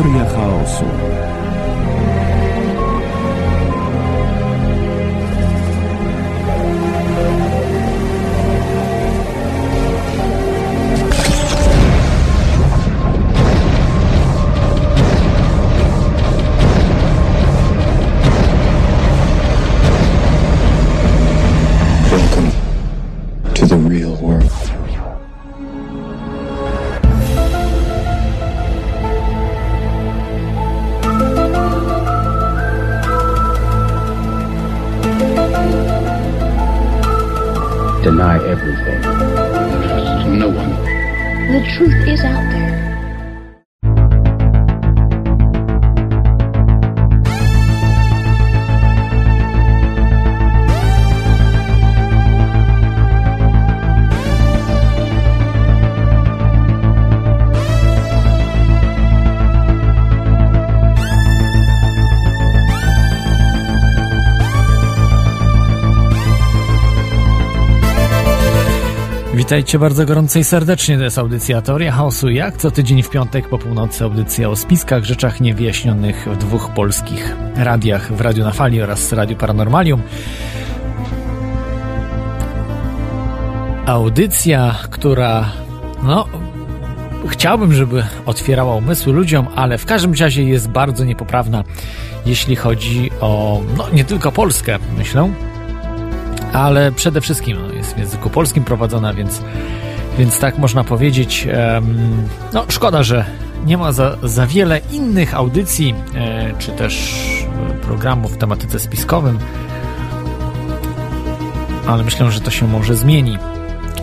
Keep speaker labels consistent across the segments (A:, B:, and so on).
A: Teoria chaosu.
B: Witajcie bardzo gorąco i serdecznie. To jest audycja Teoria Chaosu. Jak co tydzień w piątek po północy audycja o spiskach, rzeczach niewyjaśnionych w dwóch polskich radiach, w Radiu na Fali oraz Radiu Paranormalium. Audycja, która no chciałbym, żeby otwierała umysły ludziom, ale w każdym razie jest bardzo niepoprawna, jeśli chodzi o no nie tylko Polskę, myślę, ale przede wszystkim no, jest w języku polskim prowadzona, więc, więc tak można powiedzieć. No, szkoda, że nie ma za, za wiele innych audycji, e, czy też programów w tematyce spiskowym, ale myślę, że to się może zmieni.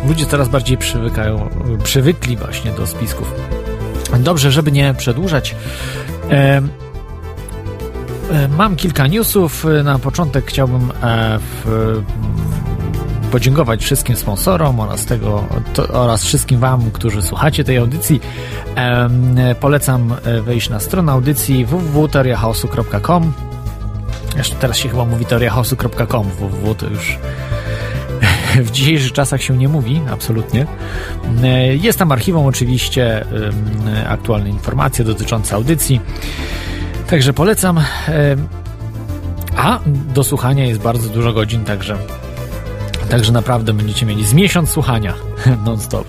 B: Ludzie coraz bardziej przywykają, przywykli właśnie do spisków. Dobrze, żeby nie przedłużać. E, mam kilka newsów. E, na początek chciałbym e, w, podziękować wszystkim sponsorom oraz, tego, to, oraz wszystkim Wam, którzy słuchacie tej audycji. Polecam wejść na stronę audycji www.teoriachaosu.com Jeszcze teraz się chyba mówi teoriachaosu.com www to już w dzisiejszych czasach się nie mówi, absolutnie. Jest tam archiwum oczywiście, aktualne informacje dotyczące audycji. Także polecam. A do słuchania jest bardzo dużo godzin, także, także naprawdę będziecie mieli z miesiąc słuchania non-stop.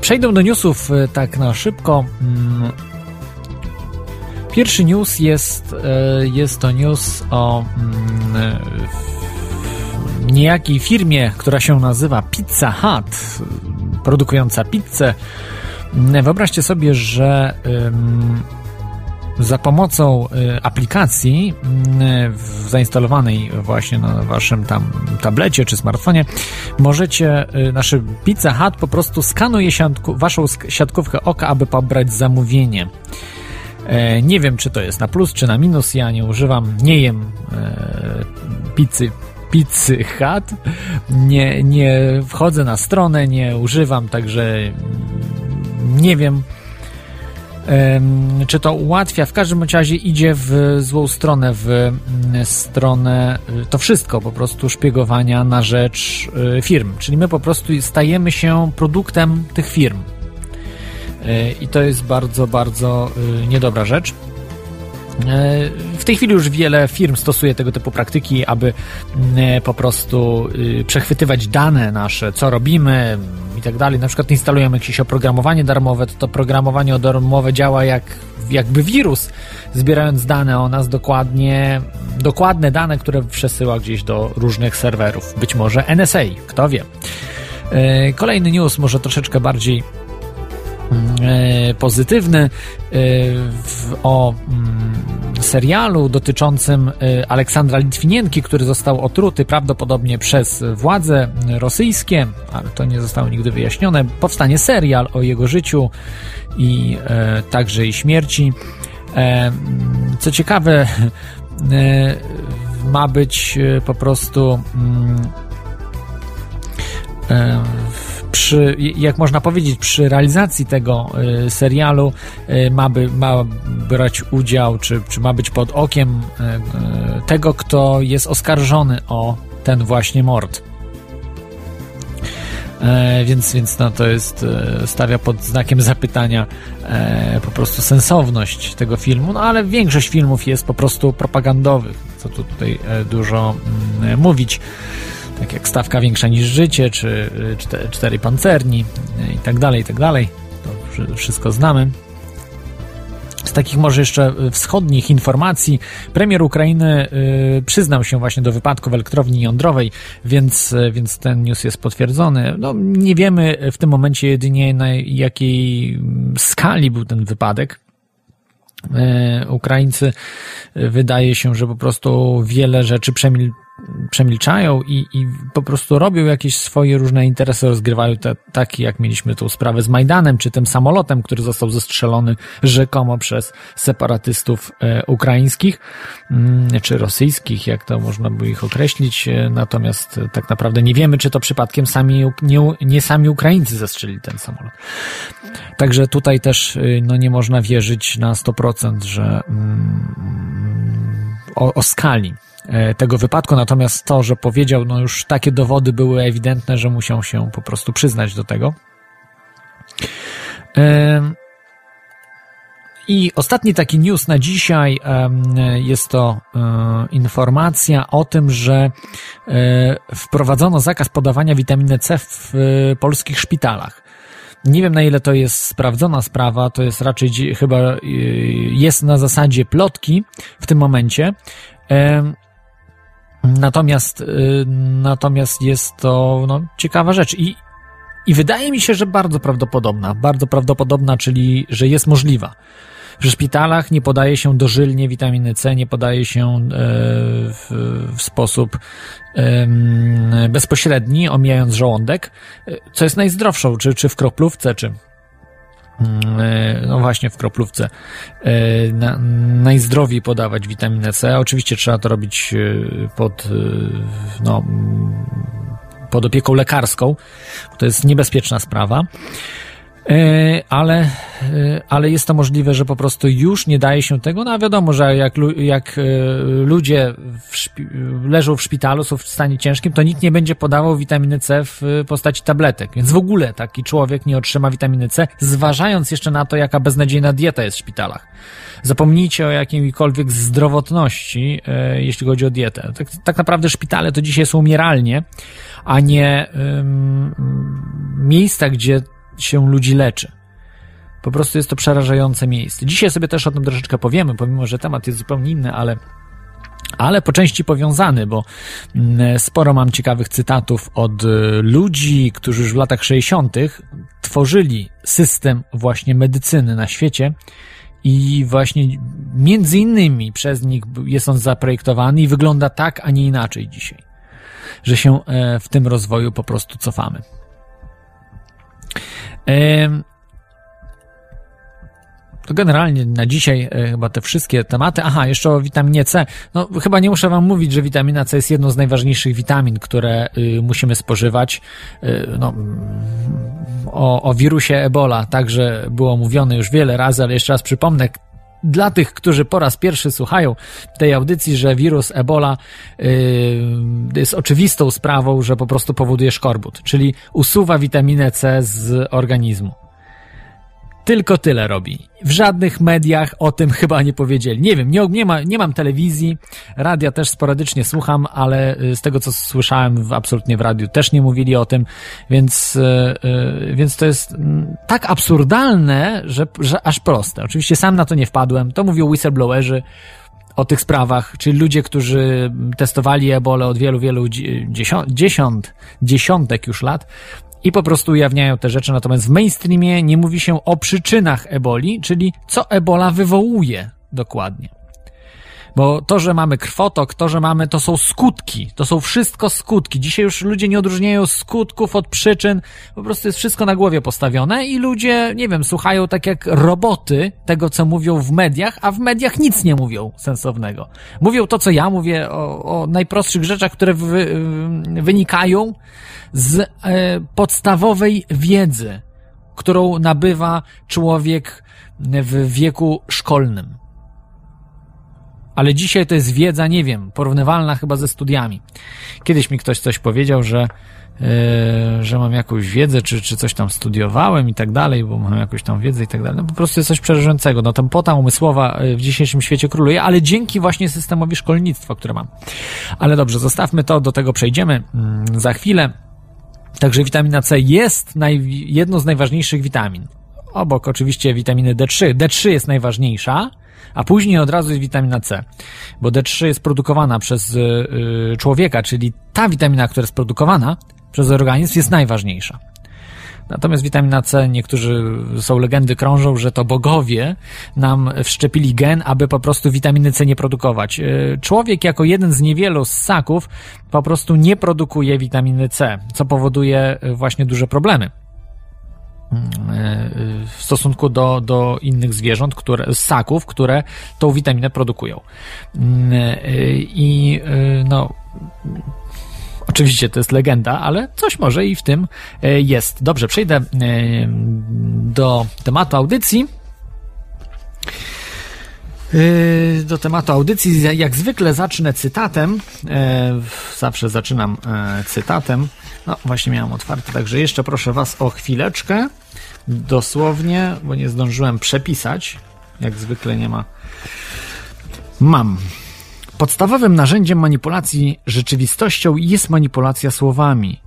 B: Przejdę do newsów e, tak na szybko. Mm. Pierwszy news jest, e, jest to news o mm, niejakiej firmie, która się nazywa Pizza Hut, produkująca pizzę. Wyobraźcie sobie, że za pomocą y, aplikacji y, zainstalowanej właśnie na waszym tam tablecie czy smartfonie możecie, y, nasze Pizza Hut po prostu skanuje siatku, waszą siatkówkę oka, aby pobrać zamówienie. E, nie wiem, czy to jest na plus, czy na minus. Ja nie używam, nie jem e, pizzy Pizzy Hut. Nie, nie wchodzę na stronę, nie używam, także nie wiem czy to ułatwia? W każdym razie idzie w złą stronę, w mm, stronę y, to wszystko po prostu szpiegowania na rzecz y, firm. Czyli my po prostu stajemy się produktem tych firm. Y, I to jest bardzo, bardzo niedobra rzecz. W tej chwili już wiele firm stosuje tego typu praktyki, aby mm, po prostu przechwytywać dane nasze, co robimy, i tak dalej, na przykład instalujemy jakieś oprogramowanie darmowe, to to programowanie darmowe działa jak jakby wirus, zbierając dane o nas dokładnie, dokładne dane, które przesyła gdzieś do różnych serwerów. Być może NSA, kto wie. E, kolejny news, może troszeczkę bardziej E, pozytywny e, o mm, serialu dotyczącym e, Aleksandra Litwinienki, który został otruty prawdopodobnie przez władze rosyjskie, ale to nie zostało nigdy wyjaśnione. Powstanie serial o jego życiu i także i śmierci. Co ciekawe, ma być po prostu mm, przy, jak można powiedzieć, przy realizacji tego y, serialu y, ma, by, ma brać udział, czy, czy ma być pod okiem y, tego, kto jest oskarżony o ten właśnie mord. e, więc, więc no, to jest, e, stawia pod znakiem zapytania e, po prostu sensowność tego filmu, no ale większość filmów jest po prostu propagandowych, co tu tutaj e, dużo mm, mówić tak jak stawka większa niż życie, czy cztery pancerni i tak dalej, i tak dalej. To wszystko znamy. Z takich może jeszcze wschodnich informacji, premier Ukrainy y, przyznał się właśnie do wypadku w elektrowni jądrowej, więc, więc ten news jest potwierdzony. No, nie wiemy w tym momencie jedynie na jakiej skali był ten wypadek. Y, Ukraińcy y, wydaje się, że po prostu wiele rzeczy przemil przemilczają i, i po prostu robią jakieś swoje różne interesy, rozgrywają te, takie, jak mieliśmy tą sprawę z Majdanem, czy tym samolotem, który został zestrzelony rzekomo przez separatystów e, ukraińskich, mm, czy rosyjskich, jak to można by ich określić, e, natomiast e, tak naprawdę nie wiemy, czy to przypadkiem sami, nie, nie sami Ukraińcy zestrzelili ten samolot. Także tutaj też no, nie można wierzyć na 100%, że mm, o, o skali tego wypadku, natomiast to, że powiedział, no już takie dowody były ewidentne, że musiał się po prostu przyznać do tego. I ostatni taki news na dzisiaj jest to e, informacja o tym, że e, wprowadzono zakaz podawania witaminy C w polskich szpitalach. Nie wiem na ile to jest sprawdzona sprawa, to jest raczej chyba jest na zasadzie plotki w tym momencie. Natomiast, y, natomiast jest to no, ciekawa rzecz. I, i wydaje mi się, że bardzo prawdopodobna, bardzo prawdopodobna, czyli że jest możliwa. W szpitalach nie podaje się dożylnie witaminy C, nie podaje się e, w, w sposób bezpośredni, omijając żołądek, e, co jest najzdrowszą, czy, czy w kroplówce, czy, no właśnie w kroplówce, e, na, najzdrowiej podawać witaminę C. Oczywiście trzeba to robić e, pod, no, pod opieką lekarską. To jest niebezpieczna sprawa. E, ale, e, ale jest to możliwe, że po prostu już nie daje się tego. No a wiadomo, że jak, jak e, ludzie w leżą w szpitalu, są w stanie ciężkim, to nikt nie będzie podawał witaminy C w postaci tabletek. Więc w ogóle taki człowiek nie otrzyma witaminy C, zważając jeszcze na to, jaka beznadziejna dieta jest w szpitalach. Zapomnijcie o jakiejkolwiek zdrowotności, jeśli chodzi o dietę. Tak, tak naprawdę szpitale to dzisiaj są umieralnie, a nie um, miejsca, gdzie się ludzi leczy. Po prostu jest to przerażające miejsce. Dzisiaj sobie też o tym troszeczkę powiemy, pomimo że temat jest zupełnie inny, ale ale po części powiązany, bo mm, sporo mam ciekawych cytatów od y, ludzi, którzy już w latach 60. tworzyli system właśnie medycyny na świecie i właśnie między innymi przez nich jest on zaprojektowany i wygląda tak, a nie inaczej dzisiaj, że się e, w tym rozwoju po prostu cofamy. To generalnie na dzisiaj e, chyba te wszystkie tematy. Aha, jeszcze o witaminie C. No, chyba nie muszę Wam mówić, że witamina C jest jedną z najważniejszych witamin, które y, musimy spożywać. Y, no, o, o wirusie Ebola także było mówione już wiele razy, ale jeszcze raz przypomnę, dla tych, którzy po raz pierwszy słuchają tej audycji, że wirus Ebola yy, jest oczywistą sprawą, że po prostu powoduje szkorbut, czyli usuwa witaminę C z organizmu. Tylko tyle robi. W żadnych mediach o tym chyba nie powiedzieli. Nie wiem, nie, nie, ma, nie mam telewizji, radia też sporadycznie słucham, ale y, z tego co słyszałem w, absolutnie w radiu też nie mówili o tym, więc, yy, więc to jest mm, tak absurdalne, że, że aż proste. Oczywiście sam na to nie wpadłem, to mówią whistleblowerzy, o tych sprawach, czyli ludzie, którzy testowali ebole od wielu, wielu dziesiąt, dziesiąt, dziesiątek już lat, i po prostu ujawniają te rzeczy, natomiast w mainstreamie nie mówi się o przyczynach eboli, czyli co ebola wywołuje dokładnie. Bo to, że mamy krwotok, to, że mamy, to są skutki. To są wszystko skutki. Dzisiaj już ludzie nie odróżniają skutków od przyczyn. Po prostu jest wszystko na głowie postawione i ludzie, nie wiem, słuchają tak jak roboty tego, co mówią w mediach, a w mediach nic nie mówią sensownego. Mówią to, co ja mówię o, o najprostszych rzeczach, które wy, wynikają z e, podstawowej wiedzy, którą nabywa człowiek w wieku szkolnym. ale dzisiaj to jest wiedza, nie wiem, porównywalna chyba ze studiami. Kiedyś mi ktoś coś powiedział, że Yy, że mam jakąś wiedzę, czy, czy coś tam studiowałem i tak dalej, bo mam jakąś tam wiedzę i tak dalej. No po prostu jest coś przerażającego. No tempota umysłowa yy, w dzisiejszym świecie króluje, ale dzięki właśnie systemowi szkolnictwa, które mam. Ale dobrze, zostawmy to, do tego przejdziemy mm, za chwilę. Także witamina C jest naj, jedną z najważniejszych witamin. Obok oczywiście witaminy D3. D3 jest najważniejsza, a później od razu jest witamina C, bo D3 jest produkowana przez yy, człowieka, czyli ta witamina, która jest produkowana, przez organizm jest najważniejsza. Natomiast witamina C, niektórzy są legendy krążą, że to bogowie nam wszczepili gen, aby po prostu witaminy C nie produkować. E, człowiek jako jeden z niewielu ssaków po prostu nie produkuje witaminy C, co powoduje właśnie duże problemy mm, e, w stosunku do, do innych zwierząt, które, ssaków, które tą witaminę produkują. Mm, e, I no, Oczywiście to jest legenda, ale coś może i w tym e, jest. Dobrze, przejdę e, do tematu audycji. E, do tematu audycji, jak zwykle zacznę cytatem. Zawsze zaczynam cytatem. No, właśnie miałem otwarte, także jeszcze proszę Was o chwileczkę. Dosłownie, bo nie zdążyłem przepisać. Jak zwykle nie ma. Mam. Podstawowym narzędziem manipulacji rzeczywistością jest manipulacja słowami.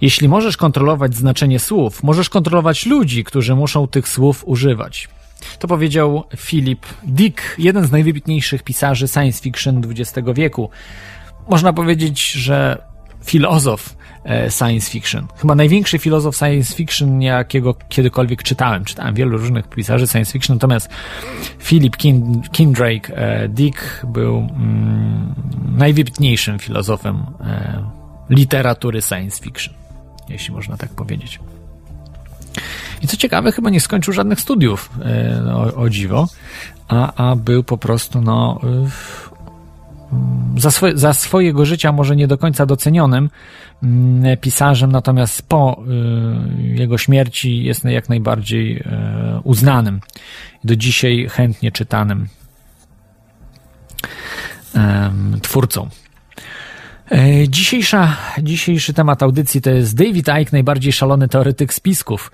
B: Jeśli możesz kontrolować znaczenie słów, możesz kontrolować ludzi, którzy muszą tych słów używać. To powiedział Philip Dick, jeden z najwybitniejszych pisarzy science fiction XX wieku. Można powiedzieć, że filozof E, science fiction. Chyba największy filozof science fiction, jakiego kiedykolwiek czytałem. Czytałem wielu różnych pisarzy science fiction, natomiast Philip Kindrake e, Dick był mm, najwybitniejszym filozofem e, literatury science fiction, jeśli można tak powiedzieć. I co ciekawe, chyba nie skończył żadnych studiów, o, o dziwo, a, a był po prostu, no, za, swoje, za swojego życia może nie do końca docenionym mm, pisarzem, natomiast po y, jego śmierci jest jak najbardziej y, uznanym, do dzisiaj chętnie czytanym twórcą. E, dzisiejsza, dzisiejszy temat audycji to jest David Icke, najbardziej szalony teoretyk spisków.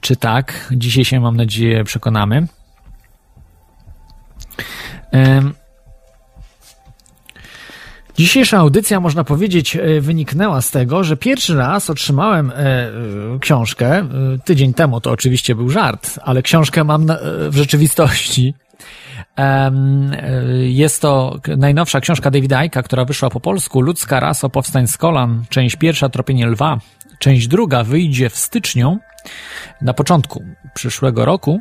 B: Czy tak? Dzisiaj się, mam nadzieję, przekonamy. Dzisiejsza audycja, można powiedzieć, e, wyniknęła z tego, że pierwszy raz otrzymałem e, e, książkę. Tydzień temu to oczywiście był żart, ale książkę mam w rzeczywistości. Jest to najnowsza książka Davida Icke'a, która wyszła po polsku. Ludzka rasa powstań z kolan. Część pierwsza, Tropienie lwa. Część druga wyjdzie w styczniu, na początku przyszłego roku,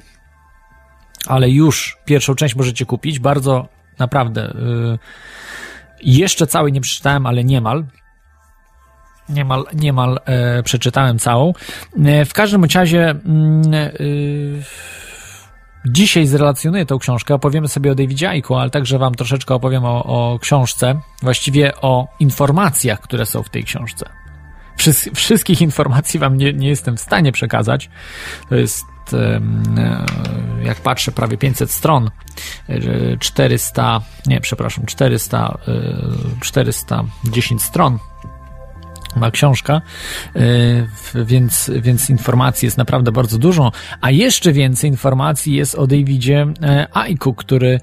B: ale już pierwszą część możecie kupić. Bardzo, naprawdę jeszcze całej nie przeczytałem, ale niemal. Niemal, niemal e, przeczytałem całą. E, w każdym razie mm, e, dzisiaj zrelacjonuję tą książkę, opowiemy sobie o Davidzie Aiku, ale także wam troszeczkę opowiem o, o książce, właściwie o informacjach, które są w tej książce. Wszystkich informacji wam nie, nie jestem w stanie przekazać. To jest E, jak patrzę, prawie 500 stron, 400, e, nie, przepraszam, 400, 410 e, stron ma książka, więc, więc informacji jest naprawdę bardzo dużo, a jeszcze więcej informacji jest o Davidzie Aiku, który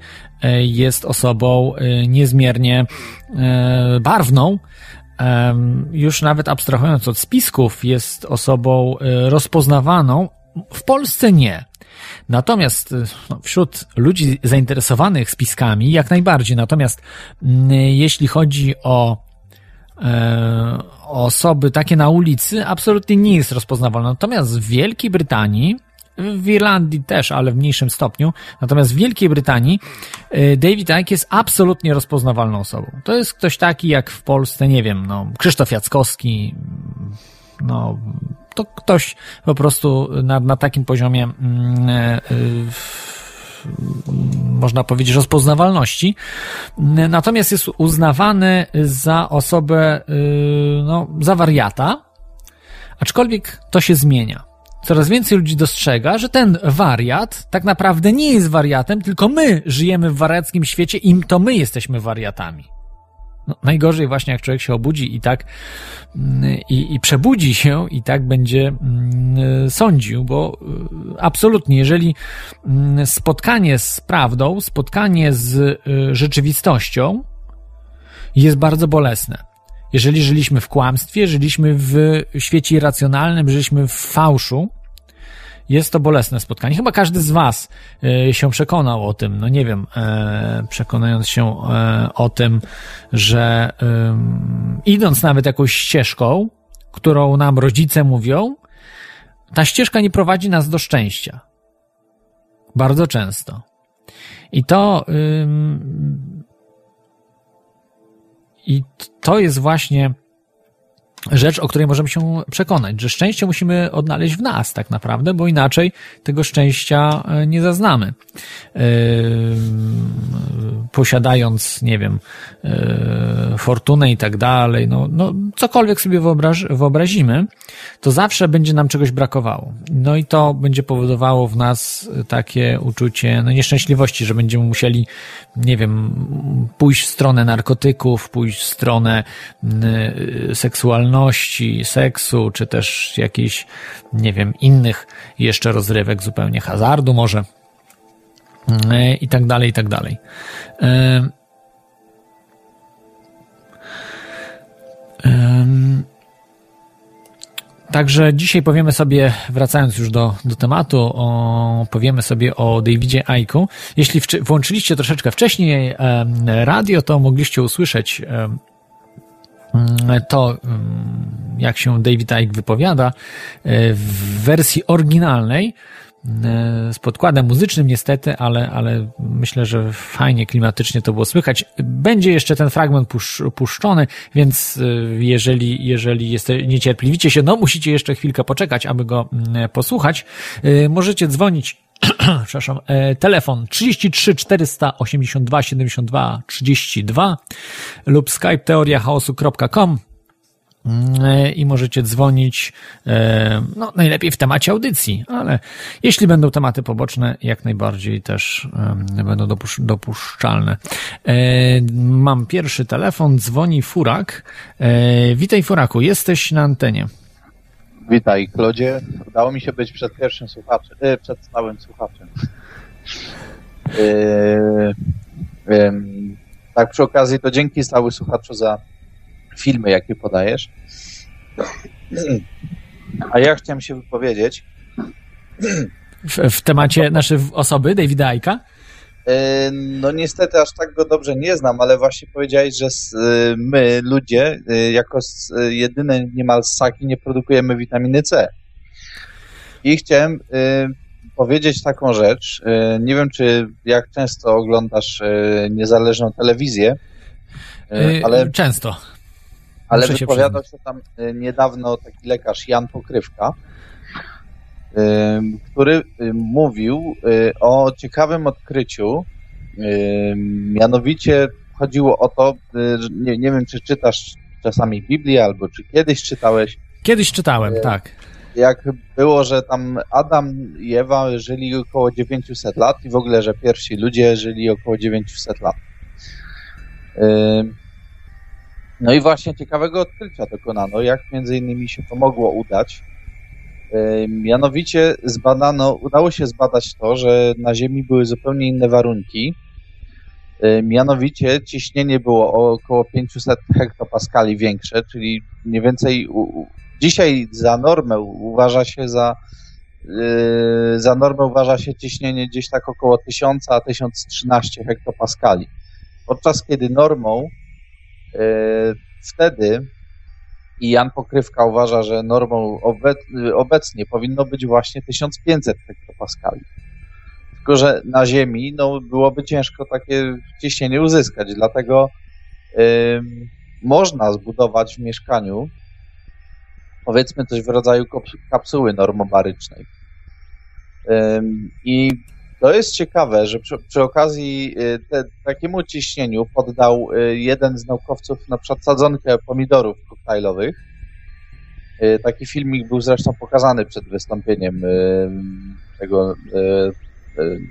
B: jest osobą niezmiernie barwną, już nawet abstrahując od spisków, jest osobą rozpoznawaną w Polsce nie. Natomiast no, wśród ludzi zainteresowanych spiskami jak najbardziej. Natomiast mm, jeśli chodzi o e, osoby takie na ulicy, absolutnie nie jest rozpoznawalne. Natomiast w Wielkiej Brytanii, w Irlandii też, ale w mniejszym stopniu, natomiast w Wielkiej Brytanii e, David Icke jest absolutnie rozpoznawalną osobą. To jest ktoś taki jak w Polsce, nie wiem, no, Krzysztof Jackowski, no, to ktoś po prostu na, na takim poziomie mm, e, można powiedzieć, rozpoznawalności. Natomiast jest uznawany za osobę, y, no, za wariata, aczkolwiek to się zmienia. coraz więcej ludzi dostrzega, że ten wariat tak naprawdę nie jest wariatem, tylko my żyjemy w wariackim świecie i to my jesteśmy wariatami. No, najgorzej właśnie jak człowiek się obudzi i tak mm, i, i przebudzi się i tak będzie mm, sądził, bo y, absolutnie, jeżeli mm, spotkanie z prawdą, spotkanie z y, rzeczywistością jest bardzo bolesne. Jeżeli żyliśmy w kłamstwie, żyliśmy w świecie irracjonalnym, żyliśmy w fałszu, jest to bolesne spotkanie. Chyba każdy z Was e, się przekonał o tym, no nie wiem, e, przekonując się e, o tym, że idąc nawet jakąś ścieżką, którą nam rodzice mówią, ta ścieżka nie prowadzi nas do szczęścia. Bardzo często. I to, i to jest właśnie rzecz, o której możemy się przekonać, że szczęście musimy odnaleźć w nas tak naprawdę, bo inaczej tego szczęścia e, nie zaznamy. Yy, posiadając, nie wiem, yy, fortunę i tak dalej, no, no cokolwiek sobie wyobraż, wyobrazimy, to zawsze będzie nam czegoś brakowało. No i to będzie powodowało w nas takie uczucie no, nieszczęśliwości, że będziemy musieli, nie wiem, pójść w stronę narkotyków, pójść w stronę yy, seksualności, seksualności, seksu, czy też jakichś, nie wiem, innych jeszcze rozrywek, zupełnie hazardu może e, i tak dalej, i tak dalej. E, także dzisiaj powiemy sobie, wracając już do, do tematu, o, powiemy sobie o Davidzie Aiku. Jeśli włączyliście troszeczkę wcześniej radio, to mogliście usłyszeć to, jak się David Icke wypowiada, e, w wersji oryginalnej, z podkładem muzycznym niestety, ale, ale myślę, że fajnie, klimatycznie to było słychać. Będzie jeszcze ten fragment puszczony, więc e, jeżeli, jeżeli jeste, niecierpliwicie się, no musicie jeszcze chwilkę poczekać, aby go mm, posłuchać. Możecie dzwonić przepraszam, e, telefon 33 482 72 32 lub skype teoriachaosu.com e, i możecie dzwonić, e, no najlepiej w temacie audycji, ale jeśli będą tematy poboczne, jak najbardziej też będą dopuszczalne. Mam pierwszy telefon, dzwoni Furak. Witaj Furaku, jesteś na antenie.
A: Witaj, Klodzie. Udało mi się być przed pierwszym słuchaczem, e, przed stałym słuchaczem. E, e, tak, przy okazji to dzięki stały słuchaczu za filmy, jakie podajesz. A ja chciałem się wypowiedzieć.
B: W, w temacie naszej osoby, Davida Aika?
A: E, no niestety aż tak go dobrze nie znam, ale właśnie powiedziałeś, że e, my, ludzie, e, jako jedyne niemal ssaki nie produkujemy witaminy C. I chciałem powiedzieć taką rzecz. Nie wiem, czy jak często oglądasz niezależną telewizję,
B: ale... Często.
A: Ale wypowiadał się tam niedawno taki lekarz Jan Pokrywka, który mówił y, o ciekawym odkryciu. Mianowicie chodziło o to, y, nie, nie wiem, czy czytasz czasami Biblię, albo czy kiedyś czytałeś.
B: Kiedyś czytałem, y, tak.
A: Jak było, że tam Adam i Ewa żyli około 900 lat i w ogóle, że pierwsi ludzie żyli około 900 lat. No i właśnie ciekawego odkrycia dokonano, jak między innymi się to mogło udać. Mianowicie zbadano, udało się zbadać to, że na Ziemi były zupełnie inne warunki. Mianowicie ciśnienie było około 500 hektopaskali większe, czyli mniej więcej dzisiaj za normę uważa się za yy, za normę uważa się ciśnienie gdzieś tak około 1000 a 1013 hektopaskali. Podczas kiedy normą wtedy i Jan Pokrywka uważa, że normą obecnie powinno być właśnie 1500 hektopaskali. Tylko, że na Ziemi no, byłoby ciężko takie ciśnienie uzyskać, dlatego można zbudować w mieszkaniu powiedzmy coś w rodzaju kapsuły normobarycznej. I to jest ciekawe, że przy, przy okazji y, te, takiemu ciśnieniu poddał y, jeden z naukowców na przykład sadzonkę pomidorów koktajlowych Taki filmik był zresztą pokazany przed wystąpieniem tego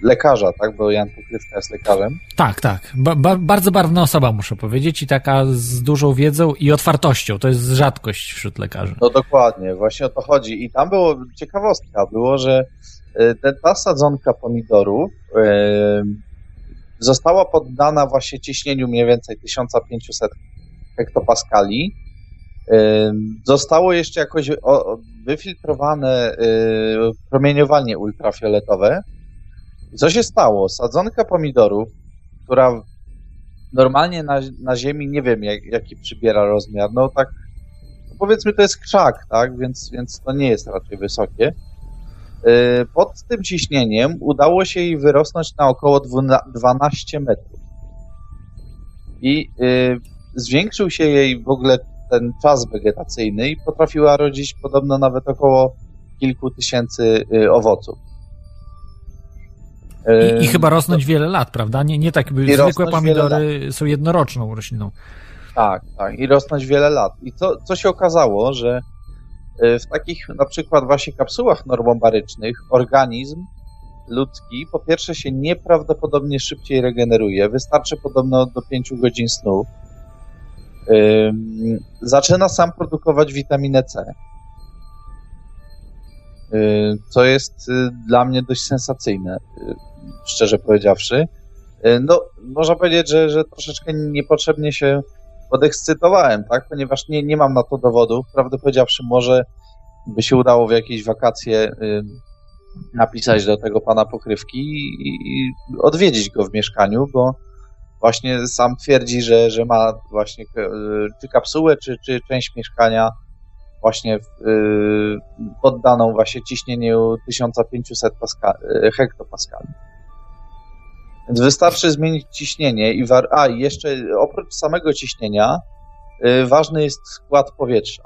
A: lekarza, tak? Bo Jan Pokrywka jest lekarzem.
B: Tak, tak. Ba bardzo barwna osoba, muszę powiedzieć, i taka z dużą wiedzą i otwartością. To jest rzadkość wśród lekarzy.
A: No dokładnie, właśnie o to chodzi. I tam było, ciekawostka było, że ta sadzonka pomidorów została poddana właśnie ciśnieniu mniej więcej 1500 hektopaskali. Zostało jeszcze jakoś wyfiltrowane promieniowanie ultrafioletowe. Co się stało? Sadzonka pomidorów, która normalnie na, na ziemi nie wiem jak, jaki przybiera rozmiar, no tak no powiedzmy to jest krzak, tak, więc, więc to nie jest raczej wysokie. Pod tym ciśnieniem udało się jej wyrosnąć na około 12 metrów. I zwiększył się jej w ogóle ten czas wegetacyjny i potrafiła rodzić podobno nawet około kilku tysięcy owoców.
B: I, I, chyba rosnąć no, wiele lat, prawda? Nie, nie tak, by zwykłe pomidory są jednoroczną rośliną.
A: Tak, tak, i rosnąć wiele lat. I co, co się okazało, że w takich na przykład właśnie kapsułach normobarycznych organizm ludzki po pierwsze się nieprawdopodobnie szybciej regeneruje, wystarczy podobno do 5 godzin snu. zaczyna sam produkować witaminę C. co jest y, dla mnie dość sensacyjne, y, szczerze powiedziawszy. Y, no, można powiedzieć, że, że troszeczkę niepotrzebnie się podekscytowałem, tak? Ponieważ nie, nie mam na to dowodów. Prawdę powiedziawszy, może by się udało w jakieś wakacje napisać do tego pana pokrywki i, odwiedzić go w mieszkaniu, bo właśnie sam twierdzi, że, że ma właśnie e, czy kapsułę, czy, czy część mieszkania właśnie y, poddaną właśnie ciśnieniu 1500 paska, hektopaskali. Więc wystarczy zmienić ciśnienie i war... a i jeszcze oprócz samego ciśnienia y, ważny jest skład powietrza.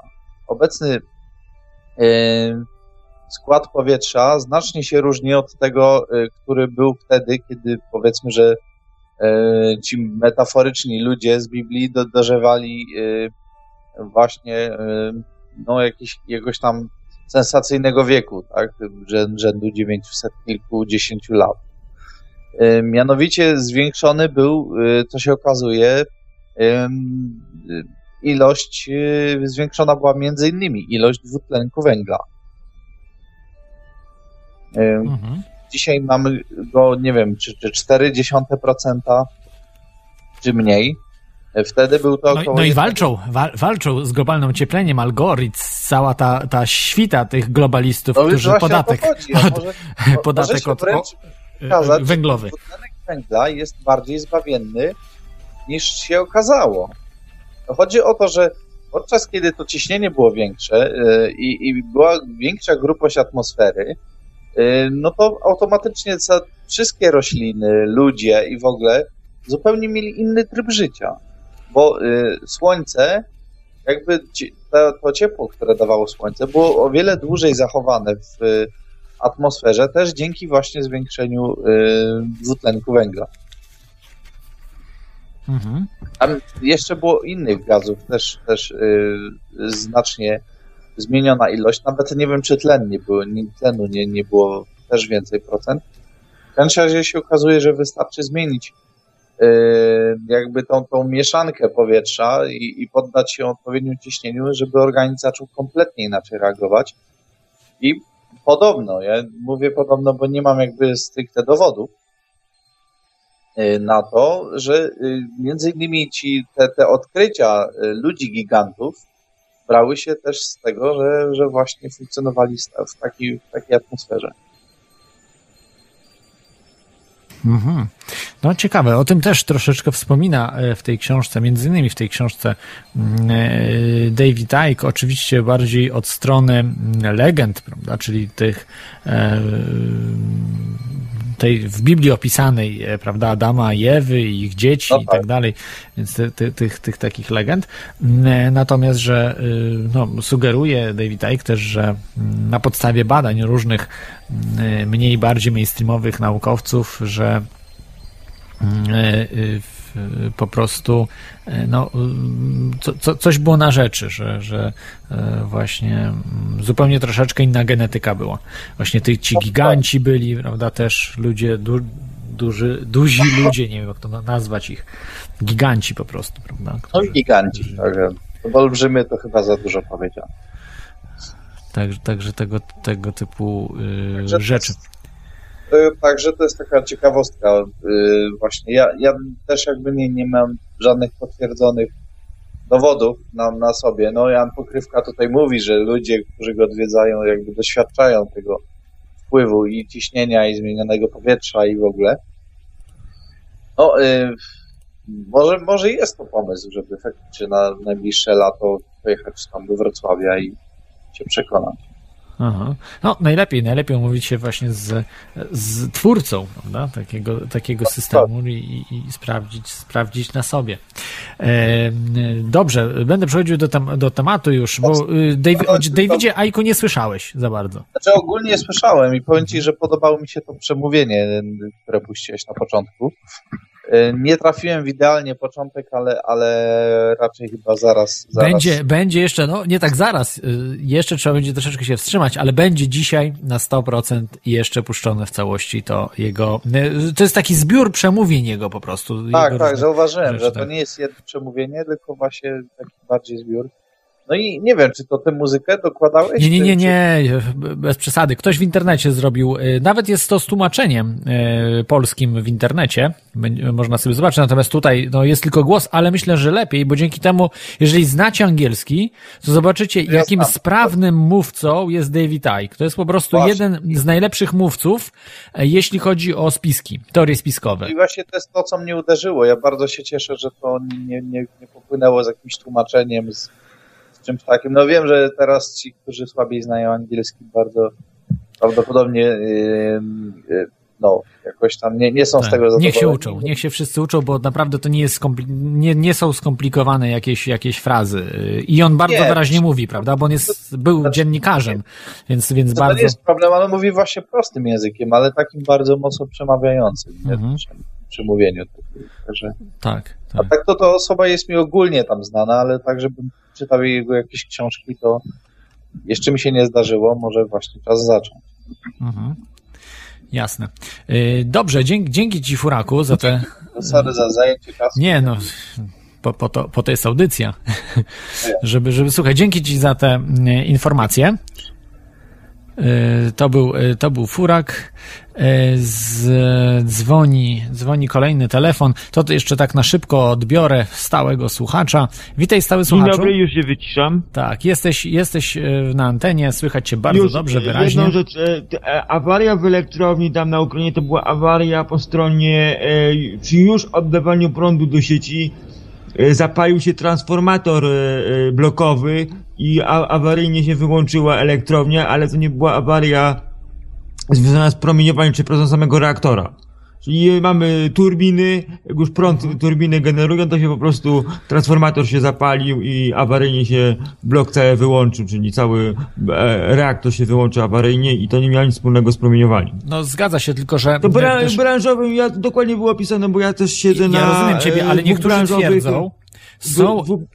A: Obecny y, skład powietrza znacznie się różni od tego, y, który był wtedy, kiedy powiedzmy, że y, ci metaforyczni ludzie z Biblii dożywali y, właśnie no, jakiś, jakiegoś tam sensacyjnego wieku, tak, rzędu 900 kilkudziesięciu lat. Mianowicie zwiększony był, co się okazuje, ilość, zwiększona była między innymi ilość dwutlenku węgla. Mhm. Dzisiaj mamy go, nie wiem, czy, czy 0,4%, czy mniej. Wtedy był to
B: no około... No, no i walczą, wal, walczą z globalnym ociepleniem, algorytm, cała ta, ta świta tych globalistów, no którzy podatek, od, może, podatek od, o,
A: okazać, węglowy. węgla jest bardziej zbawienny niż się okazało. Chodzi o to, że podczas kiedy to ciśnienie było większe yy, i była większa grubość atmosfery, no to automatycznie wszystkie rośliny, ludzie i w ogóle zupełnie mieli inny tryb życia. Bo słońce, jakby to ciepło, które dawało słońce, było o wiele dłużej zachowane w atmosferze, też dzięki właśnie zwiększeniu y, dwutlenku węgla. Mhm. Tam jeszcze było innych gazów, też, też znacznie zmieniona ilość, nawet nie wiem, czy tlen nie było, tlenu nie, nie było też więcej procent. W każdym razie się okazuje, że wystarczy zmienić yy, jakby tą, tą mieszankę powietrza i, i poddać się odpowiedniemu ciśnieniu, żeby organizm zaczął kompletnie inaczej reagować. I podobno, ja mówię podobno, bo nie mam jakby stricte dowodów yy, na to, że yy, między innymi ci, te, te odkrycia ludzi gigantów brały się też z tego, że, że właśnie funkcjonowali w takiej, w takiej atmosferze.
B: Mhm. No ciekawe, o tym też troszeczkę wspomina e, w tej książce, między innymi w tej książce mm, e, David Icke, oczywiście bardziej od strony mm, legend, prawda, czyli tych e, tej w Biblii opisanej, e, prawda, Adama i Ewy i ich dzieci no tak. i tak dalej, więc ty, ty, tych, tych takich legend. Mm, e, natomiast, że y, no, sugeruje David Icke też, że mm, na podstawie badań różnych mm, mniej bardziej mainstreamowych naukowców, że y, po prostu no, co, co, coś było na rzeczy, że, że właśnie mm, zupełnie troszeczkę inna genetyka była. Właśnie ty, ci giganci byli, prawda, też ludzie, du, duży, duzi ludzie, nie wiem jak to nazwać ich, giganci po prostu, prawda?
A: Którzy, no giganci, tak. Olbrzymie to chyba za dużo powiedziane.
B: Także, także tego, tego typu yy, rzeczy.
A: Także to jest taka ciekawostka. Yy, właśnie ja, ja też jakby nie, nie mam żadnych potwierdzonych dowodów na, na sobie. No Jan Pokrywka tutaj mówi, że ludzie, którzy go odwiedzają, jakby doświadczają tego wpływu i ciśnienia i zmienionego powietrza i w ogóle. No, yy, może, może jest to pomysł, żeby faktycznie na najbliższe lato pojechać tam do Wrocławia i się przekonać.
B: Aha. No, najlepiej, najlepiej umówić się właśnie z, z twórcą prawda? takiego, takiego tak, systemu i, i, sprawdzić, sprawdzić na sobie. E, dobrze, będę przechodził do, tem, do tematu już, bo y, David, o Davidzie Aiku nie słyszałeś za bardzo.
A: Znaczy ogólnie słyszałem i powiem Ci, że podobało mi się to przemówienie, które puściłeś na początku. E, nie trafiłem w idealnie początek, ale, ale raczej chyba zaraz, zaraz.
B: Będzie, będzie jeszcze, no nie tak zaraz, y, jeszcze trzeba będzie troszeczkę się wstrzymać, ale będzie dzisiaj na 100% jeszcze puszczone w całości to jego, y, to jest taki zbiór przemówień jego po prostu.
A: Tak, tak, zauważyłem, rzeczy, że to tak. nie jest jedno przemówienie, tylko właśnie taki bardziej zbiór. No i nie wiem, czy to tę muzykę dokładałeś?
B: Nie, nie, nie, nie, bez przesady. Ktoś w internecie zrobił, y, nawet jest to z tłumaczeniem y, polskim w internecie, można sobie zobaczyć, natomiast tutaj no, jest tylko głos, ale myślę, że lepiej, bo dzięki temu, jeżeli znacie angielski, to zobaczycie, jakim sprawnym mówcą jest David Icke. To jest po prostu właśnie. jeden z najlepszych mówców, e, jeśli chodzi o spiski, teorie spiskowe.
A: I właśnie to jest to, co mnie uderzyło. Ja bardzo się cieszę, że to nie, nie, nie popłynęło z jakimś tłumaczeniem, z czymś takim. No wiem, że teraz ci, którzy słabiej znają angielski, bardzo prawdopodobnie yy, yy, no, jakoś tam nie, nie są tak. z tego zadowoleni.
B: Niech się uczą, niech się wszyscy uczą, bo naprawdę to nie jest nie, nie są skomplikowane jakieś, jakieś frazy. I on bardzo nie, wyraźnie mówi, prawda, bo on jest, był znaczy, dziennikarzem, więc, więc
A: to
B: bardzo...
A: To nie jest problem, ale mówi właśnie prostym językiem, ale takim bardzo mocno przemawiającym mhm. przy, przy mówieniu. Także,
B: tak,
A: tak. A tak to, to osoba jest mi ogólnie tam znana, ale tak, żebym czytał jego jakieś książki, to jeszcze mi się nie zdarzyło, może właśnie czas zacząć. Mhm.
B: Jasne. Y, dobrze, dzięki, dzięki Ci, Furaku, za te...
A: No sorry za zajęcie czasu.
B: Nie, no, po, po, to, po to jest audycja. żeby, żeby, słuchaj, dzięki Ci za te y, informacje. Y, to był, y, to był furak. Y, z, dzwoni, dzwoni kolejny telefon. To jeszcze tak na szybko odbiorę stałego słuchacza. Witaj, stały słuchaczu.
C: Dzień dobry, już się wyciszam.
B: Tak, jesteś, jesteś na antenie, słychać cię bardzo już dobrze, wyraźnie.
C: Jedną rzecz, e, e, awaria w elektrowni tam na Ukrainie to była awaria po stronie, e, przy już oddawaniu prądu do sieci E, zapalił się transformator e, e, blokowy i awaryjnie się wyłączyła elektrownia, ale to nie była awaria związana z promieniowaniem czy pracą samego reaktora. Czyli mamy turbiny, jak już prąd turbiny generują, to się po prostu transformator się zapalił i awaryjnie się blok cały wyłączył, czyli cały e, reaktor się wyłączył awaryjnie i to nie miało nic wspólnego z promieniowaniem.
B: No zgadza się, tylko że...
C: To bra też... branżowym, ja dokładnie było opisane, bo ja też siedzę ja na...
B: Ja rozumiem ciebie, ale niektórzy twierdzą, są... W, w,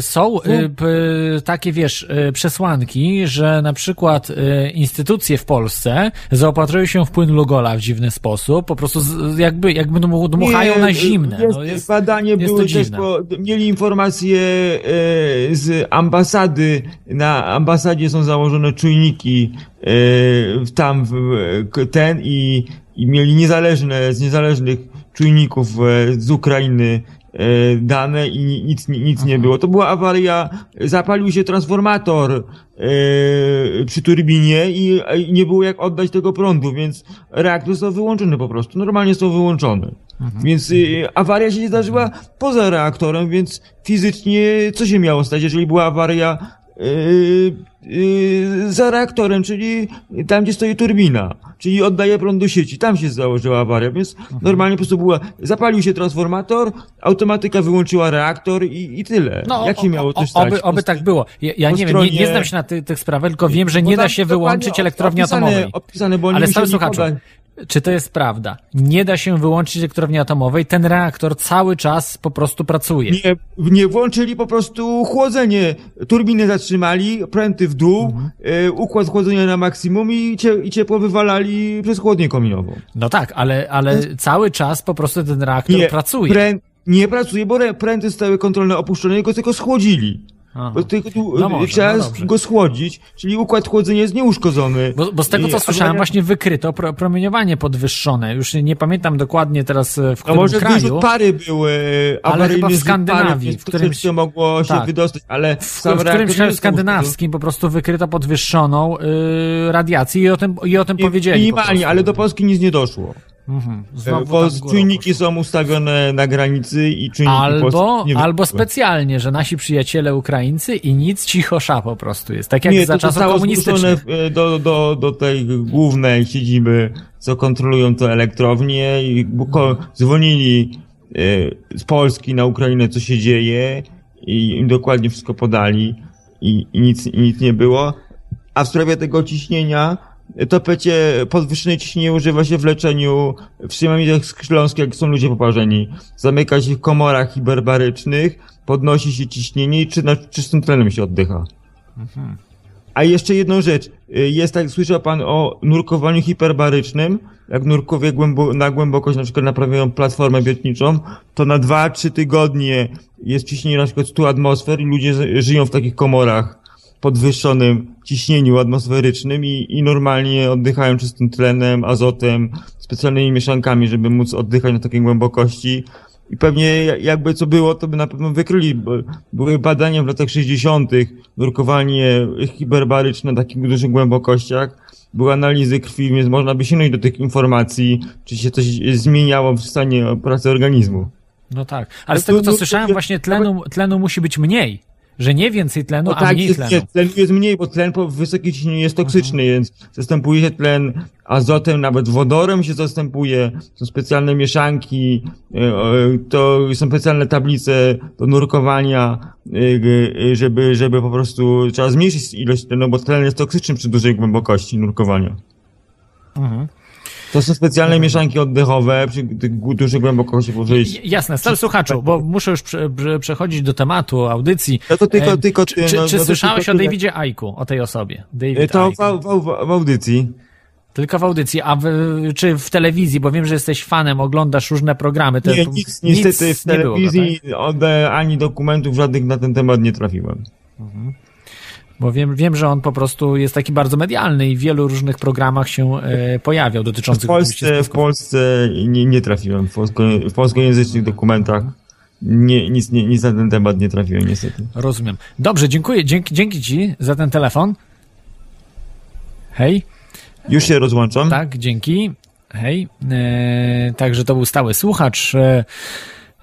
B: są y, takie, wiesz, y, przesłanki, że na przykład instytucje w Polsce zaopatrują się w płyn Lugola w dziwny sposób, po prostu jakby, jakby dmuchają Nie, na zimne.
C: Jest, no jest, badanie jest były też, mieli informacje z ambasady, na ambasadzie są założone czujniki tam ten i, i mieli niezależne, z niezależnych czujników z Ukrainy E, dane i nic, nic nie było. To była awaria, zapalił się transformator e, przy turbinie i, i nie było jak oddać tego prądu, więc reaktor został wyłączony po prostu. Normalnie został wyłączony. Mhm. Więc awaria się nie zdarzyła poza reaktorem, więc fizycznie co się miało stać, jeżeli była awaria Yy, yy, za reaktorem, czyli tam, gdzie stoi turbina, czyli oddaje prąd do sieci. Tam się założyła awaria, więc mhm. normalnie po prostu była, zapalił się transformator, automatyka wyłączyła reaktor i, i tyle. No, Jak się miało to stać?
B: Oby, oby tak było. Ja, ja nie stronie... wiem, nie, nie, znam się na ty, tych sprawach, tylko wiem, że nie da się wyłączyć elektrowni
C: opisane,
B: atomowej.
C: Opisane, bo
B: Ale stały słuchaczu, czy to jest prawda? Nie da się wyłączyć elektrowni atomowej, ten reaktor cały czas po prostu pracuje.
C: Nie, nie włączyli po prostu chłodzenie. Turbiny zatrzymali, pręty w dół, mhm. y, układ chłodzenia na maksimum i, cie, i ciepło wywalali przez chłodnię kominową.
B: No tak, ale, ale cały czas po prostu ten reaktor nie, pracuje. Prę,
C: nie pracuje, bo pręty stały kontrolne opuszczone go tylko schłodzili. Bo tylko tu no może, trzeba no go schłodzić, czyli układ chłodzenia jest nieuszkodzony.
B: Bo, bo z tego, co I, słyszałem, właśnie wykryto pro, promieniowanie podwyższone. Już nie pamiętam dokładnie teraz e, w którym
C: no może
B: kraju.
C: pary były
B: ale chyba w Skandynawii,
C: w którym się mogło się tak. wydostać, ale
B: w, w którymś kraju skandynawskim po prostu wykryto podwyższoną yy, radiację i o tym, i o tym I, powiedzieli.
C: Minimalnie, ale do Polski nic nie doszło. Mhm. Bo czujniki są ustawione na granicy i czujniki
B: albo, nie albo specjalnie, że nasi przyjaciele Ukraińcy i nic cicho sza po prostu jest. Tak jak nie, za czasów komunistycznych.
C: E, do, do, do tej głównej siedziby, co kontrolują to elektrownie i zwolnili e, z Polski na Ukrainę, co się dzieje i im dokładnie wszystko podali i, i nic, i nic nie było. A w sprawie tego ciśnienia, to pecie podwyższone ciśnienie używa się w leczeniu w ślamidach śląskich, jak są ludzie poparzeni. Zamyka się w komorach hiperbarycznych, podnosi się ciśnienie i czy na czystym tlenem się oddycha. Mhm. A jeszcze jedną rzecz. Jest tak, słyszał pan o nurkowaniu hiperbarycznym? Jak nurkowie głębo na głębokość na przykład naprawiają platformę biotniczą, to na 2-3 tygodnie jest ciśnienie na przykład 100 atmosfer i ludzie żyją w takich komorach podwyższonym ciśnieniu atmosferycznym i, i normalnie oddychają czystym tlenem, azotem, specjalnymi mieszankami, żeby móc oddychać na takiej głębokości. I pewnie jakby co było, to by na pewno wykryli. Były badania w latach 60. nurkowanie hiperbaryczne na takich dużych głębokościach. Były analizy krwi, więc można by sięgnąć do tych informacji, czy się coś zmieniało w stanie pracy organizmu.
B: No tak, ale z tego co słyszałem, właśnie tlenu, tlenu musi być mniej że nie więcej tlenu, no a tak, mniej
C: jest,
B: tlenu.
C: Nie, tlenu jest mniej, bo tlen po wysokiej ciśnieniu jest toksyczny, mhm. więc zastępuje się tlen azotem, nawet wodorem się zastępuje. Są specjalne mieszanki, e, to są specjalne tablice do nurkowania, e, żeby, żeby po prostu trzeba zmniejszyć ilość tlenu, bo tlen jest toksyczny przy dużej głębokości nurkowania. Mhm. To są specjalne mieszanki oddechowe przy dużej głębokości powyżej.
B: Jasne, stary słuchaczu, bo muszę już prze, przechodzić do tematu audycji.
C: No to tylko, tylko
B: ty, czy,
C: no,
B: czy no, słyszałeś tylko, o Davidzie Aiku, o tej osobie?
C: David to w, w, w, audycji.
B: Tylko w audycji, a w, czy w telewizji, bo wiem, że jesteś fanem, oglądasz różne programy.
C: To nie, nic, niestety nic w telewizji było, tak? ani dokumentów żadnych na ten temat nie trafiłem. Mhm.
B: Bo wiem, wiem, że on po prostu jest taki bardzo medialny i w wielu różnych programach się e, pojawiał dotyczących...
C: W Polsce, w Polsce nie, nie trafiłem, w, polsko, w polskojęzycznych dokumentach nie, nic, nie, nic na ten temat nie trafiłem niestety.
B: Rozumiem. Dobrze, dziękuję. Dzięki, dzięki Ci za ten telefon. Hej.
C: Już się rozłączam.
B: Tak, dzięki. Hej. E, także to był stały słuchacz. E,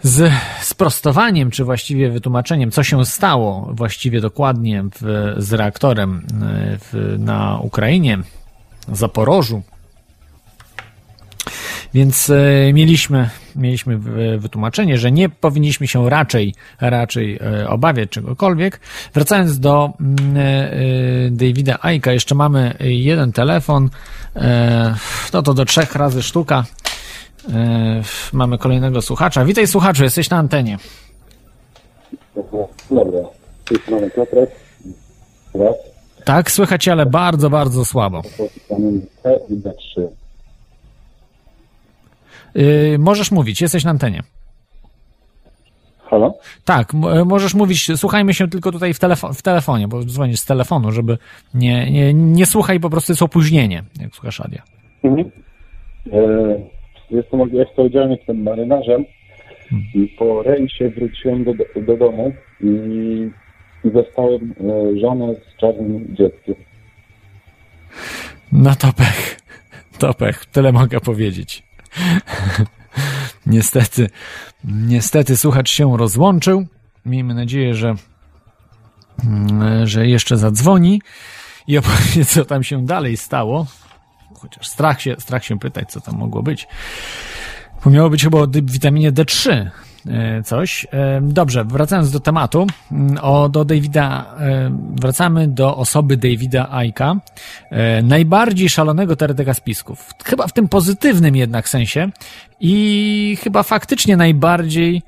B: z sprostowaniem, czy właściwie wytłumaczeniem, co się stało właściwie dokładnie w, z reaktorem e, w, na Ukrainie, Zaporożu. Więc e, mieliśmy, mieliśmy wytłumaczenie, że nie powinniśmy się raczej, raczej e, obawiać czegokolwiek. Wracając do mm, Davida Aika, jeszcze mamy jeden telefon, no to do trzech razy sztuka. E, mamy kolejnego słuchacza. Witaj słuchaczu, jesteś na antenie.
D: Dobra, mamy Piotrek.
B: Tak, słychać, ale bardzo, bardzo słabo. Yy, możesz mówić, jesteś na antenie.
D: Halo?
B: Tak, możesz mówić, słuchajmy się tylko tutaj w, telefo w telefonie, bo dzwonisz z telefonu, żeby nie, nie, nie słuchaj, po prostu jest opóźnienie, jak słuchasz radia. Mhm.
D: E Jestem jestem marynarzem i po rejsie wróciłem do, do domu i zostałem e, żonę z czarnym dzieckiem.
B: No to pech. To pech. Tyle mogę powiedzieć. niestety, niestety słuchacz się rozłączył. Miejmy nadzieję, że, mm, że jeszcze zadzwoni i opowie, co tam się dalej stało chociaż strach się, strach się pytać, co tam mogło być. Bo miało być chyba o witaminie D3. coś. Dobrze, wracając do tematu, mm, o, do Davida, wracamy do osoby Davida Aika, najbardziej szalonego teoretyka spisków. Chyba w tym pozytywnym jednak sensie i chyba faktycznie najbardziej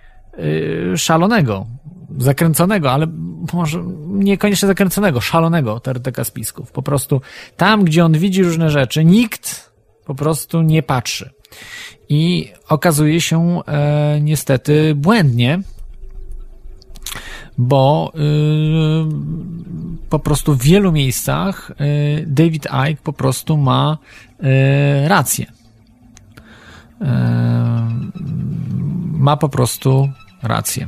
B: szalonego, zakręconego, ale może niekoniecznie zakręconego, szalonego teoretyka spisków. Po prostu tam, gdzie on widzi różne rzeczy, nikt po prostu nie patrzy. I okazuje się e, niestety błędnie, bo y, po prostu w wielu miejscach y, David Icke po prostu ma y, rację. Ma po prostu rację.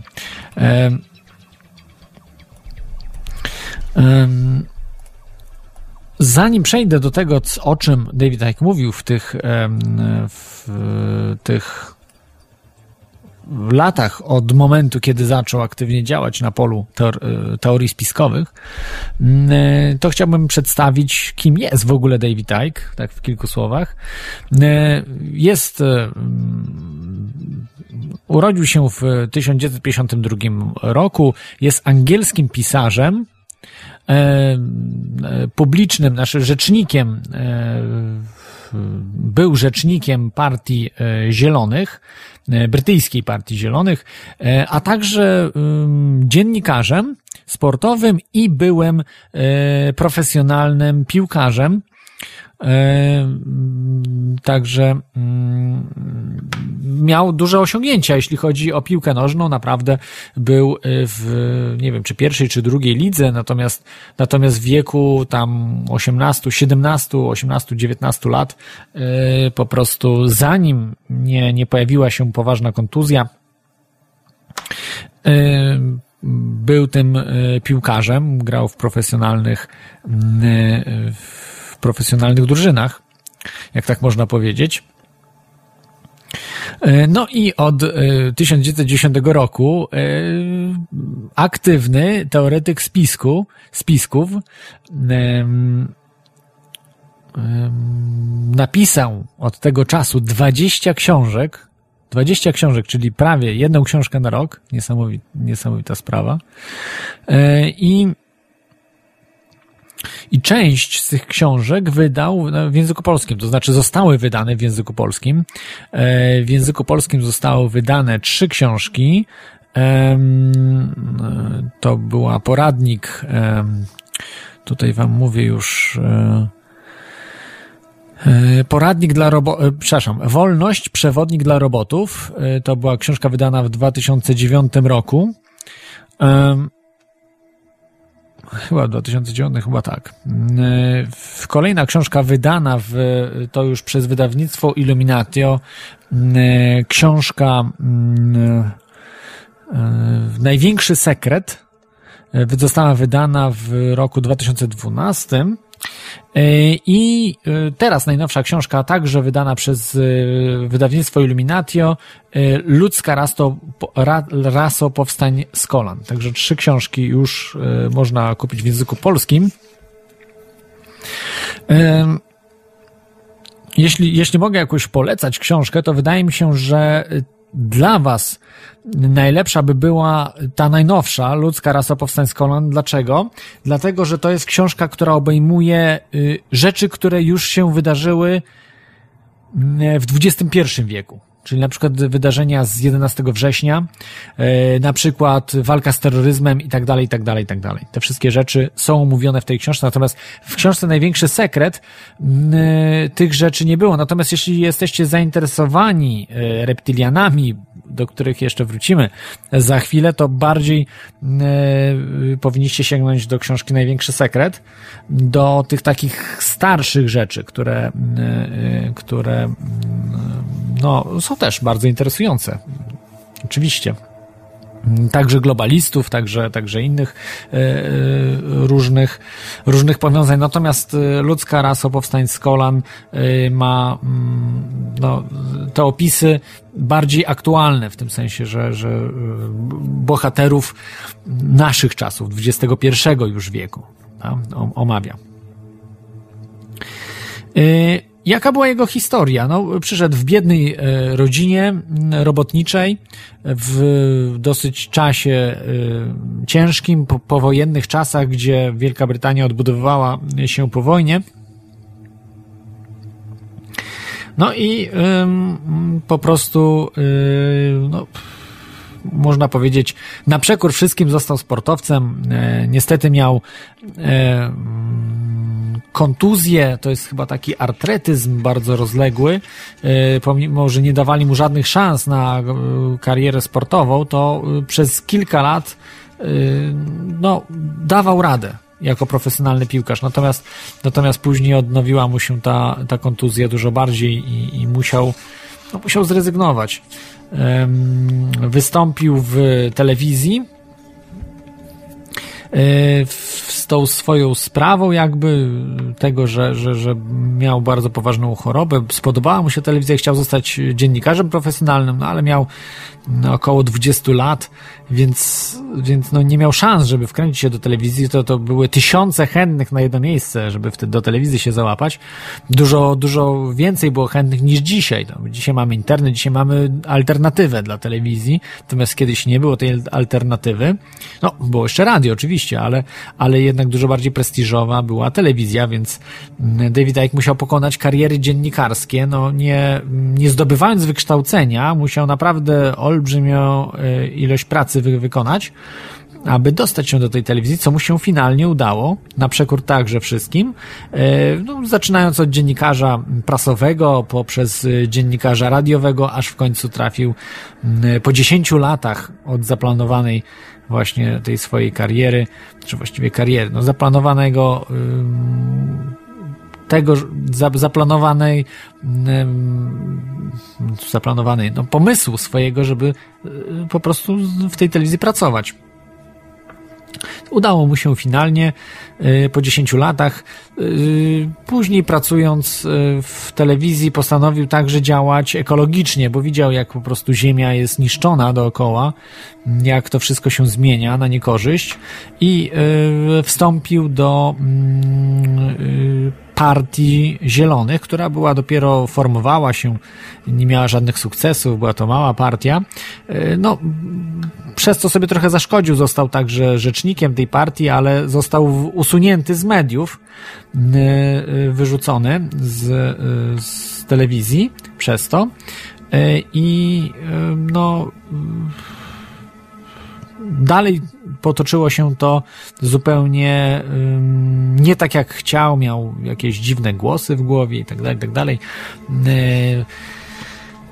B: Zanim przejdę do tego, o czym David Icke mówił w tych, w tych latach od momentu, kiedy zaczął aktywnie działać na polu e, teorii spiskowych, e, to chciałbym przedstawić, kim jest w ogóle David Icke, tak w kilku słowach. E, jest, urodził się w 1952 roku, jest angielskim pisarzem, publicznym, naszym rzecznikiem był rzecznikiem partii e, Zielonych, e, brytyjskiej partii Zielonych, e, a także dziennikarzem sportowym i byłem profesjonalnym piłkarzem. E, także mm, miał duże osiągnięcia, jeśli chodzi o piłkę nożną. Naprawdę był e, w, nie wiem, czy pierwszej, czy drugiej lidze, natomiast, natomiast w wieku tam 18, 17, 18, 19 lat, e, po prostu zanim nie, nie pojawiła się poważna kontuzja, był tym piłkarzem, grał w profesjonalnych, w profesjonalnych drużynach, jak tak można powiedzieć. E, no i od 1910 e, roku e, aktywny teoretyk spisku, spisków napisał od tego czasu 20 książek, 20 książek, czyli prawie jedną książkę na rok, niesamowita, niesamowita sprawa. I i część z tych książek wydał w języku polskim, to znaczy zostały wydane w języku polskim. E, w języku polskim zostały wydane trzy książki. To była poradnik, tutaj wam mówię już, e, e, Poradnik dla robotów, przepraszam, Wolność, przewodnik dla robotów. To była książka wydana w 2009 roku chyba 2009, chyba tak. E, kolejna książka wydana w, to już przez wydawnictwo Illuminatio, e, książka e, Największy sekret została wydana w roku 2012 E, I e, teraz najnowsza książka, także wydana przez e, wydawnictwo Illuminatio, Ludzka raso, raso powstań z kolan. Także trzy książki już można kupić w języku polskim. Jeśli, jeśli mogę jakoś polecać książkę, to wydaje mi się, że dla Was najlepsza by była ta najnowsza, Ludzka rasa powstań z kolan. Dlaczego? Dlatego, że to jest książka, która obejmuje y, rzeczy, które już się wydarzyły y, w XXI wieku czyli na przykład wydarzenia z 11 września, e, na przykład walka z terroryzmem i tak dalej, i tak dalej, i tak dalej. Te wszystkie rzeczy są omówione w tej książce, natomiast w książce Największy Sekret e, tych rzeczy nie było. Natomiast jeśli jesteście zainteresowani e, reptilianami, do których jeszcze wrócimy za chwilę, to bardziej powinniście sięgnąć do książki Największy Sekret, do tych takich starszych rzeczy, które, które no, są też bardzo interesujące. Oczywiście. Także globalistów, także, także innych e, e, różnych, różnych powiązań. Natomiast e, ludzka rasa powstań z kolan ma mm, no, te opisy bardziej aktualne, w tym sensie, że, że bohaterów naszych czasów, XXI już wieku, omawia. Jaka była jego historia? No, przyszedł w biednej biednej rodzinie robotniczej, w dosyć czasie ciężkim, po, powojennych czasach, gdzie Wielka Brytania odbudowywała się po wojnie. No i po prostu no, można powiedzieć, na przekór wszystkim został sportowcem. E, niestety miał e, kontuzję, to jest chyba taki artretyzm bardzo rozległy, e, pomimo, że nie dawali mu żadnych szans na karierę sportową, to przez kilka lat no, dawał radę jako profesjonalny piłkarz. Natomiast, natomiast później odnowiła mu się ta, ta kontuzja dużo bardziej i, i musiał, no, musiał zrezygnować. Wystąpił w telewizji. E, tą swoją sprawą jakby tego, że, że, że miał bardzo poważną chorobę. Spodobała mu się telewizja, chciał zostać dziennikarzem profesjonalnym, no ale miał około 20 lat, więc, więc no nie miał szans, żeby wkręcić się do telewizji. To, to były tysiące chętnych na jedno miejsce, żeby wtedy do telewizji się załapać. Dużo, dużo więcej było chętnych niż dzisiaj. No, dzisiaj mamy internet, dzisiaj mamy alternatywę dla telewizji, natomiast kiedyś nie było tej alternatywy. No, było jeszcze radio oczywiście, ale, ale jednak dużo bardziej prestiżowa była telewizja, więc David Icke musiał pokonać kariery dziennikarskie, no nie, nie zdobywając wykształcenia, musiał naprawdę olbrzymią e, ilość pracy wy wykonać, aby dostać się do tej telewizji, co mu się finalnie udało, na przekór także wszystkim, e, no, zaczynając od dziennikarza prasowego, poprzez dziennikarza radiowego, aż w końcu trafił po 10 latach od zaplanowanej właśnie tej swojej kariery, czy właściwie kariery, no zaplanowanego tego zaplanowanej zaplanowanej no, pomysłu swojego, żeby y, po prostu w tej telewizji pracować. Udało mu się finalnie y, po 10 latach. Y, później pracując w telewizji postanowił także działać ekologicznie, bo widział jak po prostu ziemia jest niszczona dookoła, jak to wszystko się zmienia na niekorzyść i wstąpił do mm, partii Zielonych, która była dopiero formowała się, nie miała żadnych sukcesów, była to mała partia. E, no, przez co sobie trochę zaszkodził, został także rzecznikiem tej partii, ale został usunięty z mediów, e, wyrzucony z, z telewizji przez to. E, I no dalej potoczyło się to zupełnie nie tak jak chciał, miał jakieś dziwne głosy w głowie i tak dalej, tak dalej. Y,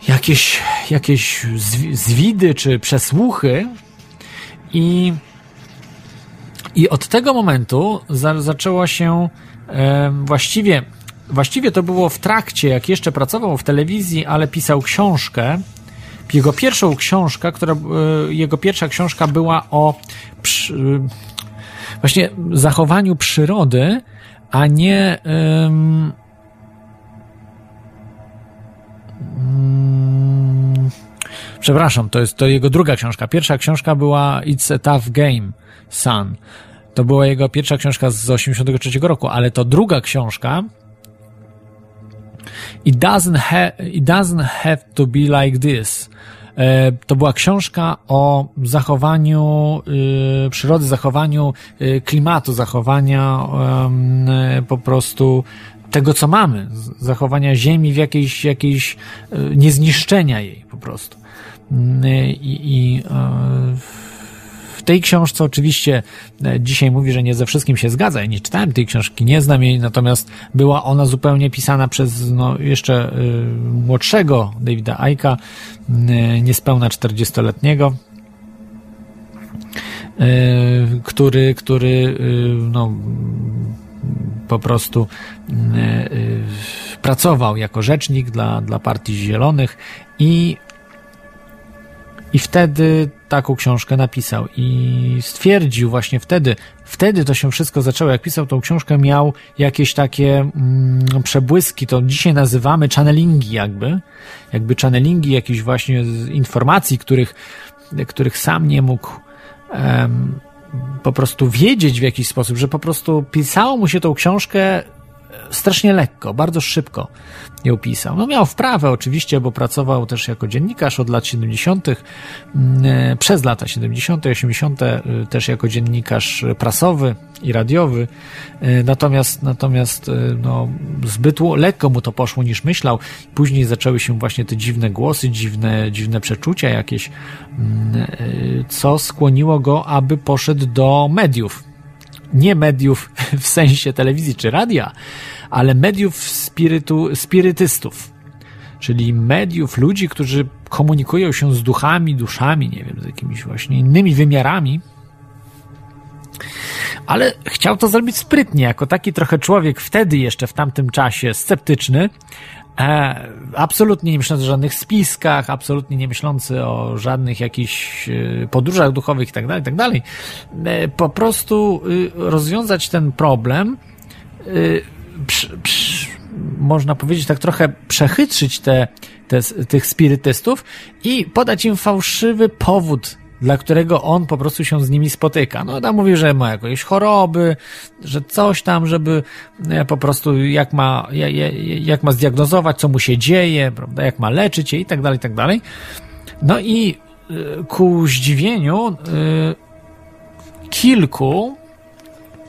B: jakieś, jakieś zwidy czy przesłuchy i, i od tego momentu za, zaczęło się właściwie właściwie to było w trakcie, jak jeszcze pracował w telewizji, ale pisał książkę jego pierwszą książkę, która, e, jego pierwsza książka była o przy, właśnie zachowaniu przyrody, a nie um, przepraszam, to jest to jego druga książka. Pierwsza książka była It's a Tough Game, Son. To była jego pierwsza książka z 83 roku, ale to druga książka It doesn't, ha it doesn't have to be like this. E, to była książka o zachowaniu y, przyrody, zachowaniu y, klimatu, zachowania po prostu tego, co mamy, zachowania Ziemi w jakiejś, jakiejś niezniszczenia jej po prostu. Y, I, i tej książce oczywiście e, dzisiaj mówi, że nie ze wszystkim się zgadza. Ja nie czytałem tej książki, nie znam jej, natomiast była ona zupełnie pisana przez no, jeszcze y, młodszego Davida Aika, y, niespełna 40-letniego, y, który, który no, po prostu pracował jako rzecznik dla, dla Partii Zielonych i i wtedy taką książkę napisał. I stwierdził właśnie wtedy, wtedy to się wszystko zaczęło. Jak pisał tą książkę, miał jakieś takie mm, przebłyski, to dzisiaj nazywamy channelingi jakby, jakby channelingi jakichś właśnie informacji, których, których sam nie mógł um, po prostu wiedzieć w jakiś sposób, że po prostu pisało mu się tą książkę strasznie lekko, bardzo szybko ją pisał. No miał wprawę oczywiście, bo pracował też jako dziennikarz od lat 70., mm, e, przez lata 70., 80., e, też jako dziennikarz prasowy i radiowy. E, natomiast, natomiast no, zbyt lekko mu to poszło niż myślał. Później zaczęły się właśnie te dziwne głosy, dziwne, dziwne przeczucia jakieś, mm, co skłoniło go, aby poszedł do mediów nie mediów w sensie telewizji czy radia, ale mediów spirytu, spirytystów, czyli mediów, ludzi, którzy komunikują się z duchami, duszami, nie wiem, z jakimiś właśnie innymi wymiarami, ale chciał to zrobić sprytnie, jako taki trochę człowiek wtedy jeszcze w tamtym czasie sceptyczny, e, absolutnie nie myślący o żadnych spiskach, absolutnie nie myślący o żadnych jakichś e, podróżach duchowych itd., tak itd., tak e, po prostu e, rozwiązać ten problem e, przy, przy, można powiedzieć tak trochę przechytrzyć te, te, tych spirytystów i podać im fałszywy powód, dla którego on po prostu się z nimi spotyka. No tam mówi, że ma jakieś choroby, że coś tam, żeby e, po prostu jak ma, jak ma zdiagnozować, co mu się dzieje, prawda, jak ma leczyć je i tak dalej, i tak dalej. No i e, ku zdziwieniu e, kilku,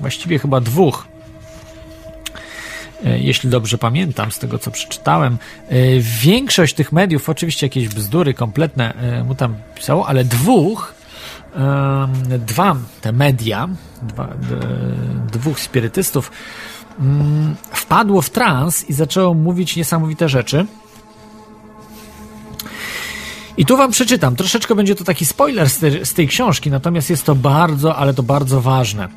B: właściwie chyba dwóch jeśli dobrze pamiętam z tego, co przeczytałem. E, większość tych mediów, oczywiście jakieś bzdury kompletne e, mu tam pisało, ale dwóch, dwa te media, dwa, dwóch spirytystów mm, wpadło w trans i zaczęło mówić niesamowite rzeczy. I tu wam przeczytam. Troszeczkę będzie to taki spoiler z, z tej książki, natomiast jest to bardzo, ale to bardzo ważne.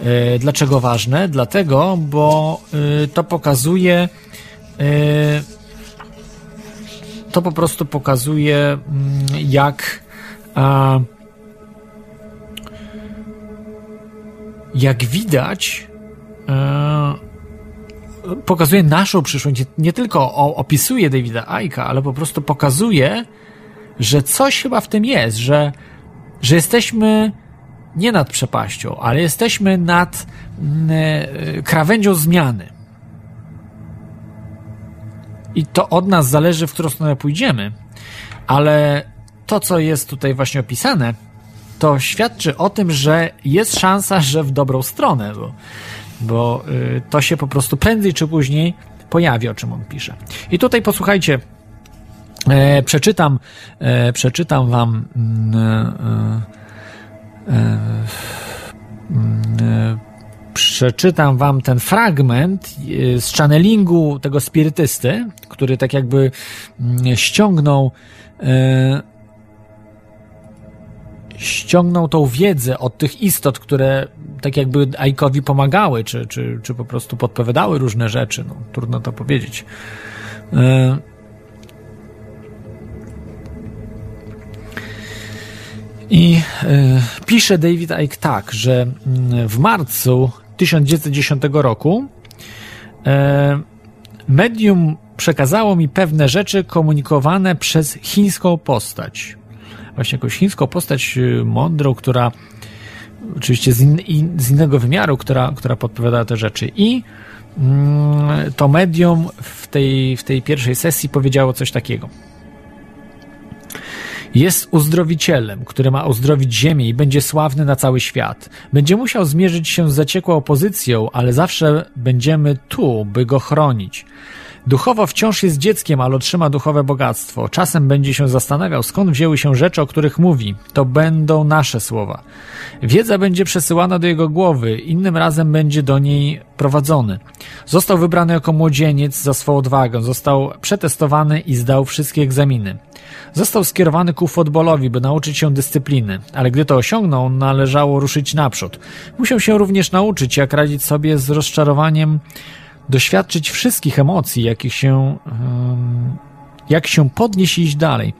B: E, dlaczego ważne? Dlatego, bo e, to pokazuje. E, to po prostu pokazuje, mm, jak. Jak widać, pokazuje naszą przyszłość. Nie tylko opisuje Davida Aika, ale po prostu pokazuje, że coś chyba w tym jest, że, że jesteśmy nie nad przepaścią, ale jesteśmy nad mm, e, krawędzią zmiany. I to od nas zależy, w którą stronę pójdziemy. Ale to, co jest tutaj właśnie opisane, to świadczy o tym, że jest szansa, że w dobrą stronę, bo, bo y, to się po prostu prędzej czy później pojawi, o czym on pisze. I tutaj posłuchajcie, e, przeczytam, e, przeczytam wam. Y, E, e, przeczytam wam ten fragment e, z channelingu tego spirytysty, który tak jakby mm, ściągnął ściągnął tą wiedzę od tych istot, które tak jakby Aikowi pomagały, czy, czy, czy po prostu podpowiadały różne rzeczy. No, trudno to powiedzieć. I y, pisze David Icke tak, że mm, w marcu 1910 roku y, medium przekazało mi pewne rzeczy komunikowane przez chińską postać. Właśnie jakąś chińską postać e, mądrą, która oczywiście z, in, z innego wymiaru, która, która podpowiada te rzeczy. I mm, to medium w tej, w tej pierwszej sesji powiedziało coś takiego. Jest uzdrowicielem, który ma uzdrowić ziemię i będzie sławny na cały świat. Będzie musiał zmierzyć się z zaciekłą opozycją, ale zawsze będziemy tu, by go chronić. Duchowo wciąż jest dzieckiem, ale otrzyma duchowe bogactwo. Czasem będzie się zastanawiał, skąd wzięły się rzeczy, o których mówi. To będą nasze słowa. Wiedza będzie przesyłana do jego głowy, innym razem będzie do niej prowadzony. Został wybrany jako młodzieniec za swą odwagę, został przetestowany i zdał wszystkie egzaminy. Został skierowany ku futbolowi, by nauczyć się dyscypliny, ale gdy to osiągnął, należało ruszyć naprzód. Musiał się również nauczyć, jak radzić sobie z rozczarowaniem, doświadczyć wszystkich emocji, jakich się, jak się podnieść i iść dalej.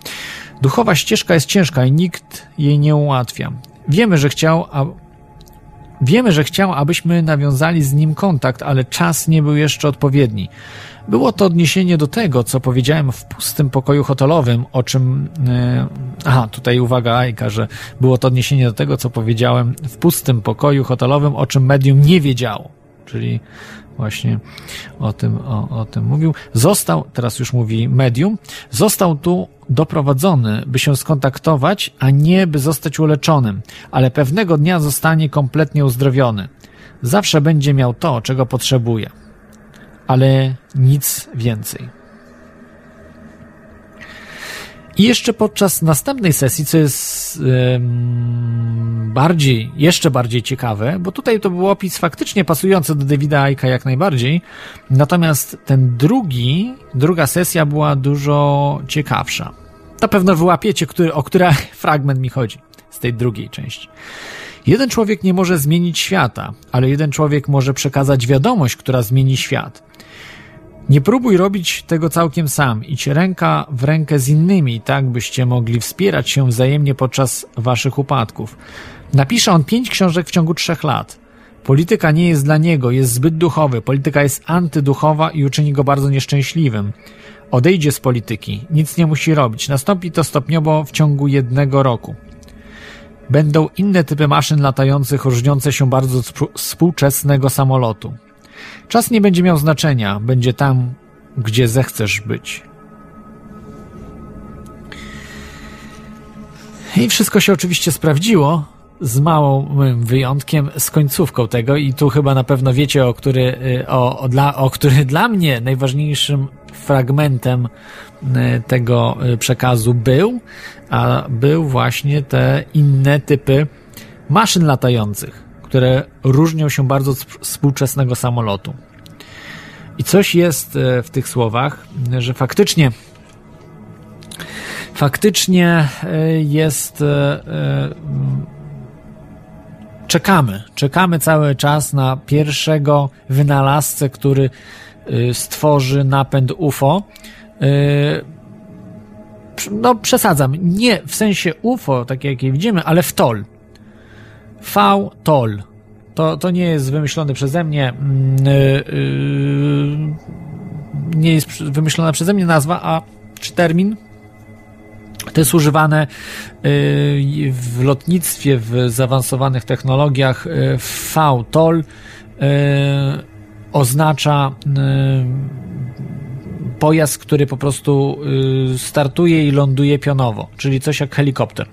B: Duchowa ścieżka jest ciężka i nikt jej nie ułatwia. Wiemy, że chciał, a Wiemy, że chciał, abyśmy nawiązali z nim kontakt, ale czas nie był jeszcze odpowiedni. Było to odniesienie do tego, co powiedziałem w pustym pokoju hotelowym, o czym. Yy, aha, tutaj uwaga, Ajka, że było to odniesienie do tego, co powiedziałem w pustym pokoju hotelowym, o czym medium nie wiedziało. czyli właśnie o tym, o, o tym mówił. Został, teraz już mówi medium, został tu doprowadzony, by się skontaktować, a nie by zostać uleczonym, ale pewnego dnia zostanie kompletnie uzdrowiony. Zawsze będzie miał to, czego potrzebuje, ale nic więcej. I jeszcze podczas następnej sesji, co jest bardziej, jeszcze bardziej ciekawe, bo tutaj to był opis faktycznie pasujący do Davida Aika jak najbardziej, natomiast ten drugi, druga sesja była dużo ciekawsza. Na pewno wyłapiecie, który, o który fragment mi chodzi z tej drugiej części. Jeden człowiek nie może zmienić świata, ale jeden człowiek może przekazać wiadomość, która zmieni świat. Nie próbuj robić tego całkiem sam. Idź ręka w rękę z innymi, tak byście mogli wspierać się wzajemnie podczas waszych upadków. Napisze on pięć książek w ciągu trzech lat. Polityka nie jest dla niego, jest zbyt duchowy. Polityka jest antyduchowa i uczyni go bardzo nieszczęśliwym. Odejdzie z polityki, nic nie musi robić. Nastąpi to stopniowo w ciągu jednego roku. Będą inne typy maszyn latających różniące się bardzo od współczesnego samolotu. Czas nie będzie miał znaczenia, będzie tam, gdzie zechcesz być. I wszystko się oczywiście sprawdziło, z małym wyjątkiem, z końcówką tego, i tu chyba na pewno wiecie, o który, o, o, dla, o który dla mnie najważniejszym fragmentem y, tego y, przekazu był, a był właśnie te inne typy maszyn latających które różnią się bardzo od współczesnego samolotu. I coś jest e, w tych słowach, że faktycznie faktycznie e, jest e, czekamy, czekamy cały czas na pierwszego wynalazcę, który stworzy napęd UFO. No, przesadzam. Nie w sensie UFO, takie jakie widzimy, ale w TOL. V-TOL. To, to nie jest wymyślony przeze mnie, yy, nie jest wymyślona przeze mnie nazwa, a czy termin. To jest używane yy, w lotnictwie, w zaawansowanych technologiach. Yy, V-TOL oznacza pojazd, który po prostu startuje i ląduje pionowo, czyli coś jak helikopter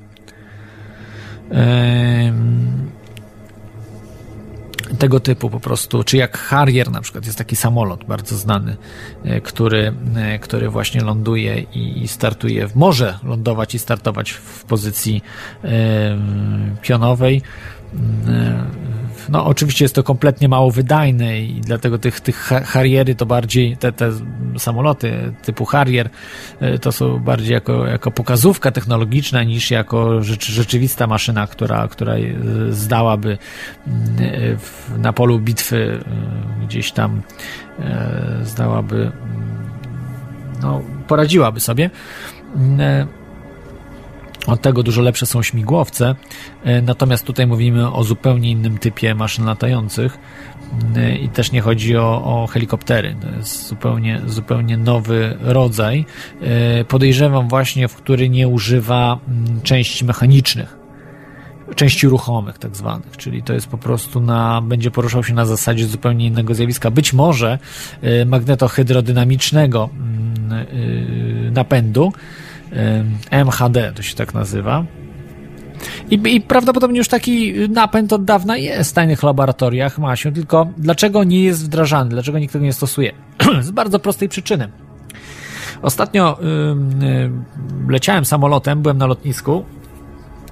B: tego typu po prostu, czy jak Harrier na przykład, jest taki samolot bardzo znany, e, który, e, który właśnie ląduje i startuje, może lądować i startować w pozycji pionowej no, oczywiście jest to kompletnie mało wydajne i dlatego tych, tych Harriery to bardziej, te, te samoloty typu Harrier e, to są bardziej jako, jako pokazówka technologiczna niż jako rzecz, rzeczywista maszyna, która, która e, zdałaby e, na polu bitwy gdzieś tam zdałaby no, poradziłaby sobie. Od tego dużo lepsze są śmigłowce, e, natomiast tutaj mówimy o zupełnie innym typie maszyn latających e, i też nie chodzi o, o helikoptery. To jest zupełnie, zupełnie nowy rodzaj. E, podejrzewam właśnie, w który nie używa mm, części mechanicznych, części ruchomych tak zwanych, czyli to jest po prostu na, będzie poruszał się na zasadzie zupełnie innego zjawiska. Być może magnetohydrodynamicznego mm, napędu, MHD to się tak nazywa. I, I, prawdopodobnie już taki napęd od dawna jest w tajnych laboratoriach, ma się, tylko dlaczego nie jest wdrażany, dlaczego nikt tego nie stosuje? Z bardzo prostej przyczyny. Ostatnio yy, leciałem samolotem, byłem na lotnisku,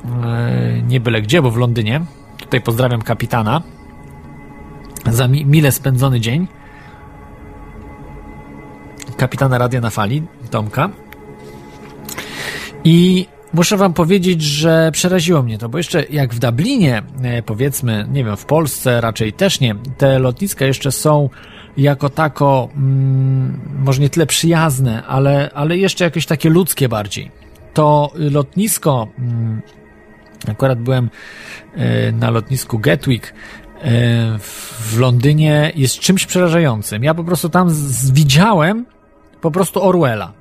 B: yy, nie byle gdzie, bo w Londynie. Tutaj pozdrawiam kapitana za mi, mile spędzony dzień. Kapitana Radia na Fali, Tomka. I muszę wam powiedzieć, że przeraziło mnie to, bo jeszcze jak w Dublinie, e, powiedzmy, nie wiem, w Polsce raczej też nie, te lotniska jeszcze są jako tako, mm, może nie tyle przyjazne, ale, ale jeszcze jakieś takie ludzkie bardziej. To lotnisko, mm, akurat byłem e, na lotnisku Gatwick, e, w Londynie jest czymś przerażającym. Ja po prostu tam widziałem po prostu Orwella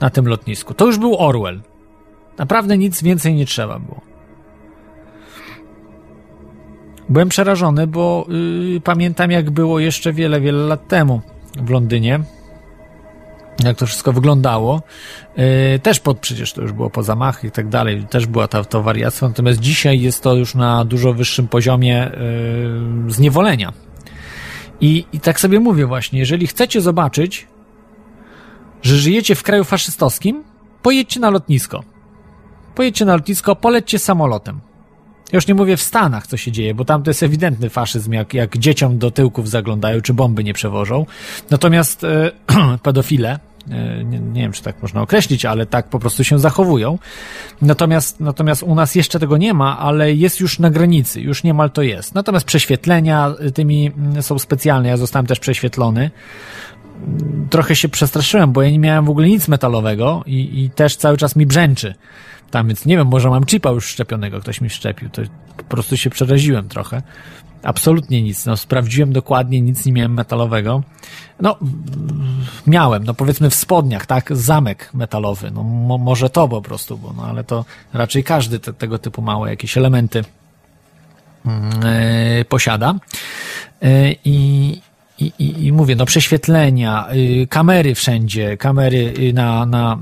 B: na tym lotnisku. To już był Orwell. Naprawdę nic więcej nie trzeba było. Byłem przerażony, bo yy, pamiętam, jak było jeszcze wiele, wiele lat temu w Londynie. Jak to wszystko wyglądało. Yy, też pod, przecież to już było po zamachach i tak dalej, też była ta, to. Natomiast dzisiaj jest to już na dużo wyższym poziomie yy, zniewolenia. I, I tak sobie mówię właśnie, jeżeli chcecie zobaczyć, że żyjecie w kraju faszystowskim, pojedźcie na lotnisko. Pojedźcie na lotnisko, polećcie samolotem. Już nie mówię w Stanach, co się dzieje, bo tam to jest ewidentny faszyzm, jak, jak dzieciom do tyłków zaglądają, czy bomby nie przewożą. Natomiast e, pedofile, e, nie, nie, wiem, czy tak można określić, ale tak po prostu się zachowują. Natomiast, natomiast u nas jeszcze tego nie ma, ale jest już na granicy, już niemal to jest. Natomiast prześwietlenia tymi mm, są specjalne, ja zostałem też prześwietlony trochę się przestraszyłem, bo ja nie miałem w ogóle nic metalowego i, i też cały czas mi brzęczy. Tam, więc nie wiem, może mam chipa już szczepionego, ktoś mi szczepił, to po prostu się przeraziłem trochę. Absolutnie nic, no sprawdziłem dokładnie, nic nie miałem metalowego. No, miałem, no powiedzmy w spodniach, tak, zamek metalowy, no mo, może to po prostu, bo no ale to raczej każdy te, tego typu małe jakieś elementy yy, posiada. Yy, I, i, i, i mówię, no prześwietlenia, y, kamery wszędzie, kamery y, na, na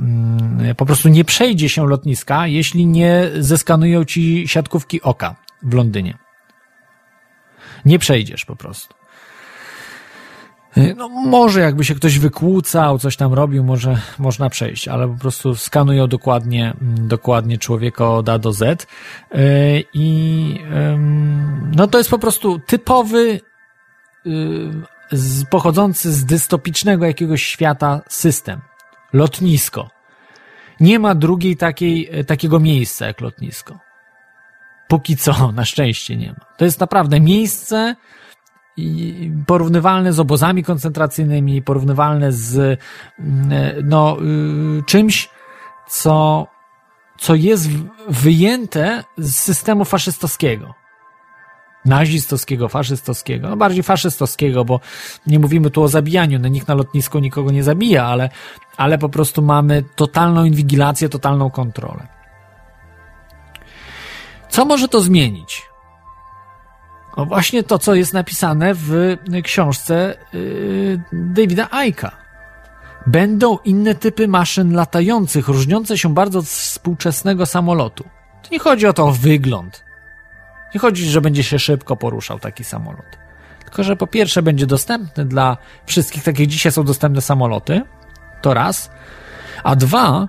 B: y, po prostu nie przejdzie się lotniska, jeśli nie zeskanują ci siatkówki oka w Londynie. Nie przejdziesz po prostu. Y, no może jakby się ktoś wykłócał, coś tam robił, może można przejść, ale po prostu skanują dokładnie, mm, dokładnie człowieka od A do Z. Y, I no to jest po prostu typowy z, pochodzący z dystopicznego jakiegoś świata system. Lotnisko. Nie ma drugiej takiej, e, takiego miejsca jak lotnisko. Póki co, na szczęście nie ma. To jest naprawdę miejsce porównywalne z obozami koncentracyjnymi, porównywalne z mm, e, no, y, czymś, co, co jest wyjęte z systemu faszystowskiego nazistowskiego, faszystowskiego, no bardziej faszystowskiego, bo nie mówimy tu o zabijaniu, no nikt na lotnisku nikogo nie zabija, ale, ale po prostu mamy totalną inwigilację, totalną kontrolę. Co może to zmienić? No właśnie to, co jest napisane w książce yy, Davida Aika. Będą inne typy maszyn latających, różniące się bardzo od współczesnego samolotu. To nie chodzi o to o wygląd. Nie chodzi, że będzie się szybko poruszał taki samolot. Tylko, że po pierwsze będzie dostępny dla wszystkich, tak jak dzisiaj są dostępne samoloty, to raz, a dwa,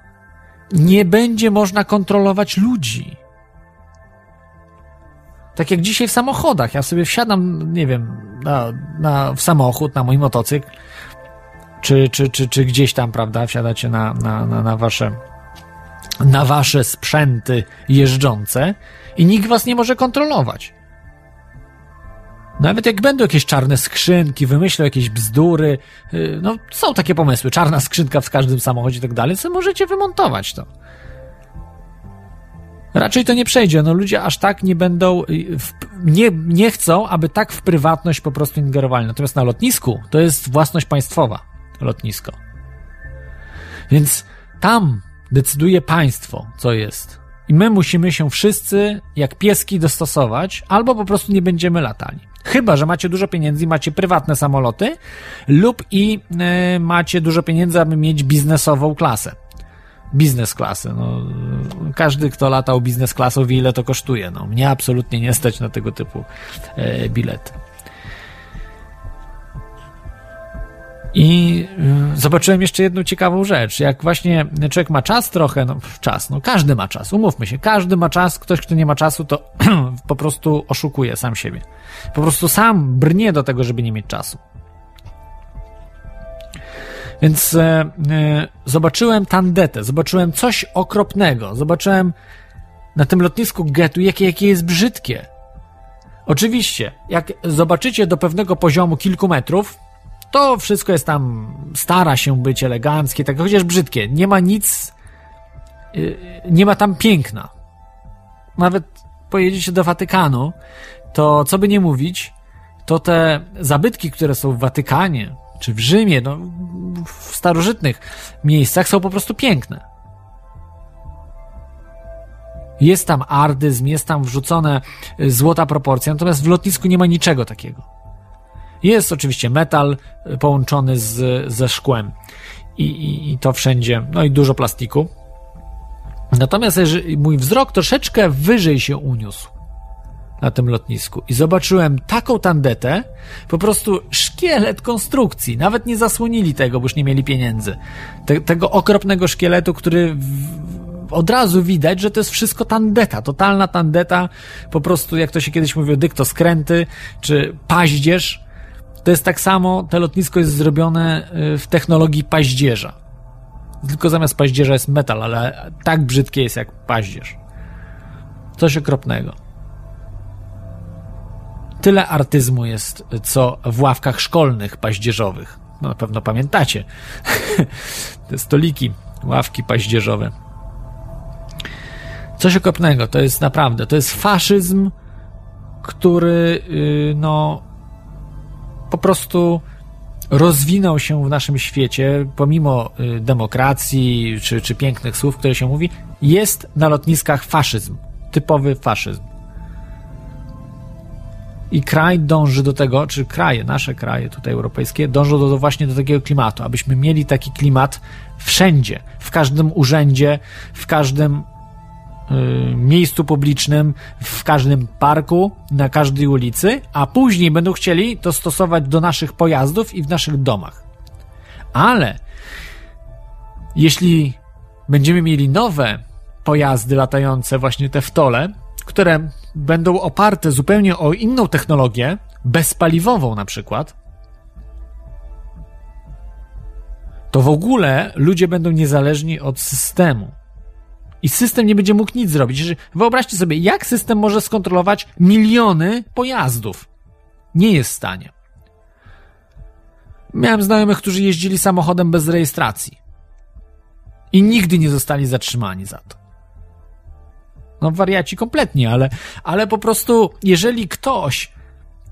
B: nie będzie można kontrolować ludzi. Tak jak dzisiaj w samochodach. Ja sobie wsiadam, nie wiem, na, na, w samochód, na mój motocykl, czy, czy, czy, czy gdzieś tam, prawda, wsiadacie na, na, na, na wasze na wasze sprzęty jeżdżące i nikt was nie może kontrolować. Nawet jak będą jakieś czarne skrzynki, wymyślą jakieś bzdury, y, no są takie pomysły, czarna skrzynka w każdym samochodzie i tak dalej, co możecie wymontować to. Raczej to nie przejdzie, no ludzie aż tak nie będą, y, w, nie, nie chcą, aby tak w prywatność po prostu ingerowali. Natomiast na lotnisku to jest własność państwowa, lotnisko. Więc tam decyduje państwo, co jest. I my musimy się wszyscy, jak pieski, dostosować, albo po prostu nie będziemy latali. Chyba, że macie dużo pieniędzy i macie prywatne samoloty, lub i y, macie dużo pieniędzy, aby mieć biznesową klasę. Biznes klasę. No, każdy, kto latał biznes klasą, wie ile to kosztuje. No, mnie absolutnie nie stać na tego typu y, bilety. I y, zobaczyłem jeszcze jedną ciekawą rzecz. Jak właśnie człowiek ma czas trochę, no czas, no każdy ma czas, umówmy się, każdy ma czas, ktoś, kto nie ma czasu, to po prostu oszukuje sam siebie. Po prostu sam brnie do tego, żeby nie mieć czasu. Więc e, e, zobaczyłem tandetę, zobaczyłem coś okropnego, zobaczyłem na tym lotnisku getu, jakie, jakie jest brzydkie. Oczywiście, jak zobaczycie do pewnego poziomu kilku metrów, to wszystko jest tam, stara się być eleganckie, tak chociaż brzydkie. Nie ma nic, y, nie ma tam piękna. Nawet pojedziecie do Watykanu, to co by nie mówić, to te zabytki, które są w Watykanie, czy w Rzymie, no, w starożytnych miejscach są po prostu piękne. Jest tam ardyzm, jest tam wrzucone złota proporcja, natomiast w lotnisku nie ma niczego takiego. Jest oczywiście metal y, połączony z, ze szkłem I, i, i to wszędzie, no i dużo plastiku. Natomiast mój wzrok troszeczkę wyżej się uniósł na tym lotnisku i zobaczyłem taką tandetę, po prostu szkielet konstrukcji. Nawet nie zasłonili tego, bo już nie mieli pieniędzy. Te, tego okropnego szkieletu, który w, od razu widać, że to jest wszystko tandeta, totalna tandeta, po prostu jak to się kiedyś mówiło, dyktoskręty, czy paździerz. To jest tak samo, to lotnisko jest zrobione y, w technologii paździerza. Tylko zamiast paździerza jest metal, ale tak brzydkie jest jak paździerz. Coś okropnego. Tyle artyzmu jest, co w ławkach szkolnych paździerzowych. No, na pewno pamiętacie. Te stoliki, ławki paździerzowe. Coś okropnego. To jest naprawdę, to jest faszyzm, który, yy, no, po prostu rozwinął się w naszym świecie, pomimo y, demokracji czy, czy pięknych słów, które się mówi, jest na lotniskach faszyzm. Typowy faszyzm. I kraj dąży do tego, czy kraje, nasze kraje tutaj europejskie, dążą do, do właśnie do takiego klimatu, abyśmy mieli taki klimat wszędzie, w każdym urzędzie, w każdym miejscu publicznym, w każdym parku, na każdej ulicy, a później będą chcieli to stosować do naszych pojazdów i w naszych domach. Ale jeśli będziemy mieli nowe pojazdy latające, właśnie te w tole, które będą oparte zupełnie o inną technologię, bezpaliwową na przykład, to w ogóle ludzie będą niezależni od systemu. I system nie będzie mógł nic zrobić. Wyobraźcie sobie, jak system może skontrolować miliony pojazdów. Nie jest w stanie. Miałem znajomych, którzy jeździli samochodem bez rejestracji. I nigdy nie zostali zatrzymani za to. No wariaci kompletnie, ale, ale po prostu jeżeli ktoś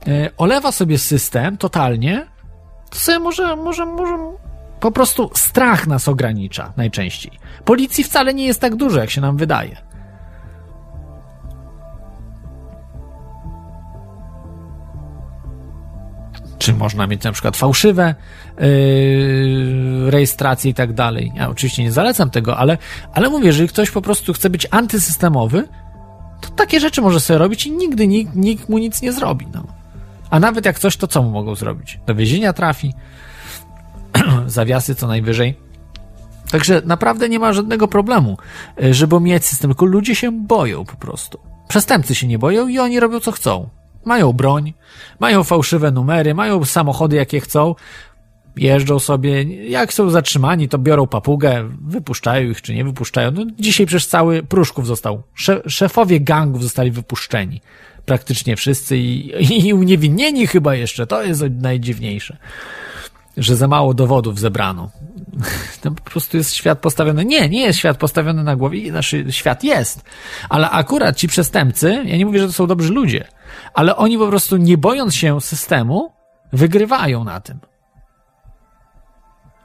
B: e, olewa sobie system totalnie, to sobie może, może, może po prostu strach nas ogranicza najczęściej. Policji wcale nie jest tak dużo, jak się nam wydaje. czy można mieć na przykład fałszywe yy, rejestracje i tak dalej. Ja oczywiście nie zalecam tego, ale, ale mówię, jeżeli ktoś po prostu chce być antysystemowy, to takie rzeczy może sobie robić i nigdy nikt, nikt mu nic nie zrobi. No. A nawet jak coś, to co mu mogą zrobić? Do więzienia trafi, zawiasy co najwyżej. Także naprawdę nie ma żadnego problemu, yy, żeby mieć system, tylko ludzie się boją po prostu. Przestępcy się nie boją i oni robią co chcą. Mają broń, mają fałszywe numery, mają samochody jakie chcą, jeżdżą sobie, jak są zatrzymani, to biorą papugę, wypuszczają ich czy nie wypuszczają. No, dzisiaj przecież cały Pruszków został, szefowie gangów zostali wypuszczeni. Praktycznie wszyscy i, i uniewinnieni chyba jeszcze, to jest najdziwniejsze. Że za mało dowodów zebrano. To po prostu jest świat postawiony. Nie, nie jest świat postawiony na głowie, znaczy świat jest. Ale akurat ci przestępcy, ja nie mówię, że to są dobrzy ludzie, ale oni po prostu nie bojąc się systemu, wygrywają na tym.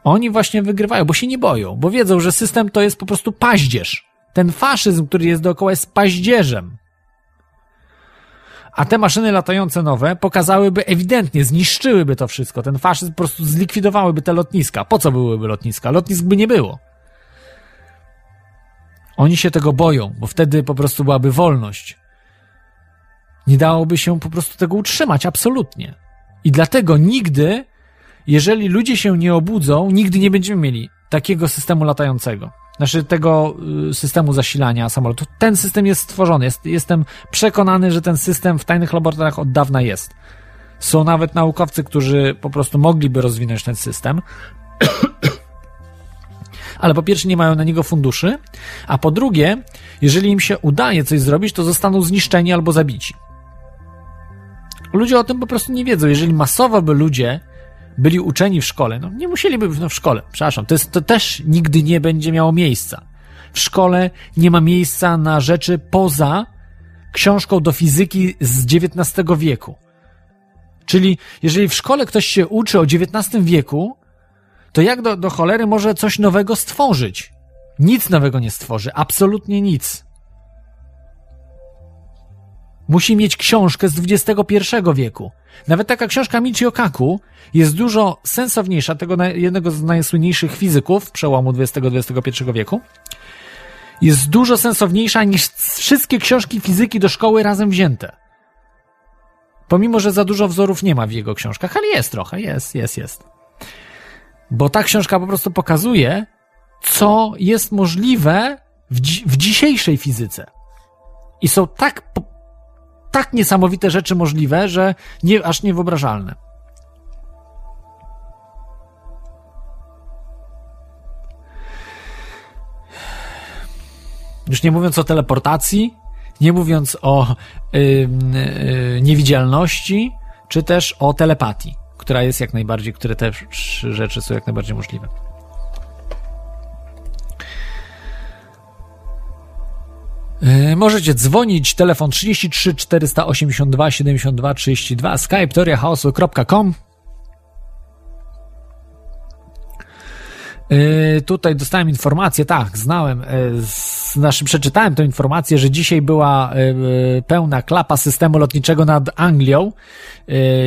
B: Oni właśnie wygrywają, bo się nie boją, bo wiedzą, że system to jest po prostu paździerz. Ten faszyzm, który jest dookoła, jest paździerzem. A te maszyny latające nowe pokazałyby ewidentnie, zniszczyłyby to wszystko. Ten faszyzm po prostu zlikwidowałyby te lotniska. Po co byłyby lotniska? Lotnisk by nie było. Oni się tego boją, bo wtedy po prostu byłaby wolność. Nie dałoby się po prostu tego utrzymać, absolutnie. I dlatego nigdy, jeżeli ludzie się nie obudzą, nigdy nie będziemy mieli takiego systemu latającego. Znaczy tego y, systemu zasilania samolotu. Ten system jest stworzony. Jest, jestem przekonany, że ten system w tajnych laboratoriach od dawna jest. Są nawet naukowcy, którzy po prostu mogliby rozwinąć ten system. Ale po pierwsze nie mają na niego funduszy, a po drugie, jeżeli im się udaje coś zrobić, to zostaną zniszczeni albo zabici. Ludzie o tym po prostu nie wiedzą. Jeżeli masowo by ludzie byli uczeni w szkole, no nie musieliby no w szkole, przepraszam, to, jest, to też nigdy nie będzie miało miejsca. W szkole nie ma miejsca na rzeczy poza książką do fizyki z XIX wieku. Czyli jeżeli w szkole ktoś się uczy o XIX wieku, to jak do, do cholery może coś nowego stworzyć? Nic nowego nie stworzy, absolutnie nic. Musi mieć książkę z XXI wieku. Nawet taka książka Michio Kaku jest dużo sensowniejsza, tego jednego z najsłynniejszych fizyków przełomu XX-XXI wieku. Jest dużo sensowniejsza niż wszystkie książki fizyki do szkoły razem wzięte. Pomimo, że za dużo wzorów nie ma w jego książkach, ale jest trochę, jest, jest, jest. Bo ta książka po prostu pokazuje, co jest możliwe w, dzi w dzisiejszej fizyce. I są tak, tak niesamowite rzeczy możliwe, że nie, aż niewyobrażalne. Już nie mówiąc o teleportacji, nie mówiąc o yy, yy, niewidzialności, czy też o telepatii, która jest jak najbardziej, które te rzeczy są jak najbardziej możliwe. Możecie dzwonić, telefon 33 482 72 32, skype teoriachaosu.com Yy, tutaj dostałem informację, tak, znałem, yy, znaczy przeczytałem tę informację, że dzisiaj była pełna klapa systemu lotniczego nad Anglią.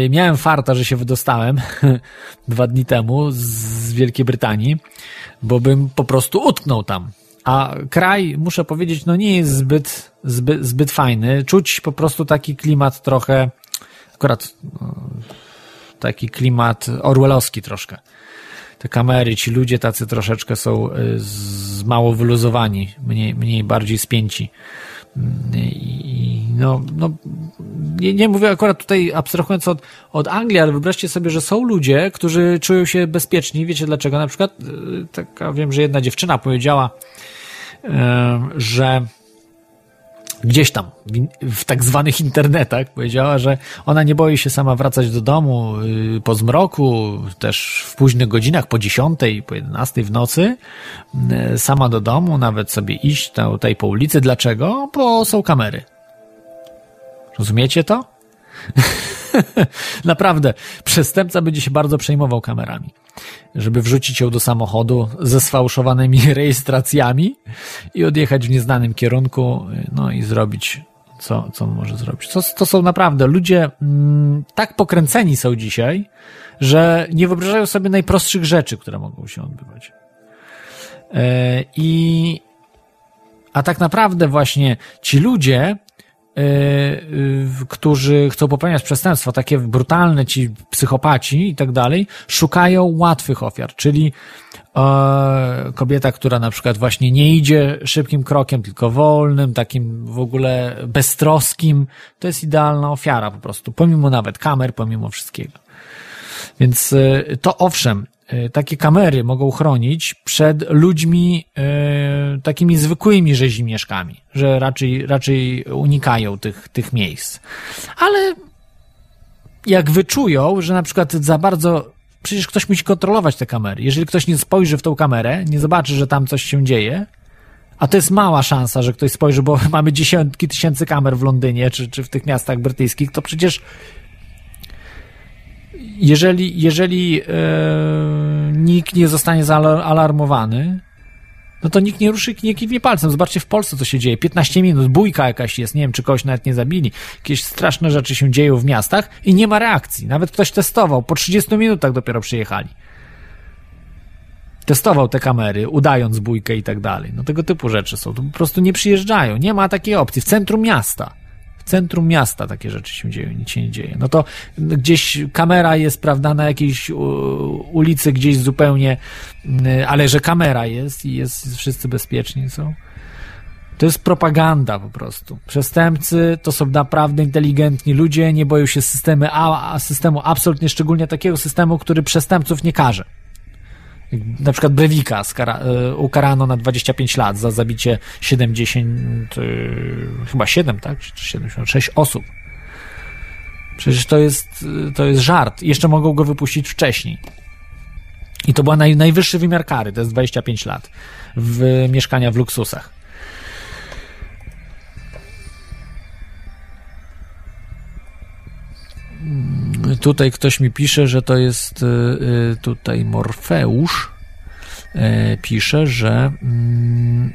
B: Miałem farta, że się wydostałem dwa dni temu z Wielkiej Brytanii, bo bym po prostu utknął tam. A kraj, muszę powiedzieć, no nie jest zbyt, zbyt, zbyt fajny. Czuć po prostu taki klimat trochę, akurat no, taki klimat orwellowski troszkę te kamery, ci ludzie tacy troszeczkę są y, z, mało wyluzowani, mniej, mniej bardziej spięci. Mm, I, no, no, nie, nie mówię akurat tutaj abstrahując od, od Anglii, ale wyobraźcie sobie, że są ludzie, którzy czują się bezpieczni. Wiecie dlaczego? Na przykład, y, taka wiem, że jedna dziewczyna powiedziała, że gdzieś tam w, tak zwanych internetach powiedziała, że ona nie boi się sama wracać do domu y, po zmroku, też w późnych godzinach, po 10, po 11 w nocy, y, sama do domu, nawet sobie iść tutaj po ulicy. Dlaczego? Bo są kamery. Rozumiecie to? Naprawdę, przestępca będzie się bardzo przejmował kamerami żeby wrzucić ją do samochodu ze sfałszowanymi rejestracjami i odjechać w nieznanym kierunku, no i zrobić co, co on może zrobić. To, to są naprawdę ludzie mm, tak pokręceni są dzisiaj, że nie wyobrażają sobie najprostszych rzeczy, które mogą się odbywać. E, I a tak naprawdę właśnie ci ludzie Yy, którzy chcą popełniać przestępstwa, takie brutalne, ci psychopaci i tak dalej, szukają łatwych ofiar, czyli e, kobieta, która na przykład właśnie nie idzie szybkim krokiem, tylko wolnym, takim w ogóle beztroskim, to jest idealna ofiara po prostu, pomimo nawet kamer, pomimo wszystkiego. Więc e, to owszem, takie kamery mogą chronić przed ludźmi e, takimi zwykłymi rzezimieszkami, że raczej, raczej unikają tych, tych miejsc. Ale jak wyczują, że na przykład za bardzo przecież ktoś musi kontrolować te kamery. Jeżeli ktoś nie spojrzy w tą kamerę, nie zobaczy, że tam coś się dzieje, a to jest mała szansa, że ktoś spojrzy, bo mamy dziesiątki tysięcy kamer w Londynie czy, czy w tych miastach brytyjskich, to przecież jeżeli, jeżeli e, nikt nie zostanie zaalarmowany, no to nikt nie ruszy, nie kiwnie palcem. Zobaczcie w Polsce, co się dzieje. 15 minut, bójka jakaś jest, nie wiem, czy kogoś nawet nie zabili. Jakieś straszne rzeczy się dzieją w miastach i nie ma reakcji. Nawet ktoś testował, po 30 minutach dopiero przyjechali. Testował te kamery, udając bójkę i tak dalej. No tego typu rzeczy są. To po prostu nie przyjeżdżają. Nie ma takiej opcji. W centrum miasta centrum miasta takie rzeczy się dzieją, nic się nie dzieje. No to gdzieś kamera jest, prawda, na jakiejś ulicy gdzieś zupełnie, mm, ale że kamera jest i jest, wszyscy bezpieczni są. To jest propaganda po prostu. Przestępcy to są naprawdę inteligentni ludzie, nie boją się systemy, a, systemu absolutnie szczególnie takiego systemu, który przestępców nie karze na przykład Brewika skara, e, ukarano na 25 lat za zabicie 70, y, chyba 7, tak? Czy 76 osób. Przecież to jest, to jest żart. Jeszcze mogą go wypuścić wcześniej. I to była naj, najwyższy wymiar kary, to jest 25 lat w mieszkania w luksusach. Tutaj ktoś mi pisze, że to jest y, y, tutaj Morfeusz. E, pisze, że mm,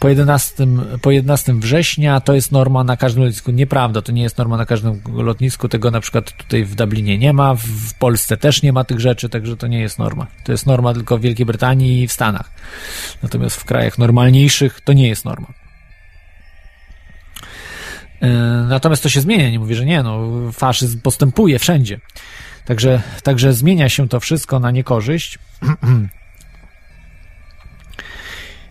B: po 11, po 11 września to jest norma na każdym lotnisku. Nieprawda, to nie jest norma na każdym lotnisku. Tego na przykład tutaj w Dublinie nie ma, w Polsce też nie ma tych rzeczy, także to nie jest norma. To jest norma tylko w Wielkiej Brytanii i w Stanach. Natomiast w krajach normalniejszych to nie jest norma. E, natomiast to się zmienia, nie mówię, że nie, no faszyzm postępuje wszędzie. Także, także zmienia się to wszystko na niekorzyść.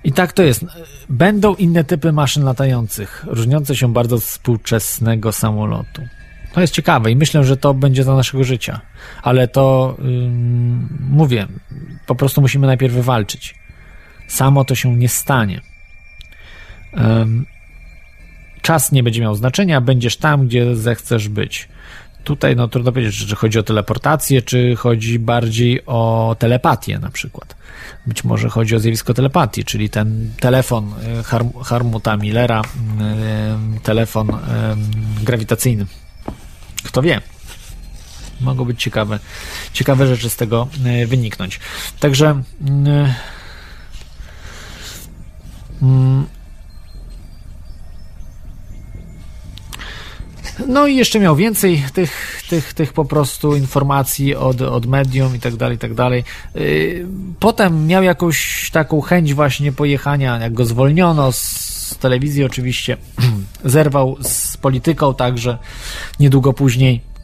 B: I tak to jest. Będą inne typy maszyn latających, różniące się bardzo od współczesnego samolotu. To jest ciekawe i myślę, że to będzie za naszego życia. Ale to mówię, po prostu musimy najpierw wywalczyć. Samo to się nie stanie. Czas nie będzie miał znaczenia, będziesz tam, gdzie zechcesz być. Tutaj no trudno powiedzieć, czy chodzi o teleportację, czy chodzi bardziej o telepatię na przykład. Być może chodzi o zjawisko telepatii, czyli ten telefon e, Harm Harmuta Millera, e, telefon e, grawitacyjny. Kto wie? Mogą być ciekawe, ciekawe rzeczy z tego wyniknąć. Także mm, No i jeszcze miał więcej tych, tych, tych po prostu informacji od, od medium i tak dalej, i tak dalej. Y, potem miał jakąś taką chęć właśnie pojechania, jak go zwolniono z telewizji oczywiście, zerwał z polityką także niedługo później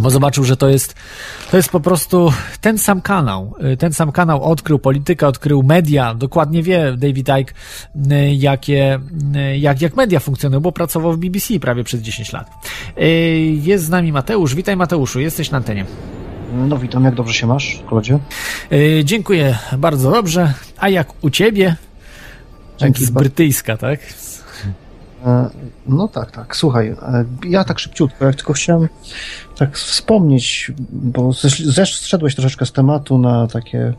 B: bo zobaczył, że to jest, to jest po prostu ten sam kanał. Y, ten sam kanał odkrył politykę, odkrył media. Dokładnie wie David Icke, y, jakie, y, jak, jak media funkcjonują, bo pracował w BBC prawie przez 10 lat. Jest z nami Mateusz. Witaj Mateuszu, jesteś na antenie.
E: No witam, jak dobrze się masz, Klodzie?
B: Dziękuję bardzo dobrze. A jak u ciebie? Dzięki. Z brytyjska, tak?
E: E, no tak, tak. Słuchaj, e, ja tak szybciutko, jak tylko chciałem tak wspomnieć, bo zeszedłeś troszeczkę z tematu na takie,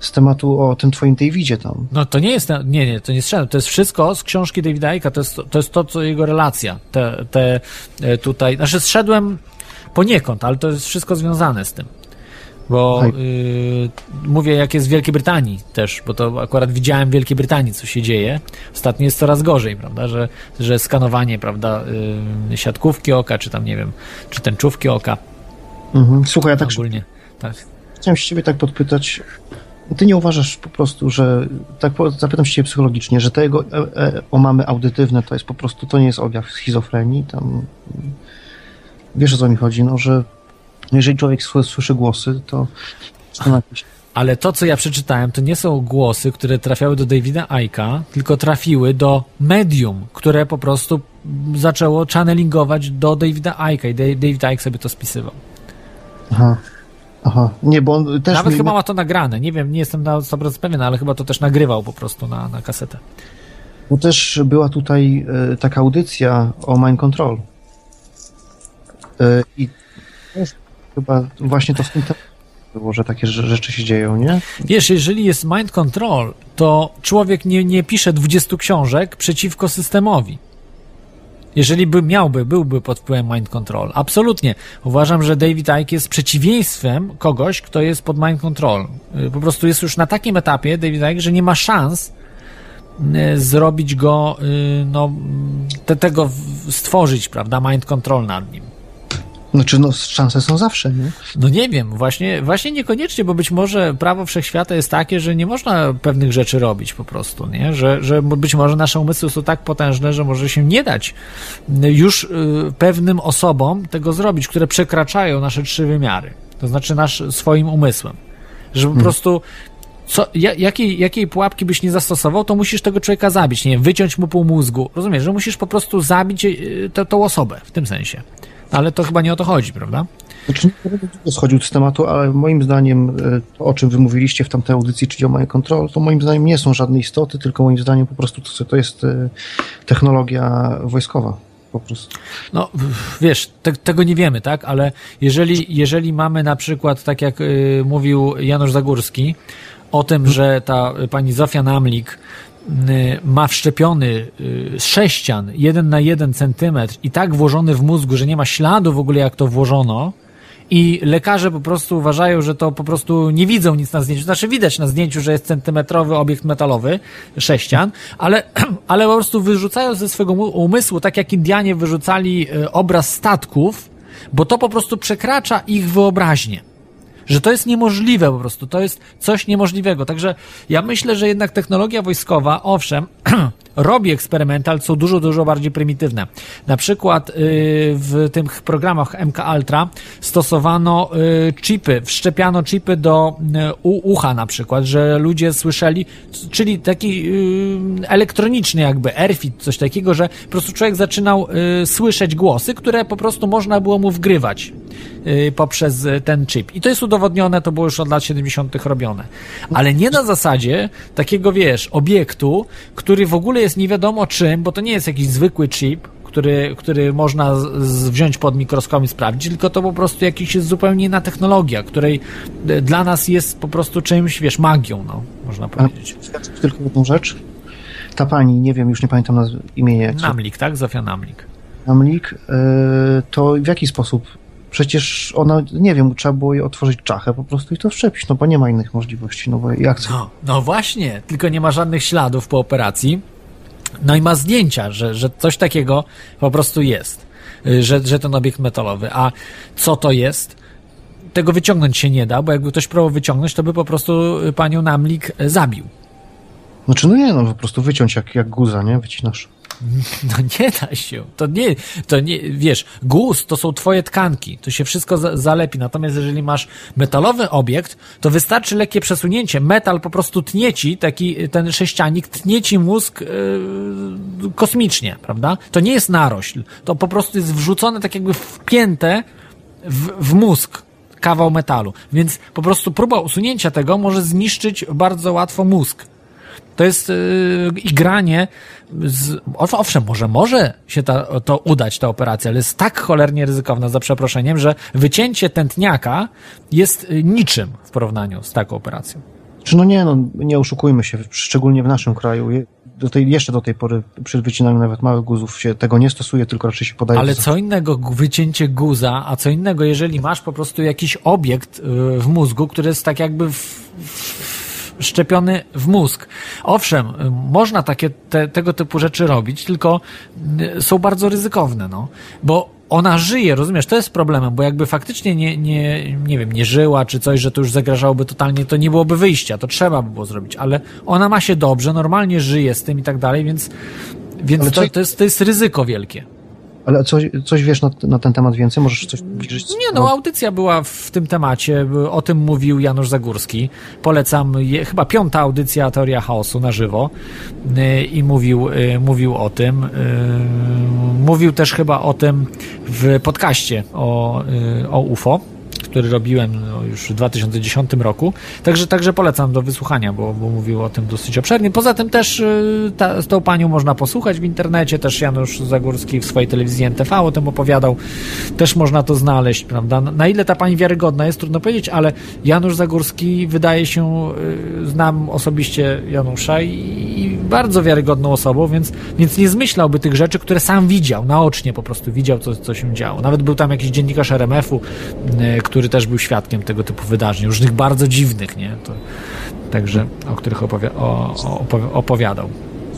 E: z tematu o tym twoim Davidzie tam.
B: No to nie jest, nie, nie, to nie zszedłem. To jest wszystko z książki Davida Icke'a, to jest, to jest to, co jego relacja. Te, te e, tutaj, znaczy zszedłem poniekąd, ale to jest wszystko związane z tym bo y, mówię, jak jest w Wielkiej Brytanii też, bo to akurat widziałem w Wielkiej Brytanii, co się dzieje. Ostatnio jest coraz gorzej, prawda, że, że skanowanie, prawda, y, siatkówki oka, czy tam, nie wiem, czy tęczówki oka.
E: Mhm. Słuchaj, ja tak ogólnie, tak. Chciałem się ciebie tak podpytać, ty nie uważasz po prostu, że, tak zapytam się ciebie psychologicznie, że te jego e, e, omamy audytywne to jest po prostu, to nie jest objaw schizofrenii, tam, wiesz o co mi chodzi, no, że no jeżeli człowiek słyszy głosy, to
B: ale to, co ja przeczytałem, to nie są głosy, które trafiały do Davida Aika, tylko trafiły do medium, które po prostu zaczęło channelingować do Davida Aika i David Ike sobie to spisywał.
E: Aha. Aha, nie, bo on też.
B: Nawet mi... chyba ma to nagrane. Nie wiem, nie jestem na 100% pewien, ale chyba to też nagrywał po prostu na, na kasetę.
E: Bo też była tutaj e, taka audycja o Mind Control. E, I chyba właśnie to w tym było, że takie rzeczy się dzieją, nie?
B: Wiesz, jeżeli jest mind control, to człowiek nie, nie pisze 20 książek przeciwko systemowi. Jeżeli by miałby, byłby pod wpływem mind control. Absolutnie. Uważam, że David Icke jest przeciwieństwem kogoś, kto jest pod mind control. Y, po prostu jest już na takim etapie David Icke, że nie ma szans y, zrobić go, y, no, te, tego stworzyć, prawda, mind control nad nim.
E: Znaczy, no, szanse są zawsze, nie?
B: No nie wiem, właśnie, właśnie niekoniecznie, bo być może prawo wszechświata jest takie, że nie można pewnych rzeczy robić po prostu, nie? Że, że być może nasze umysły są tak potężne, że może się nie dać już y, pewnym osobom tego zrobić, które przekraczają nasze trzy wymiary. To znaczy nasz, swoim umysłem. Że po hmm. prostu co, jakiej, jakiej pułapki byś nie zastosował, to musisz tego człowieka zabić, nie wyciąć mu pół mózgu. Rozumiesz, że musisz po prostu zabić y, tą osobę w tym sensie. Ale to chyba nie o to chodzi, prawda?
E: Znaczy, nie będę schodził z tematu, ale moim zdaniem e, to, o czym wy mówiliście w tamtej audycji, czyli o Mind Control, to moim zdaniem nie są żadne istoty, tylko moim zdaniem po prostu to, to jest e, technologia wojskowa. Po prostu.
B: No, wiesz, te, tego nie wiemy, tak? Ale jeżeli, jeżeli mamy na przykład, tak jak y, mówił Janusz Zagórski, o tym, że ta pani Zofia Namlik ma wszczepiony y, sześcian, jeden na jeden centymetr i tak włożony w mózgu, że nie ma śladu w ogóle jak to włożono i lekarze po prostu uważają, że to po prostu nie widzą nic na zdjęciu. Znaczy widać na zdjęciu, że jest centymetrowy obiekt metalowy, sześcian, ale, ale po prostu wyrzucają ze swojego umysłu, tak jak Indianie wyrzucali e, obraz statków, bo to po prostu przekracza ich wyobraźnię że to jest niemożliwe po prostu, to jest coś niemożliwego. Także ja myślę, że jednak technologia wojskowa, owszem, robi eksperymenty, ale są dużo, dużo bardziej prymitywne. Na przykład y, w tych programach MK Ultra stosowano y, chipy, wszczepiano chipy do y, ucha na przykład, że ludzie słyszeli, czyli taki elektroniczny jakby, airfit, coś takiego, że po prostu człowiek zaczynał słyszeć głosy, które po prostu można było mu wgrywać poprzez ten chip. I to jest udowodnione, to było już od lat 70. robione. Ale nie na zasadzie takiego, wiesz, obiektu, który w ogóle jest nie wiadomo czym, bo to nie jest jakiś zwykły chip, który, który można z, wziąć pod mikroskop i sprawdzić, tylko to po prostu jakiś jest zupełnie inna technologia, której e, dla nas jest po prostu czymś, wiesz, magią, no, można powiedzieć.
E: A, tylko jedną rzecz. Ta pani, nie wiem, już nie pamiętam imienia.
B: Namlik, tak? Zofia Namlik.
E: Namlik, to w jaki sposób Przecież ona, nie wiem, trzeba było jej otworzyć czachę po prostu i to wszczepić, no bo nie ma innych możliwości, no bo jak
B: no, no właśnie, tylko nie ma żadnych śladów po operacji. No i ma zdjęcia, że, że coś takiego po prostu jest, y, że, że ten obiekt metalowy. A co to jest? Tego wyciągnąć się nie da, bo jakby ktoś próbował wyciągnąć, to by po prostu panią Namlik zabił.
E: Znaczy, no nie, no po prostu wyciąć jak, jak guza, nie? Wycinasz.
B: No nie da się. To nie, to nie, wiesz, guz to są twoje tkanki, to się wszystko za, zalepi. Natomiast jeżeli masz metalowy obiekt, to wystarczy lekkie przesunięcie. Metal po prostu tnie ci, taki ten sześcianik tnie ci mózg yy, kosmicznie, prawda? To nie jest narośl. To po prostu jest wrzucone tak jakby wpięte w, w mózg kawał metalu. Więc po prostu próba usunięcia tego może zniszczyć bardzo łatwo mózg. To jest yy, igranie z, owszem, może może się ta, to udać, ta operacja, ale jest tak cholernie ryzykowna, za przeproszeniem, że wycięcie tętniaka jest y, niczym w porównaniu z taką operacją.
E: Czy no nie, no nie oszukujmy się, szczególnie w naszym kraju. Do tej, jeszcze do tej pory przy wycinaniu nawet małych guzów się tego nie stosuje, tylko raczej się podaje.
B: Ale co innego wycięcie guza, a co innego, jeżeli masz po prostu jakiś obiekt y, w mózgu, który jest tak jakby w, w szczepiony w mózg. Owszem, można takie, te, tego typu rzeczy robić, tylko y, są bardzo ryzykowne, no. Bo ona żyje, rozumiesz, to jest problemem, bo jakby faktycznie nie, nie, nie wiem, nie żyła czy coś, że to już zagrażałoby totalnie, to nie byłoby wyjścia, to trzeba by było zrobić, ale ona ma się dobrze, normalnie żyje z tym i tak dalej, więc, więc to, to, jest, to jest ryzyko wielkie.
E: Ale coś, coś wiesz na, na, ten temat więcej? Możesz coś bliżyć?
B: Nie, no audycja była w tym temacie, o tym mówił Janusz Zagórski. Polecam, je, chyba piąta audycja Teoria Chaosu na żywo yy, i mówił, yy, mówił o tym. Yy, mówił też chyba o tym w podcaście o, y, o UFO który robiłem no, już w 2010 roku. Także, także polecam do wysłuchania, bo, bo mówił o tym dosyć obszernie. Poza tym też y, ta, z tą panią można posłuchać w internecie, też Janusz Zagórski w swojej telewizji NTV o tym opowiadał. Też można to znaleźć, prawda? Na ile ta pani wiarygodna jest, trudno powiedzieć, ale Janusz Zagórski wydaje się, y, znam osobiście Janusza i, i bardzo wiarygodną osobą, więc, więc nie zmyślałby tych rzeczy, które sam widział, naocznie po prostu widział, co, co się działo. Nawet był tam jakiś dziennikarz RMF-u, y, który też był świadkiem tego typu wydarzeń, różnych bardzo dziwnych, nie? To, także, o których opowi- o, o, opowiadał.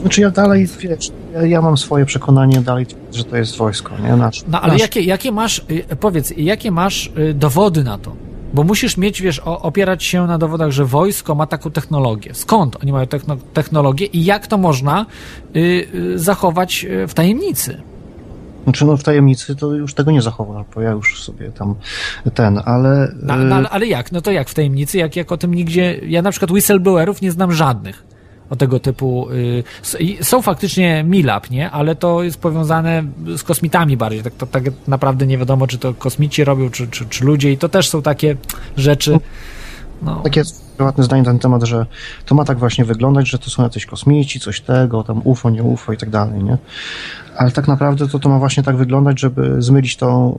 E: Znaczy ja dalej, wiesz, ja, ja, mam swoje przekonanie dalej, że to jest wojsko, nie? Nasz,
B: no ale nasz... Jakie, jakie masz, y, powiedz, jakie masz y, dowody na to? Bo musisz mieć, wiesz, opierać się na dowodach, że wojsko ma taką technologię. Skąd oni mają technologię i jak to można y, zachować w tajemnicy?
E: Znaczy, no w tajemnicy to już tego nie zachowam, bo ja już sobie tam ten, ale...
B: No, no, ale, ale jak? No to jak w tajemnicy? Jak, jak o tym nigdzie... Ja na przykład whistleblowerów nie znam żadnych o tego typu. Y, są faktycznie Milab, nie? Ale to jest powiązane z kosmitami bardziej. Tak, to, tak naprawdę nie wiadomo, czy to kosmici robią, czy, czy, czy ludzie, i to też są takie rzeczy.
E: No. Takie prywatne zdanie na ten temat, że to ma tak właśnie wyglądać, że to są jacyś kosmici, coś tego, tam UFO, nie UFO i tak dalej, nie? Ale tak naprawdę to, to ma właśnie tak wyglądać, żeby zmylić tą.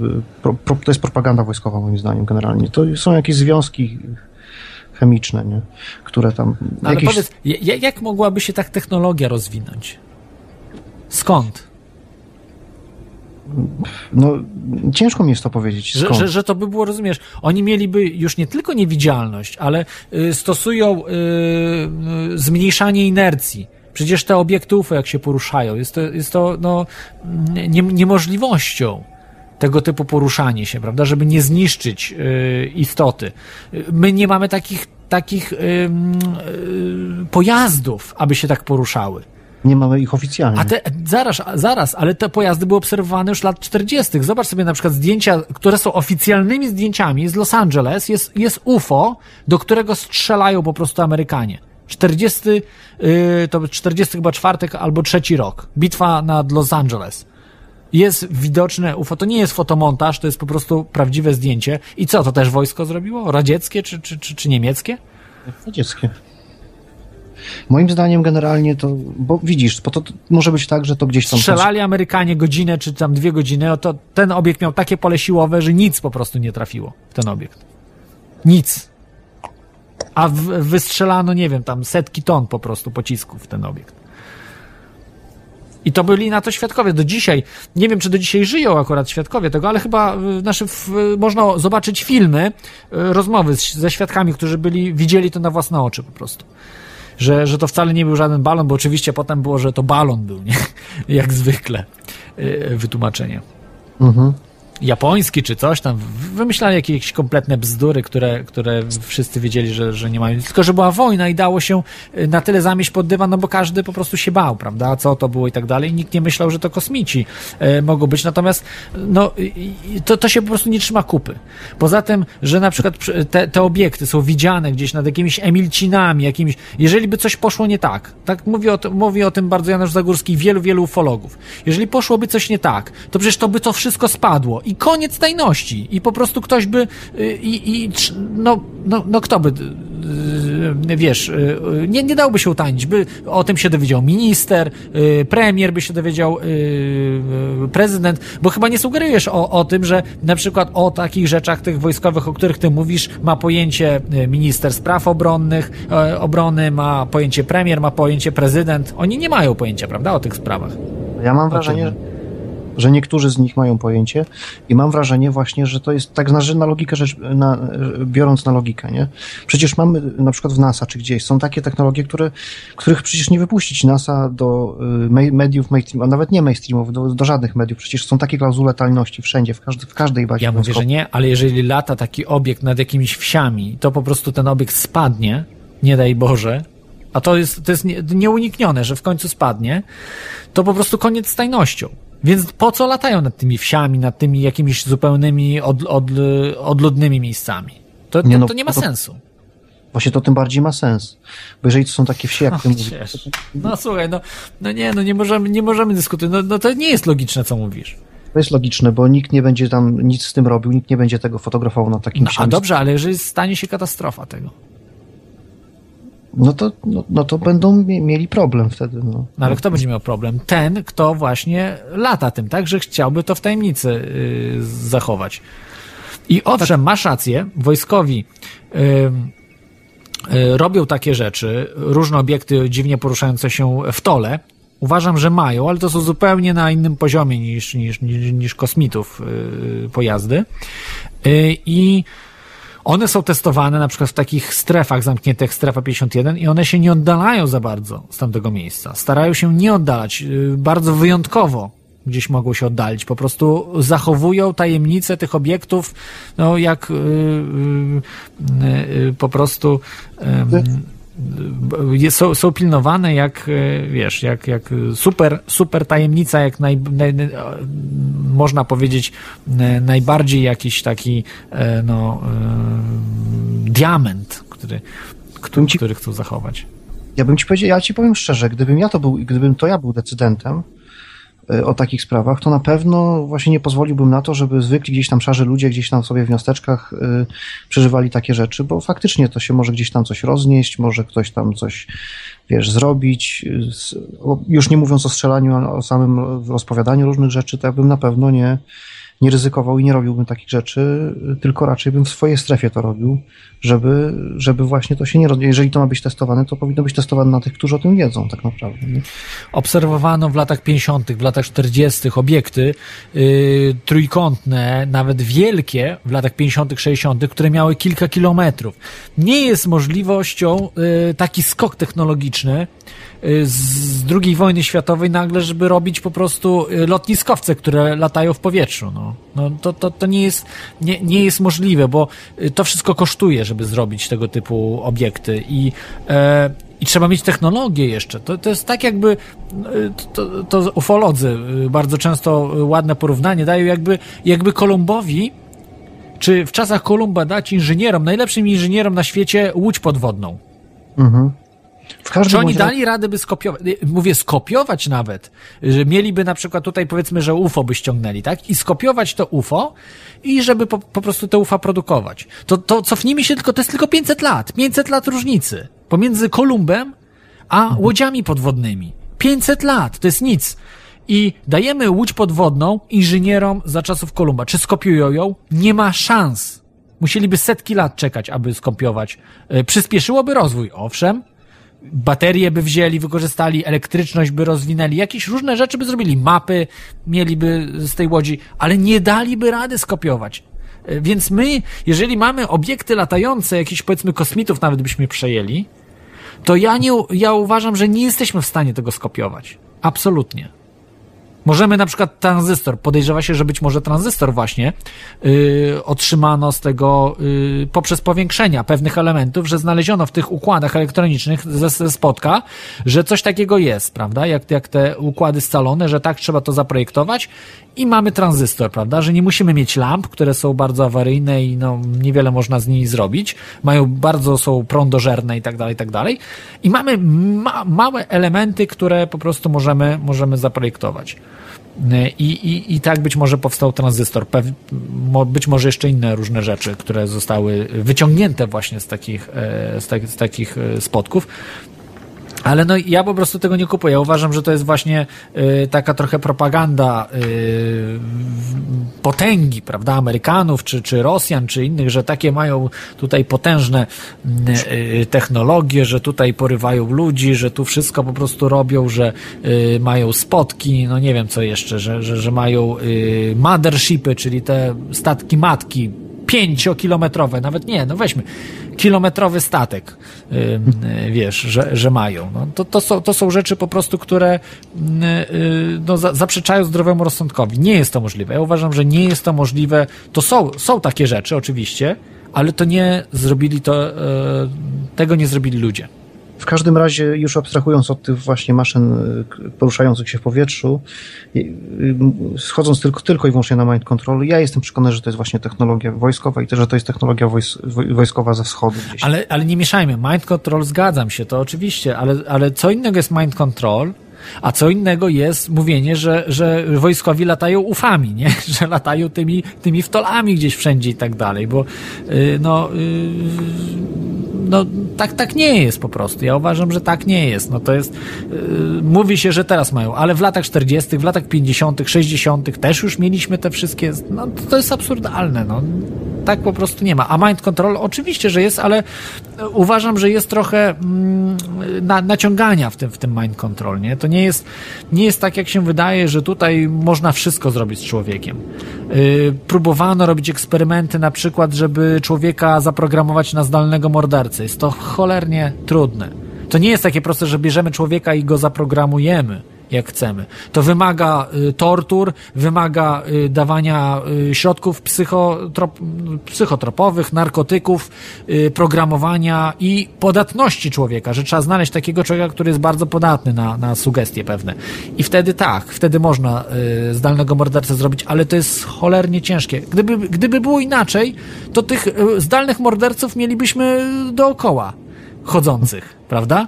E: Yy, pro, pro, to jest propaganda wojskowa, moim zdaniem, generalnie. To są jakieś związki chemiczne, nie? które tam.
B: Ale jakieś... powiedz, jak mogłaby się tak technologia rozwinąć? Skąd?
E: no, ciężko mi jest to powiedzieć.
B: Że, że, że, to by było, rozumiesz, oni mieliby już nie tylko niewidzialność, ale y, stosują y, y, zmniejszanie inercji. Przecież te obiekty UFO, jak się poruszają, jest to, jest to no, nie, niemożliwością tego typu poruszanie się, prawda, żeby nie zniszczyć y, istoty. My nie mamy takich, takich y, y, pojazdów, aby się tak poruszały.
E: Nie mamy ich oficjalnie.
B: A te, zaraz, zaraz, ale te pojazdy były obserwowane już lat 40. Zobacz sobie na przykład zdjęcia, które są oficjalnymi zdjęciami z Los Angeles. Jest, jest UFO, do którego strzelają po prostu Amerykanie. 40, yy, to 40 chyba czwartek albo trzeci rok. Bitwa nad Los Angeles. Jest widoczne UFO. To nie jest fotomontaż, to jest po prostu prawdziwe zdjęcie. I co, to też wojsko zrobiło? Radzieckie czy, czy, czy, czy niemieckie?
E: Radzieckie. Moim zdaniem generalnie to, bo widzisz, bo to, to może być tak, że to gdzieś tam...
B: Strzelali Amerykanie godzinę czy tam dwie godziny, to ten obiekt miał takie pole siłowe, że nic po prostu nie trafiło w ten obiekt. Nic. A wystrzelano, nie wiem, tam setki ton po prostu pocisków w ten obiekt. I to byli na to świadkowie. Do dzisiaj, nie wiem czy do dzisiaj żyją akurat świadkowie tego, ale chyba znaczy, w, można zobaczyć filmy, e, rozmowy z, ze świadkami, którzy byli, widzieli to na własne oczy po prostu że, że to wcale nie był żaden balon, bo oczywiście potem było, że to balon był, nie? Jak zwykle y, wytłumaczenie. Mhm japoński czy coś tam, wymyślali jakieś kompletne bzdury, które, które wszyscy wiedzieli, że, że nie mają. Tylko, że była wojna i dało się y, na tyle zamieść pod dywan, no bo każdy po prostu się bał, prawda? Co to było i tak dalej. Nikt nie myślał, że to kosmici e, mogą być. Natomiast no, to, to się po prostu nie trzyma kupy. Poza tym, że na przykład te, te obiekty są widziane gdzieś nad jakimiś Emilcinami, jakimiś. Jeżeli by coś poszło nie tak, tak mówi o, mówi o tym bardzo Janusz Zagórski, wielu, wielu ufologów. Jeżeli poszłoby coś nie tak, to przecież to by to wszystko spadło i koniec tajności. I po prostu ktoś by y, i, i no, no, no kto by y, wiesz, y, nie, nie dałby się utanić, by o tym się dowiedział minister, premier by się dowiedział, prezydent, bo chyba nie sugerujesz o, o tym, że na przykład o takich rzeczach tych wojskowych, o których ty mówisz, ma pojęcie minister spraw obronnych, obrony, ma pojęcie premier, ma pojęcie prezydent. Oni nie mają pojęcia, prawda, o tych sprawach.
E: Ja mam wrażenie, że że niektórzy z nich mają pojęcie i mam wrażenie właśnie, że to jest tak znaczy na logikę rzecz, na, biorąc na logikę, nie? Przecież mamy na przykład w NASA czy gdzieś są takie technologie, które, których przecież nie wypuścić NASA do y, mediów mainstream, a nawet nie mainstreamów, do, do żadnych mediów. Przecież są takie klauzule tajności wszędzie, w, każdy, w każdej bazie.
B: Ja mówię, że nie, ale jeżeli lata taki obiekt nad jakimiś wsiami, to po prostu ten obiekt spadnie, nie daj Boże, a to jest, to jest nieuniknione, że w końcu spadnie, to po prostu koniec z tajnością. Więc po co latają nad tymi wsiami, nad tymi jakimiś zupełnymi od, od, odludnymi miejscami? To, to, nie, no, to nie ma to, sensu.
E: Właśnie to tym bardziej ma sens. Bo jeżeli to są takie wsie, jak ty mówisz...
B: No słuchaj, no, no nie, no nie możemy, nie możemy dyskutować. No, no to nie jest logiczne, co mówisz.
E: To jest logiczne, bo nikt nie będzie tam nic z tym robił, nikt nie będzie tego fotografował na takim
B: no, A dobrze, ale jeżeli stanie się katastrofa tego?
E: No to, no, no to będą mieli problem wtedy. No.
B: no. ale kto będzie miał problem? Ten, kto właśnie lata tym, tak, że chciałby to w tajemnicy yy, zachować. I owszem, masz rację, wojskowi yy, yy, robią takie rzeczy, różne obiekty dziwnie poruszające się w tole. Uważam, że mają, ale to są zupełnie na innym poziomie niż, niż, niż, niż kosmitów y, pojazdy. Y, I one są testowane na przykład w takich strefach zamkniętych, strefa 51 i one się nie oddalają za bardzo z tamtego miejsca. Starają się nie oddalać, y, bardzo wyjątkowo gdzieś mogą się oddalić. Po prostu zachowują tajemnicę tych obiektów, no jak yy, yy, yy, po prostu są, są pilnowane jak, wiesz, jak, jak super, super tajemnica, jak naj, naj, można powiedzieć najbardziej jakiś taki no, diament, który, który, ci, który chcą zachować.
E: Ja bym ci powiedział, ja ci powiem szczerze, gdybym ja to był, gdybym to ja był decydentem, Y, o takich sprawach, to na pewno właśnie nie pozwoliłbym na to, żeby zwykli gdzieś tam szarzy ludzie gdzieś tam sobie w miasteczkach y, przeżywali takie rzeczy, bo faktycznie to się może gdzieś tam coś roznieść, może ktoś tam coś, wiesz, zrobić. Już nie mówiąc o strzelaniu, ale o samym rozpowiadaniu różnych rzeczy, to ja bym na pewno nie, nie ryzykował i nie robiłbym takich rzeczy, tylko raczej bym w swojej strefie to robił, żeby, żeby właśnie to się nie robiło. Jeżeli to ma być testowane, to powinno być testowane na tych, którzy o tym wiedzą tak naprawdę. Nie?
B: Obserwowano w latach 50., w latach 40. obiekty yy, trójkątne, nawet wielkie w latach 50., 60., które miały kilka kilometrów. Nie jest możliwością yy, taki skok technologiczny, z II wojny światowej nagle, żeby robić po prostu y, lotniskowce, które latają w powietrzu. No, no to, to, to nie, jest, nie, nie jest możliwe, bo y, to wszystko kosztuje, żeby zrobić tego typu obiekty i e, i trzeba mieć technologię jeszcze. To, to jest tak jakby, to, to ufolodzy bardzo często ładne porównanie dają, jakby, jakby Kolumbowi, czy w czasach Kolumba dać inżynierom, najlepszym inżynierom na świecie łódź podwodną. Mhm. Czy oni dali radę, by skopiować, mówię skopiować nawet, że mieliby na przykład tutaj powiedzmy, że UFO by ściągnęli, tak? I skopiować to UFO i żeby po, po prostu te UFO produkować. To, to cofnijmy się tylko, to jest tylko 500 lat, 500 lat różnicy pomiędzy Kolumbem a mhm. łodziami podwodnymi. 500 lat, to jest nic. I dajemy łódź podwodną inżynierom za czasów Kolumba. Czy skopiują ją? Nie ma szans. Musieliby setki lat czekać, aby skopiować. Y, przyspieszyłoby rozwój, owszem, baterie by wzięli, wykorzystali, elektryczność by rozwinęli, jakieś różne rzeczy by zrobili, mapy mieliby z tej łodzi, ale nie daliby rady skopiować. E, więc my, jeżeli mamy obiekty latające, jakichś powiedzmy kosmitów nawet byśmy przejęli, to ja, nie, ja uważam, że nie jesteśmy w stanie tego skopiować. Absolutnie. Możemy na przykład tranzystor, podejrzewa się, że być może tranzystor właśnie yy, otrzymano z tego yy, poprzez powiększenia pewnych elementów, że znaleziono w tych układach elektronicznych ze, ze spotka, że coś takiego jest, prawda? Jak, jak te układy scalone, że tak trzeba to zaprojektować i mamy tranzystor, prawda? Że nie musimy mieć lamp, które są bardzo awaryjne i no, niewiele można z nimi zrobić. Mają bardzo, są prądożerne i tak dalej, i tak dalej. I mamy ma małe elementy, które po prostu możemy, możemy zaprojektować. I, i, I tak być może powstał tranzystor, być może jeszcze inne różne rzeczy, które zostały wyciągnięte właśnie z takich, e, z, tak, z takich e, spotków. Ale no ja po prostu tego nie kupuję. Ja uważam, że to jest właśnie y, taka trochę propaganda y, potęgi, prawda, Amerykanów, czy, czy Rosjan, czy innych, że takie mają tutaj potężne y, technologie, że tutaj porywają ludzi, że tu wszystko po prostu robią, że y, mają spotki, no nie wiem co jeszcze, że, że, że mają y, mothershipy, czyli te statki matki pięciokilometrowe, nawet nie, no weźmy, kilometrowy statek, wiesz, że, że mają. No, to, to, są, to są rzeczy po prostu, które y, no, zaprzeczają zdrowemu rozsądkowi. Nie jest to możliwe. Ja uważam, że nie jest to możliwe. To są, są takie rzeczy, oczywiście, ale to nie zrobili to, tego nie zrobili ludzie.
E: W każdym razie, już abstrahując od tych właśnie maszyn y, poruszających się w powietrzu, y, y, schodząc tylko, tylko i wyłącznie na mind control, ja jestem przekonany, że to jest właśnie technologia wojskowa i też, że to jest technologia wojs wojskowa ze wschodu.
B: Ale, ale nie mieszajmy. Mind control, zgadzam się, to oczywiście, ale, ale co innego jest mind control, a co innego jest mówienie, że, że wojskowi latają ufami, nie? Że latają tymi, tymi wtolami gdzieś wszędzie i tak dalej, bo no yy, no tak, tak nie jest po prostu. Ja uważam, że tak nie jest. No to jest, yy, mówi się, że teraz mają, ale w latach 40., w latach 50., 60. też już mieliśmy te wszystkie, no to, to jest absurdalne, no. Tak po prostu nie ma. A mind control oczywiście, że jest, ale uważam, że jest trochę mm, na, naciągania w tym, w tym mind control, nie? To nie jest, nie jest tak, jak się wydaje, że tutaj można wszystko zrobić z człowiekiem. Yy, próbowano robić eksperymenty, na przykład, żeby człowieka zaprogramować na zdalnego mordercę. Jest to cholernie trudne. To nie jest takie proste, że bierzemy człowieka i go zaprogramujemy jak chcemy. To wymaga y, tortur, wymaga y, dawania y, środków psychotrop, psychotropowych, narkotyków, programowania i podatności człowieka, że trzeba znaleźć takiego człowieka, który jest bardzo podatny na, na sugestie pewne. I wtedy tak, wtedy można zdalnego mordercę zrobić, ale to jest cholernie ciężkie. Gdyby, gdyby było inaczej, to tych zdalnych morderców mielibyśmy dookoła chodzących, prawda?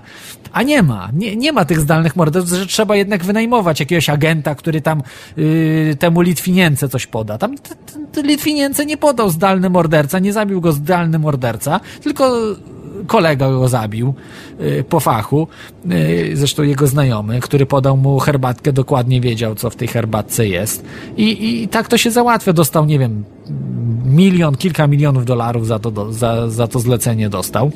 B: A nie ma, nie, nie ma tych zdalnych morderstw, że trzeba jednak wynajmować jakiegoś agenta, który tam yy, temu Litwinience coś poda. Tam t, t, nie podał zdalny morderca, nie zabił go zdalny morderca, tylko kolega go zabił y, po fachu, y, zresztą jego znajomy, który podał mu herbatkę, dokładnie wiedział, co w tej herbatce jest. I, i tak to się załatwia. Dostał, nie wiem, milion, kilka milionów dolarów za to, za, za to zlecenie dostał.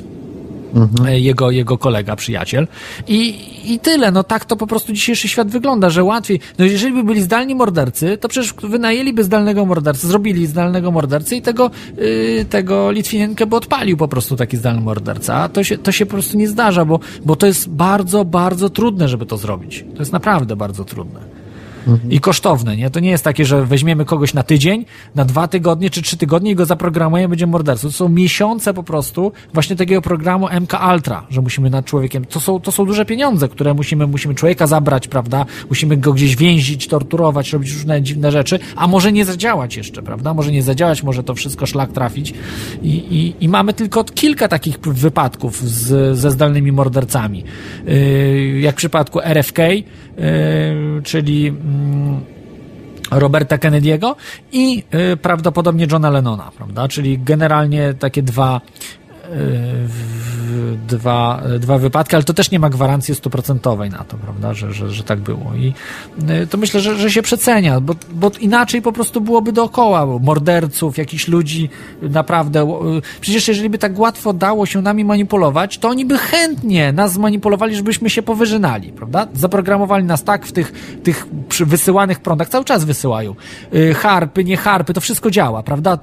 B: Mhm. E, jego, jego kolega, przyjaciel. I, I tyle. No tak to po prostu dzisiejszy świat wygląda, że łatwiej. No jeżeli by byli zdalni mordercy, to przecież wynajęliby zdalnego mordercę, zrobili zdalnego mordercy i tego, yy, tego Litwinienkę by odpalił po prostu taki zdalny morderca. A to się, to się po prostu nie zdarza, bo, bo to jest bardzo, bardzo trudne, żeby to zrobić. To jest naprawdę bardzo trudne i kosztowne, nie? To nie jest takie, że weźmiemy kogoś na tydzień, na dwa tygodnie czy trzy tygodnie i go zaprogramujemy, będzie mordercą. To są miesiące po prostu właśnie takiego programu MK Ultra, że musimy nad człowiekiem. To są, to są duże pieniądze, które musimy, musimy człowieka zabrać, prawda? Musimy go gdzieś więzić, torturować, robić różne dziwne rzeczy, a może nie zadziałać jeszcze, prawda? Może nie zadziałać, może to wszystko szlak trafić. I, i, i mamy tylko kilka takich wypadków z, ze zdalnymi mordercami. Yy, jak w przypadku RFK, yy, czyli Roberta Kennedy'ego i y, prawdopodobnie Johna Lennona, prawda? Czyli generalnie takie dwa dwa, dwa wypadki, ale to też nie ma gwarancji stuprocentowej na to, prawda, że, że, że tak było. I y, to myślę, że, że się przecenia, bo, bo inaczej po prostu byłoby dookoła morderców, jakichś ludzi naprawdę. Y, przecież jeżeli by tak łatwo dało się nami manipulować, to oni by chętnie nas zmanipulowali, żebyśmy się powyżynali, prawda? Zaprogramowali nas tak w tych, tych wysyłanych prądach, cały czas wysyłają. Y, harpy, nie harpy, to wszystko działa, prawda?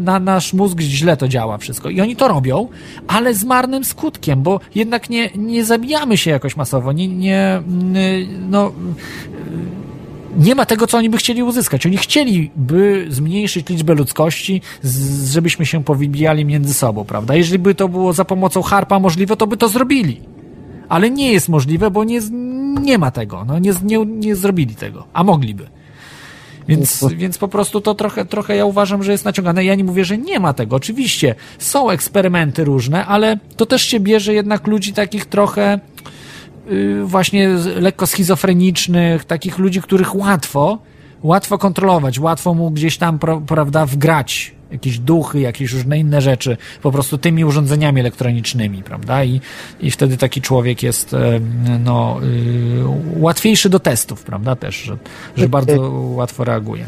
B: Na nasz mózg źle to działa wszystko. I oni to robią, ale z marnym skutkiem, bo jednak nie, nie zabijamy się jakoś masowo, nie, nie no, nie ma tego, co oni by chcieli uzyskać. Oni chcieliby zmniejszyć liczbę ludzkości, żebyśmy się powybijali między sobą, prawda? Jeżeli by to było za pomocą harpa możliwe, to by to zrobili. Ale nie jest możliwe, bo nie, nie ma tego. No, nie, nie, nie zrobili tego, a mogliby. Więc, więc po prostu to trochę, trochę ja uważam, że jest naciągane. Ja nie mówię, że nie ma tego. Oczywiście są eksperymenty różne, ale to też się bierze jednak ludzi takich trochę yy, właśnie lekko schizofrenicznych, takich ludzi, których łatwo, łatwo kontrolować, łatwo mu gdzieś tam, prawda, wgrać jakieś duchy, jakieś różne inne rzeczy, po prostu tymi urządzeniami elektronicznymi, prawda? I, i wtedy taki człowiek jest no, y, łatwiejszy do testów, prawda? Też, że, że bardzo łatwo reaguje.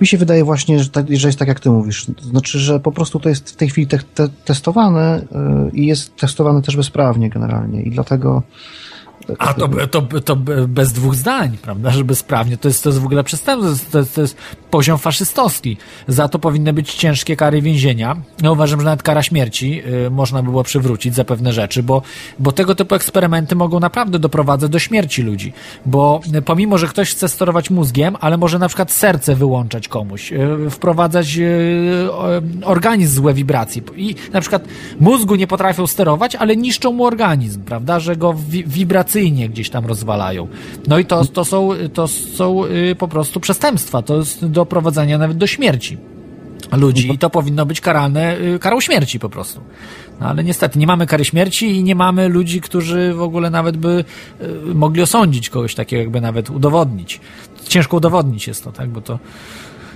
E: Mi się wydaje właśnie, że, tak, że jest tak, jak ty mówisz. Znaczy, że po prostu to jest w tej chwili te, te, testowane i jest testowane też bezprawnie generalnie i dlatego
B: a to, to, to bez dwóch zdań, prawda, że bezprawnie. To jest, to jest w ogóle przestępstwo, to jest, to jest poziom faszystowski. Za to powinny być ciężkie kary więzienia. Ja uważam, że nawet kara śmierci y, można by było przywrócić za pewne rzeczy, bo, bo tego typu eksperymenty mogą naprawdę doprowadzać do śmierci ludzi. Bo y, pomimo, że ktoś chce sterować mózgiem, ale może na przykład serce wyłączać komuś, y, wprowadzać y, organizm złe wibracji. I na przykład mózgu nie potrafią sterować, ale niszczą mu organizm, prawda, że go wi wibracyjnie gdzieś tam rozwalają. No i to, to są, to są y, po prostu przestępstwa. To jest do doprowadzenia nawet do śmierci ludzi i to powinno być karane y, karą śmierci po prostu. No ale niestety nie mamy kary śmierci i nie mamy ludzi, którzy w ogóle nawet by y, mogli osądzić kogoś takiego, jakby nawet udowodnić. Ciężko udowodnić jest to, tak, bo to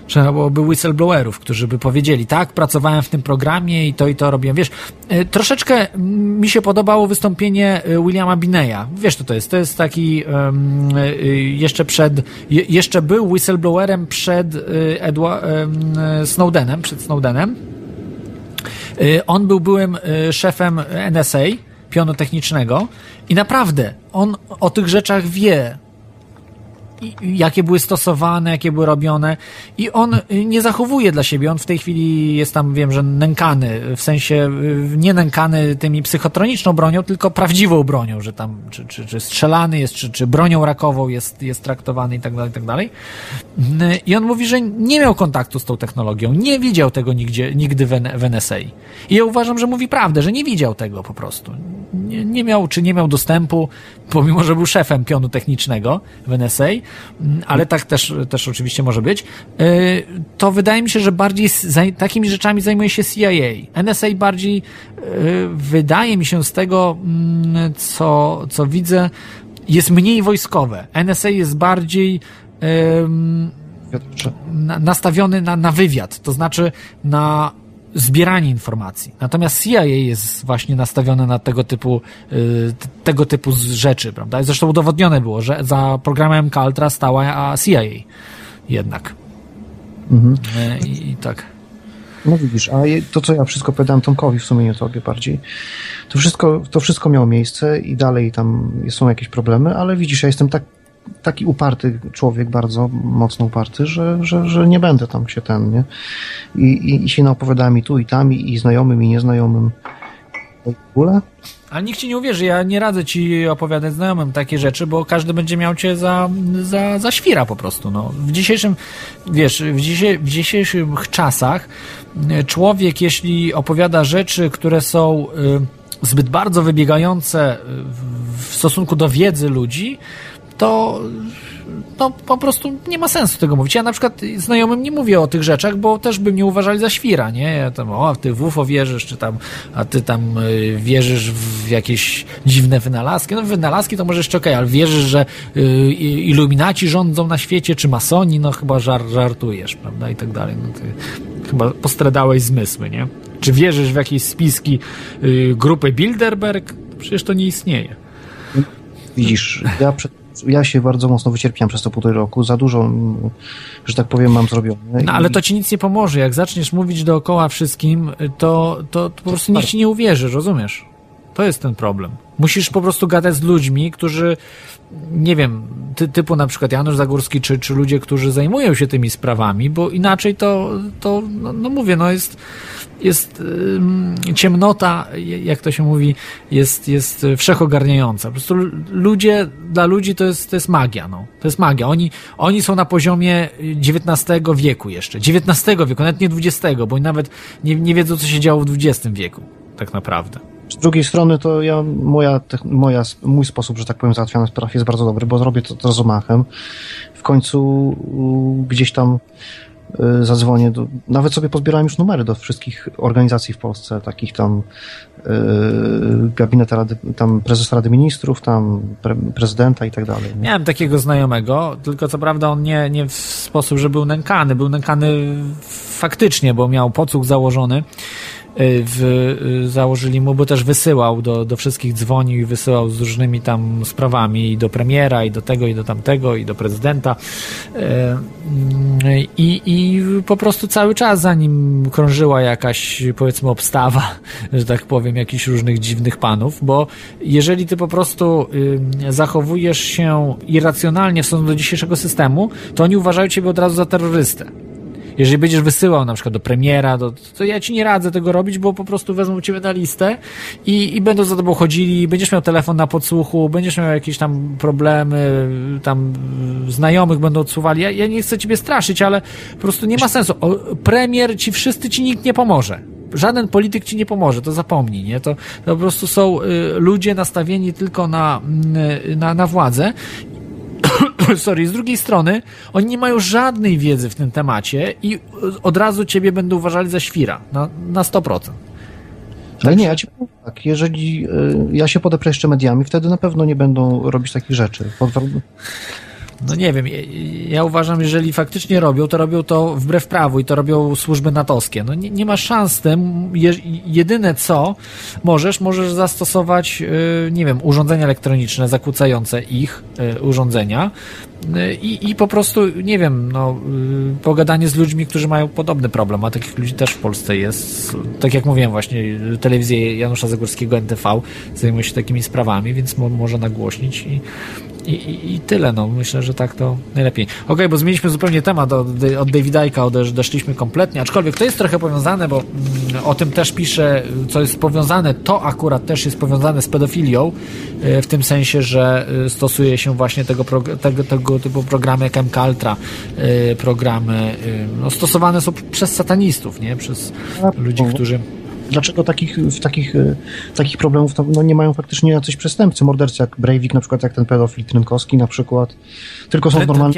B: Trzeba byłoby whistleblowerów, którzy by powiedzieli, tak, pracowałem w tym programie i to i to robiłem. Wiesz, e, troszeczkę mi się podobało wystąpienie e, Williama Bineya. Wiesz, co to jest? To jest taki um, jeszcze przed, jeszcze był whistleblowerem przed Edward, um, Snowdenem, przed Snowdenem. On był byłym szefem NSA, pionu technicznego i naprawdę on o tych rzeczach wie, jakie były stosowane, jakie były robione i on nie zachowuje dla siebie, on w tej chwili jest tam, wiem, że nękany, w sensie nie nękany tymi psychotroniczną bronią, tylko prawdziwą bronią, że tam czy, czy, czy strzelany jest, czy, czy bronią rakową jest, jest traktowany i tak dalej, i tak dalej. I on mówi, że nie miał kontaktu z tą technologią, nie widział tego nigdzie, nigdy w, w NSA. I ja uważam, że mówi prawdę, że nie widział tego po prostu. Nie, nie miał, czy nie miał dostępu, pomimo, że był szefem pionu technicznego w NSA, ale tak też, też oczywiście może być, y, to wydaje mi się, że bardziej takimi rzeczami zajmuje się CIA. NSA bardziej y, wydaje mi się z tego, mm, co, co widzę, jest mniej wojskowe. NSA jest bardziej nastawiony na, na wywiad, to znaczy na zbieranie informacji. Natomiast CIA jest właśnie nastawione na tego typu, y, tego typu rzeczy, prawda? Zresztą udowodnione było, że za programem MKUltra stała CIA jednak. Mhm. Y, I, I, tak.
E: No widzisz, a to co ja wszystko powiedziałem Tomkowi w sumie nie tobie bardziej, to wszystko, to wszystko miało miejsce i dalej tam są jakieś problemy, ale widzisz, ja jestem tak taki uparty człowiek, bardzo mocno uparty, że, że, że nie będę tam się ten, nie? I, i, i się naopowiadałem i tu, i tam, i, i znajomym, i nieznajomym. W ogóle?
B: Ale nikt ci nie uwierzy, ja nie radzę ci opowiadać znajomym takie rzeczy, bo każdy będzie miał cię za, za, za świra po prostu. No. W dzisiejszym, wiesz, w, w dzisiejszych czasach e, człowiek, jeśli opowiada rzeczy, które są y, zbyt bardzo wybiegające w stosunku do wiedzy ludzi, to no, po prostu nie ma sensu tego mówić. Ja na przykład znajomym nie mówię o tych rzeczach, bo też by mnie uważali za świra, nie? Ja tam, o, ty w UFO wierzysz, czy tam, a ty tam y, wierzysz w jakieś dziwne wynalazki. No wynalazki to może jeszcze okej, okay, ale wierzysz, że y, iluminaci rządzą na świecie, czy masoni, no chyba żar, żartujesz, prawda? I tak dalej. No, ty chyba postradałeś zmysły, nie? Czy wierzysz w jakieś spiski y, grupy Bilderberg? Przecież to nie istnieje.
E: Widzisz, ja przed ja się bardzo mocno wycierpiałem przez to półtorej roku. Za dużo, że tak powiem, mam zrobione.
B: No, ale to ci nic nie pomoże. Jak zaczniesz mówić dookoła wszystkim, to, to, to po prostu nikt ci nie uwierzy, rozumiesz? To jest ten problem. Musisz po prostu gadać z ludźmi, którzy, nie wiem, ty, typu na przykład Janusz Zagórski, czy, czy ludzie, którzy zajmują się tymi sprawami, bo inaczej to, to no, no mówię, no jest jest ciemnota, jak to się mówi, jest, jest wszechogarniająca. Po prostu ludzie, dla ludzi to jest, to jest magia, no. To jest magia. Oni, oni są na poziomie XIX wieku jeszcze. XIX wieku, nawet nie XX, bo oni nawet nie, nie wiedzą, co się działo w XX wieku, tak naprawdę.
E: Z drugiej strony to ja, moja, moja, mój sposób, że tak powiem, załatwiania spraw jest bardzo dobry, bo zrobię to, z rozmachem. W końcu gdzieś tam Y, zadzwonię do, nawet sobie pozbierałem już numery do wszystkich organizacji w Polsce, takich tam yy, gabinet Rady, tam prezesa Rady Ministrów, tam pre, prezydenta i tak dalej.
B: Miałem takiego znajomego, tylko co prawda on nie, nie w sposób, że był nękany, był nękany faktycznie, bo miał podsłuch założony w, y, założyli mu, bo też wysyłał do, do wszystkich, dzwonił i wysyłał z różnymi tam sprawami i do premiera, i do tego, i do tamtego, i do prezydenta. Y, I, i po prostu cały czas za nim krążyła jakaś, powiedzmy, obstawa, że tak powiem, jakichś różnych dziwnych panów, bo jeżeli ty po prostu zachowujesz się irracjonalnie w stosunku do dzisiejszego systemu, to oni uważają ciebie od razu za terrorystę jeżeli będziesz wysyłał na przykład do premiera, do, to ja ci nie radzę tego robić, bo po prostu wezmą ciebie na listę i, i będą za tobą chodzili, będziesz miał telefon na podsłuchu, będziesz miał jakieś tam problemy, tam znajomych będą odsuwali. Ja, ja nie chcę ciebie straszyć, ale po prostu nie ma sensu. O, premier ci, wszyscy ci nikt nie pomoże żaden polityk ci nie pomoże, to zapomnij, nie? To, to po prostu są y, ludzie nastawieni tylko na, y, na, na władzę sorry, z drugiej strony oni nie mają żadnej wiedzy w tym temacie i od razu ciebie będą uważali za świra na, na 100%.
E: Ale nie, ja ci powiem tak, jeżeli y, ja się podeprę jeszcze mediami, wtedy na pewno nie będą robić takich rzeczy.
B: No nie wiem, ja uważam, jeżeli faktycznie robią, to robią to wbrew prawu i to robią służby natowskie. No nie, nie ma szans z tym. jedyne co możesz, możesz zastosować, y, nie wiem, urządzenia elektroniczne zakłócające ich y, urządzenia y, i, i po prostu, nie wiem, no, pogadanie z ludźmi, którzy mają podobny problem, a takich ludzi też w Polsce jest. Tak jak mówiłem właśnie, telewizja Janusza Zagórskiego NTV zajmuje się takimi sprawami, więc mo może nagłośnić i i, i, I, tyle, no. Myślę, że tak to najlepiej. Okej, okay, bo zmieniliśmy zupełnie temat. Od, od Davida Icka odeszliśmy kompletnie, aczkolwiek to jest trochę powiązane, bo mm, o tym też pisze, co jest powiązane. To akurat też jest powiązane z pedofilią, e, w tym sensie, że e, stosuje się właśnie tego, tego, tego typu programy jak MK Ultra, e, programy no, stosowane są przez satanistów, nie? Przez ludzi, którzy
E: dlaczego takich, w takich, e, takich problemów no, nie mają faktycznie jacyś przestępcy, mordercy jak Breivik, na przykład jak ten pedofil Trynkowski na przykład, tylko są normalne...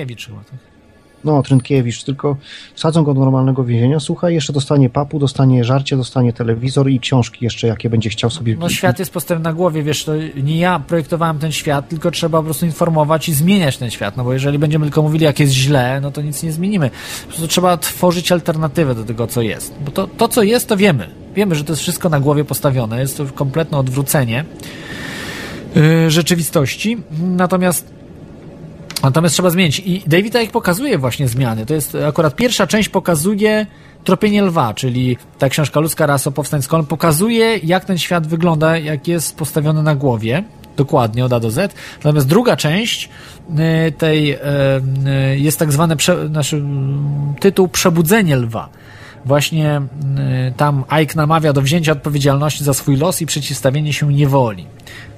E: No, Trynkiewicz, tylko wsadzą go do normalnego więzienia, słuchaj, jeszcze dostanie papu, dostanie żarcie, dostanie telewizor i książki jeszcze, jakie będzie chciał sobie...
B: No świat jest postawiony na głowie, wiesz, to nie ja projektowałem ten świat, tylko trzeba po prostu informować i zmieniać ten świat, no bo jeżeli będziemy tylko mówili, jak jest źle, no to nic nie zmienimy. Po prostu trzeba tworzyć alternatywę do tego, co jest. Bo to, to co jest, to wiemy. Wiemy, że to jest wszystko na głowie postawione, jest to kompletne odwrócenie yy, rzeczywistości, natomiast Natomiast trzeba zmienić. I David Icke pokazuje właśnie zmiany. To jest akurat pierwsza część pokazuje Tropienie Lwa, czyli ta książka Ludzka rasa powstań z pokazuje jak ten świat wygląda, jak jest postawiony na głowie. Dokładnie, od A do Z. Natomiast druga część y, tej y, y, jest tak zwany znaczy, tytuł Przebudzenie Lwa. Właśnie tam Ike namawia do wzięcia odpowiedzialności za swój los i przeciwstawienie się niewoli.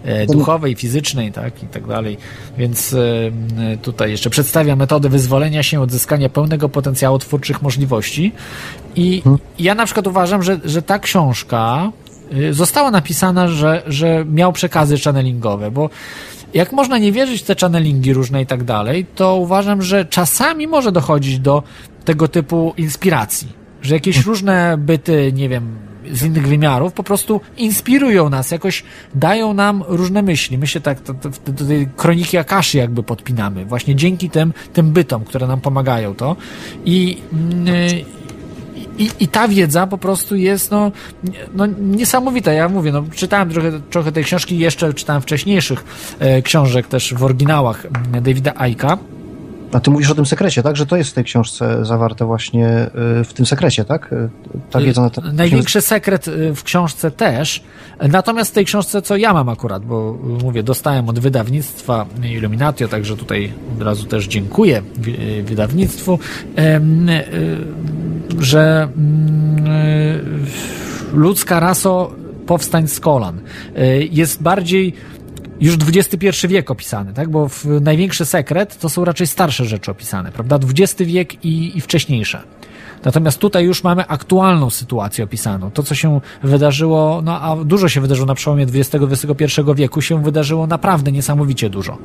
B: E, duchowej, fizycznej, tak, i tak dalej. Więc e, tutaj jeszcze przedstawia metody wyzwolenia się, odzyskania pełnego potencjału twórczych możliwości. I hmm. ja na przykład uważam, że, że ta książka e, została napisana, że, że miał przekazy channelingowe, bo jak można nie wierzyć w te channelingi różne i tak dalej, to uważam, że czasami może dochodzić do tego typu inspiracji, że jakieś hmm. różne byty, nie wiem, z innych wymiarów po prostu inspirują nas, jakoś dają nam różne myśli. My się tak do tej kroniki Akaszy jakby podpinamy, właśnie dzięki tym, tym bytom, które nam pomagają to. I, yy, i, I ta wiedza po prostu jest no, no niesamowita. Ja mówię, no, czytałem trochę, trochę tej książki, jeszcze czytałem wcześniejszych e, książek też w oryginałach Davida Aika
E: a ty mówisz o tym sekrecie, tak? Że to jest w tej książce zawarte właśnie y, w tym sekrecie, tak? Y,
B: ta y, wiedza na ten... Największy sekret w książce też. Natomiast w tej książce, co ja mam akurat, bo mówię, dostałem od wydawnictwa Illuminatio, także tutaj od razu też dziękuję wydawnictwu, że mm, ludzka raso powstań z kolan jest bardziej już XXI wiek opisany, tak? Bo największy sekret to są raczej starsze rzeczy opisane, prawda? XX wiek i, i wcześniejsze. Natomiast tutaj już mamy aktualną sytuację opisaną. To, co się wydarzyło, no a dużo się wydarzyło na przełomie XX-XXI wieku, się wydarzyło naprawdę niesamowicie dużo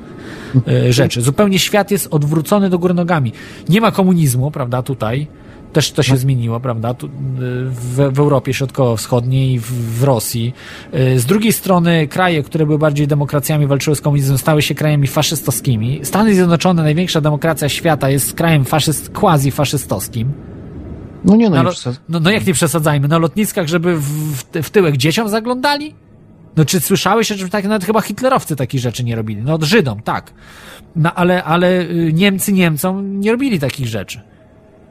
B: y, rzeczy. Zupełnie świat jest odwrócony do góry nogami. Nie ma komunizmu, prawda, tutaj też to się no. zmieniło, prawda? Tu, y, w, w Europie Środkowo-Wschodniej, w, w Rosji. Y, z drugiej strony kraje, które były bardziej demokracjami, walczyły z komunizmem, stały się krajami faszystowskimi. Stany Zjednoczone, największa demokracja świata, jest krajem faszyst, quasi-faszystowskim.
E: No nie, no,
B: no, no, no jak nie przesadzajmy, na lotniskach, żeby w, w tyłek dzieciom zaglądali? No czy słyszałeś, że tak, nawet chyba hitlerowcy takich rzeczy nie robili? No od Żydom, tak. No ale, ale y, Niemcy Niemcom nie robili takich rzeczy.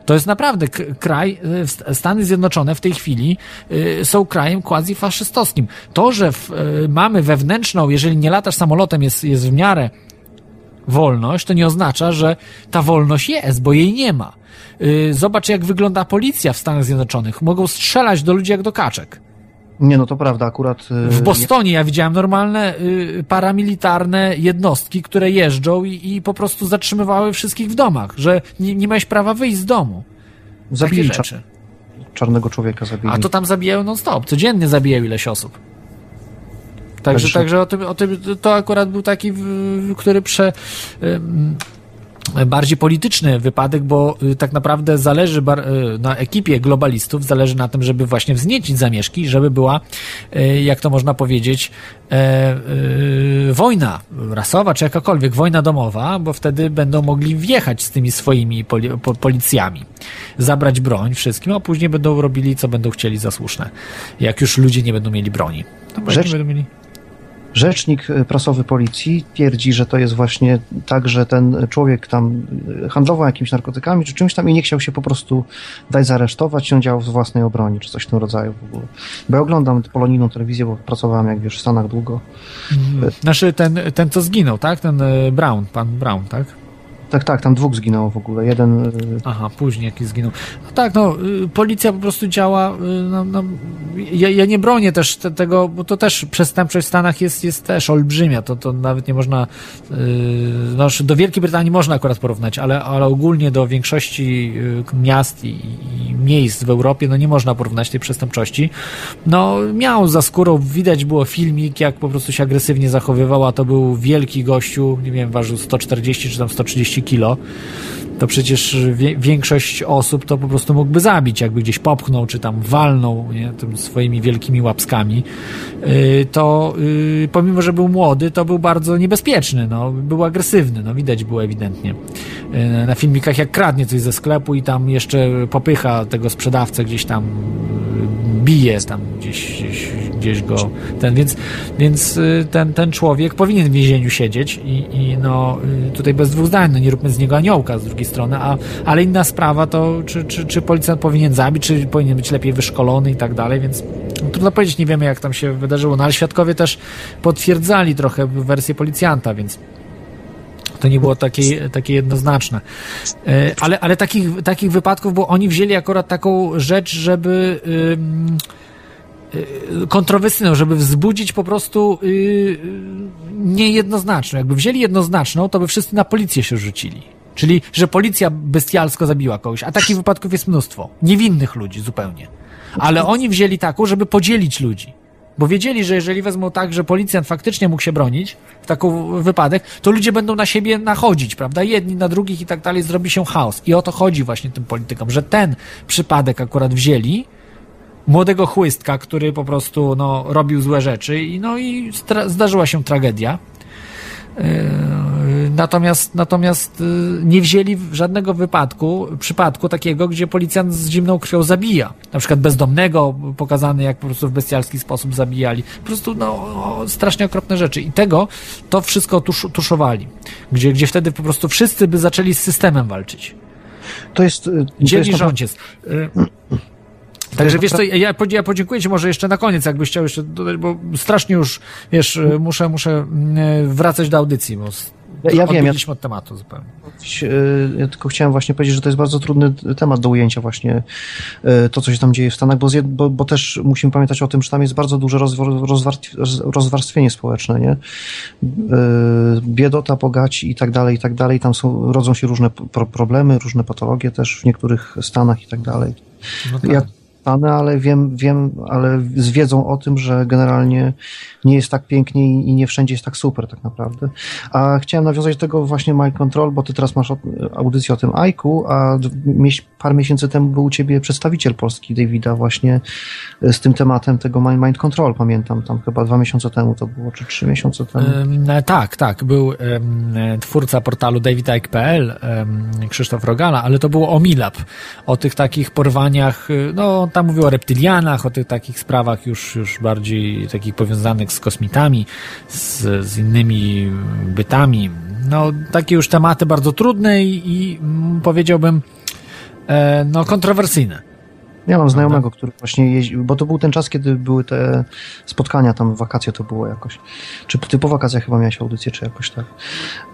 B: To jest naprawdę kraj, e, Stany Zjednoczone w tej chwili e, są krajem quasi-faszystowskim. To, że w, e, mamy wewnętrzną, jeżeli nie latasz samolotem, jest, jest w miarę wolność, to nie oznacza, że ta wolność jest, bo jej nie ma. Zobacz, jak wygląda policja w Stanach Zjednoczonych. Mogą strzelać do ludzi jak do kaczek.
E: Nie, no to prawda, akurat.
B: Y, w Bostonie ja widziałem normalne y, paramilitarne jednostki, które jeżdżą i, i, po prostu zatrzymywały wszystkich w domach, że nie, nie miałeś prawa wyjść z domu.
E: Zabili rzeczy. czarnego człowieka zabili.
B: A to tam zabijają non-stop, codziennie zabijają ileś osób. Także, także o tym, o tym, to akurat był taki, który prze, bardziej polityczny wypadek, bo y, tak naprawdę zależy y, na ekipie globalistów, zależy na tym, żeby właśnie wzniecić zamieszki, żeby była, y, jak to można powiedzieć, e, wojna rasowa, czy jakakolwiek, wojna domowa, bo wtedy będą mogli wjechać z tymi swoimi poli policjami, zabrać broń wszystkim, a później będą robili, co będą chcieli za słuszne, jak już ludzie nie będą mieli broni.
E: No, Rzecz... będą mieli... Rzecznik e, prasowy policji twierdzi, że to jest właśnie tak, że ten człowiek tam e, handlował jakimiś narkotykami czy czymś tam i nie chciał się po prostu dać zaresztować, on działał w własnej obronie, czy coś w tym rodzaju w ogóle. Bo ja oglądam polonijną telewizję, bo pracowałem, jak wiesz, w Stanach długo.
B: Mhm. Znaczy ten, ten, co zginął, tak? Ten e, Brown, pan Brown, tak?
E: Tak, tak, tam dwóch zginęło w ogóle. Jeden. Y,
B: Aha, później jakiś zginął. No tak, no, y, policja po prostu działa. Y, no, no, ja, ja nie bronię też te, tego, bo to też przestępczość w Stanach jest, jest też olbrzymia. To, to nawet nie można. No, do Wielkiej Brytanii można akurat porównać, ale, ale ogólnie do większości miast i, i miejsc w Europie, no nie można porównać tej przestępczości. No miał za skórą, widać było filmik, jak po prostu się agresywnie zachowywał, a to był wielki gościu, nie wiem, ważył 140 czy tam 130 kilo to przecież większość osób to po prostu mógłby zabić, jakby gdzieś popchnął, czy tam walnął nie, tym swoimi wielkimi łapskami, y, to y, pomimo, że był młody, to był bardzo niebezpieczny, no, był agresywny, no widać było ewidentnie. Y, na filmikach jak kradnie coś ze sklepu i tam jeszcze popycha tego sprzedawcę gdzieś tam bije tam gdzieś, gdzieś, gdzieś go ten, więc, więc ten, ten człowiek powinien w więzieniu siedzieć i, i no tutaj bez dwóch zdań, no nie róbmy z niego aniołka z drugiej strony, a, ale inna sprawa to, czy, czy, czy policjant powinien zabić, czy powinien być lepiej wyszkolony i tak dalej, więc no, trudno powiedzieć, nie wiemy jak tam się wydarzyło, no ale świadkowie też potwierdzali trochę wersję policjanta, więc to nie było takie, takie jednoznaczne. E, ale, ale takich, takich wypadków, bo oni wzięli akurat taką rzecz, żeby yy, kontrowersyjną, żeby wzbudzić po prostu yy, niejednoznaczną. Jakby wzięli jednoznaczną, to by wszyscy na policję się rzucili. Czyli, że policja bestialsko zabiła kogoś, a takich wypadków jest mnóstwo. Niewinnych ludzi zupełnie. Ale oni wzięli taką, żeby podzielić ludzi. Bo wiedzieli, że jeżeli wezmą tak, że policjant faktycznie mógł się bronić w taki wypadek, to ludzie będą na siebie nachodzić, prawda? Jedni na drugich i tak dalej, zrobi się chaos. I o to chodzi właśnie tym politykom, że ten przypadek akurat wzięli, młodego chłystka, który po prostu no, robił złe rzeczy i no i zdarzyła się tragedia. Yy, natomiast, natomiast yy, nie wzięli żadnego wypadku, przypadku takiego, gdzie policjant z zimną krwią zabija. Na przykład bezdomnego, pokazany jak po prostu w bestialski sposób zabijali. Po prostu no, strasznie okropne rzeczy. I tego to wszystko tusz, tuszowali. Gdzie, gdzie wtedy po prostu wszyscy by zaczęli z systemem walczyć.
E: To jest...
B: Dzielni rządziec. Także wiesz co, ja, ja podziękuję Ci może jeszcze na koniec, jakbyś chciał jeszcze dodać, bo strasznie już, wiesz, mm. muszę, muszę mm, wracać do audycji, bo ja, wiem, ja, od tematu zupełnie.
E: Y, ja tylko chciałem właśnie powiedzieć, że to jest bardzo trudny temat do ujęcia właśnie y, to, co się tam dzieje w Stanach, bo, bo, bo też musimy pamiętać o tym, że tam jest bardzo duże rozwarstwienie społeczne, nie? Y, biedota, bogaci i tak dalej, i tak dalej. Tam są, rodzą się różne problemy, różne patologie też w niektórych stanach i tak dalej. No tak. Ja ale wiem, wiem, ale z wiedzą o tym, że generalnie nie jest tak pięknie i nie wszędzie jest tak super tak naprawdę. A chciałem nawiązać do tego właśnie Mind Control, bo ty teraz masz audycję o tym Aiku, a parę miesięcy temu był u ciebie przedstawiciel polski Davida właśnie e, z tym tematem tego Mind Control, pamiętam, tam chyba dwa miesiące temu to było, czy trzy miesiące temu.
B: Um, tak, tak, był um, twórca portalu davidike.pl, Krzysztof Rogala, ale to było o Milab, o tych takich porwaniach, no tam mówił o reptylianach, o tych takich sprawach już, już bardziej takich powiązanych z kosmitami, z, z innymi bytami. No, takie już tematy bardzo trudne i, i mm, powiedziałbym, e, no, kontrowersyjne.
E: Ja mam znajomego, który właśnie jeździł, bo to był ten czas, kiedy były te spotkania, tam wakacje to było jakoś. Czy ty po wakacjach chyba miałeś audycję, czy jakoś tak.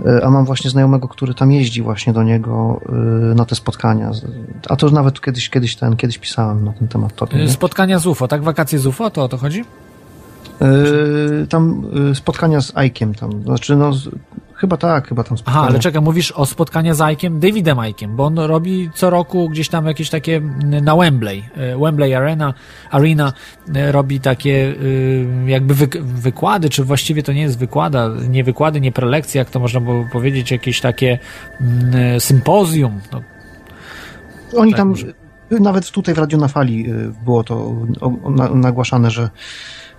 E: E, a mam właśnie znajomego, który tam jeździ właśnie do niego e, na te spotkania. A to nawet kiedyś, kiedyś ten, kiedyś pisałem na ten temat.
B: Tobie, spotkania z UFO, tak? Wakacje z UFO, to o to chodzi?
E: Yy, tam yy, spotkania z Aikiem tam, znaczy no chyba tak, chyba tam
B: spotkania. Aha, ale czekaj, mówisz o spotkania z Aikiem, Davidem Aikiem, bo on robi co roku gdzieś tam jakieś takie na Wembley, yy, Wembley Arena, Arena robi takie jakby wykłady, czy właściwie to nie jest wykłada, nie wykłady, nie prelekcje, jak to można było powiedzieć, jakieś takie mm, sympozjum. No.
E: Oni tak, tam, nawet tutaj w Radio na Fali było to nagłaszane, że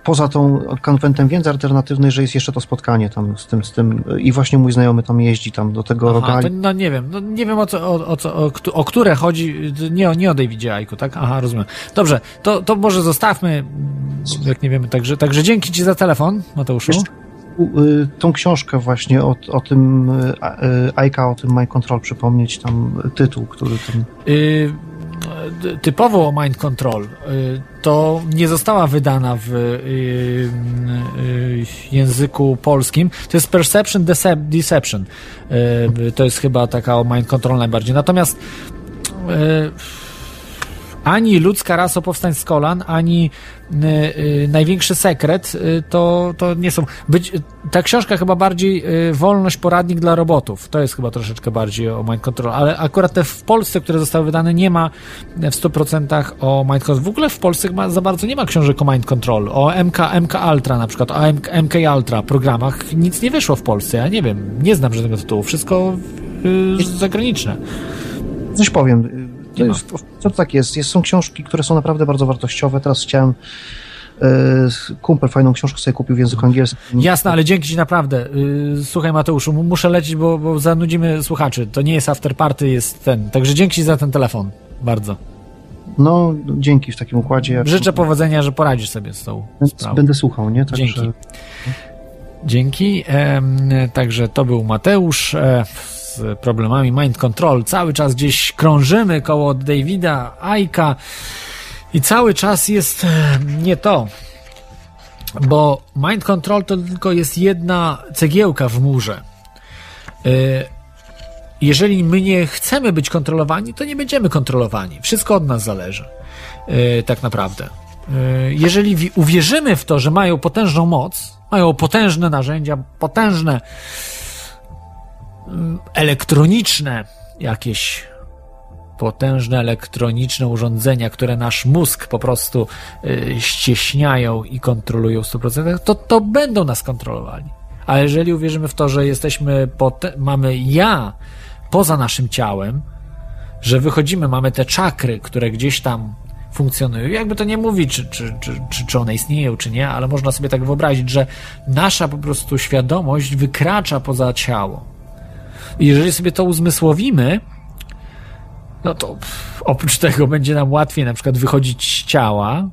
E: poza tą konwentem wiedzy alternatywnej, że jest jeszcze to spotkanie tam z tym, z tym i właśnie mój znajomy tam jeździ tam do tego Aha, rogali.
B: To, no nie wiem, no nie wiem o co, o, o, co, o, o które chodzi, nie, o, nie o Davidzie Aiku, tak? Aha, rozumiem. Dobrze, to, to może zostawmy, jak nie wiemy, także, także dzięki Ci za telefon, Mateuszu. Jeszcze,
E: y, tą książkę właśnie o, o tym y, Aika, o tym My Control przypomnieć, tam tytuł, który tam... Y
B: typowo Mind Control, y, to nie została wydana w y, y, języku polskim. To jest Perception Deception. To jest chyba taka o Mind Control najbardziej. Natomiast ani ludzka rasa powstań z kolan, ani y, y, największy sekret, y, to, to nie są. Być, ta książka chyba bardziej y, wolność, poradnik dla robotów. To jest chyba troszeczkę bardziej o mind control, ale akurat te w Polsce, które zostały wydane, nie ma w 100% o mind control. W ogóle w Polsce chyba za bardzo nie ma książek o mind control. O MK, MK Ultra na przykład, o MK, MK Ultra programach nic nie wyszło w Polsce. Ja nie wiem, nie znam żadnego tytułu. Wszystko y, zagraniczne.
E: Coś powiem to, jest, to tak jest. jest. Są książki, które są naprawdę bardzo wartościowe. Teraz chciałem e, kumpel fajną książkę sobie kupił w języku angielskim.
B: Jasne, ale dzięki Ci naprawdę. Y, słuchaj Mateuszu, muszę lecieć, bo, bo zanudzimy słuchaczy. To nie jest after party, jest ten. Także dzięki za ten telefon. Bardzo.
E: No, dzięki w takim układzie.
B: Życzę powodzenia, że poradzisz sobie z tą
E: sprawą. Będę słuchał, nie?
B: Także... Dzięki. Dzięki. także to był Mateusz. E, problemami mind control. Cały czas gdzieś krążymy koło Davida Aika i cały czas jest e, nie to. Bo mind control to tylko jest jedna cegiełka w murze. E, jeżeli my nie chcemy być kontrolowani, to nie będziemy kontrolowani. Wszystko od nas zależy. E, tak naprawdę. Jeżeli uwierzymy w to, że mają potężną moc, mają potężne narzędzia, potężne elektroniczne jakieś potężne elektroniczne urządzenia, które nasz mózg po prostu y, ścieśniają i kontrolują w 100%, to, to będą nas kontrolowali. A jeżeli uwierzymy w to, że jesteśmy, mamy ja poza naszym ciałem, że wychodzimy, mamy te czakry, które gdzieś tam funkcjonują. Jakby to nie mówić, czy, czy, czy, czy, czy one istnieją, czy nie, ale można sobie tak wyobrazić, że nasza po prostu świadomość wykracza poza ciało jeżeli sobie to uzmysłowimy, no to oprócz tego będzie nam łatwiej na przykład wychodzić z ciała,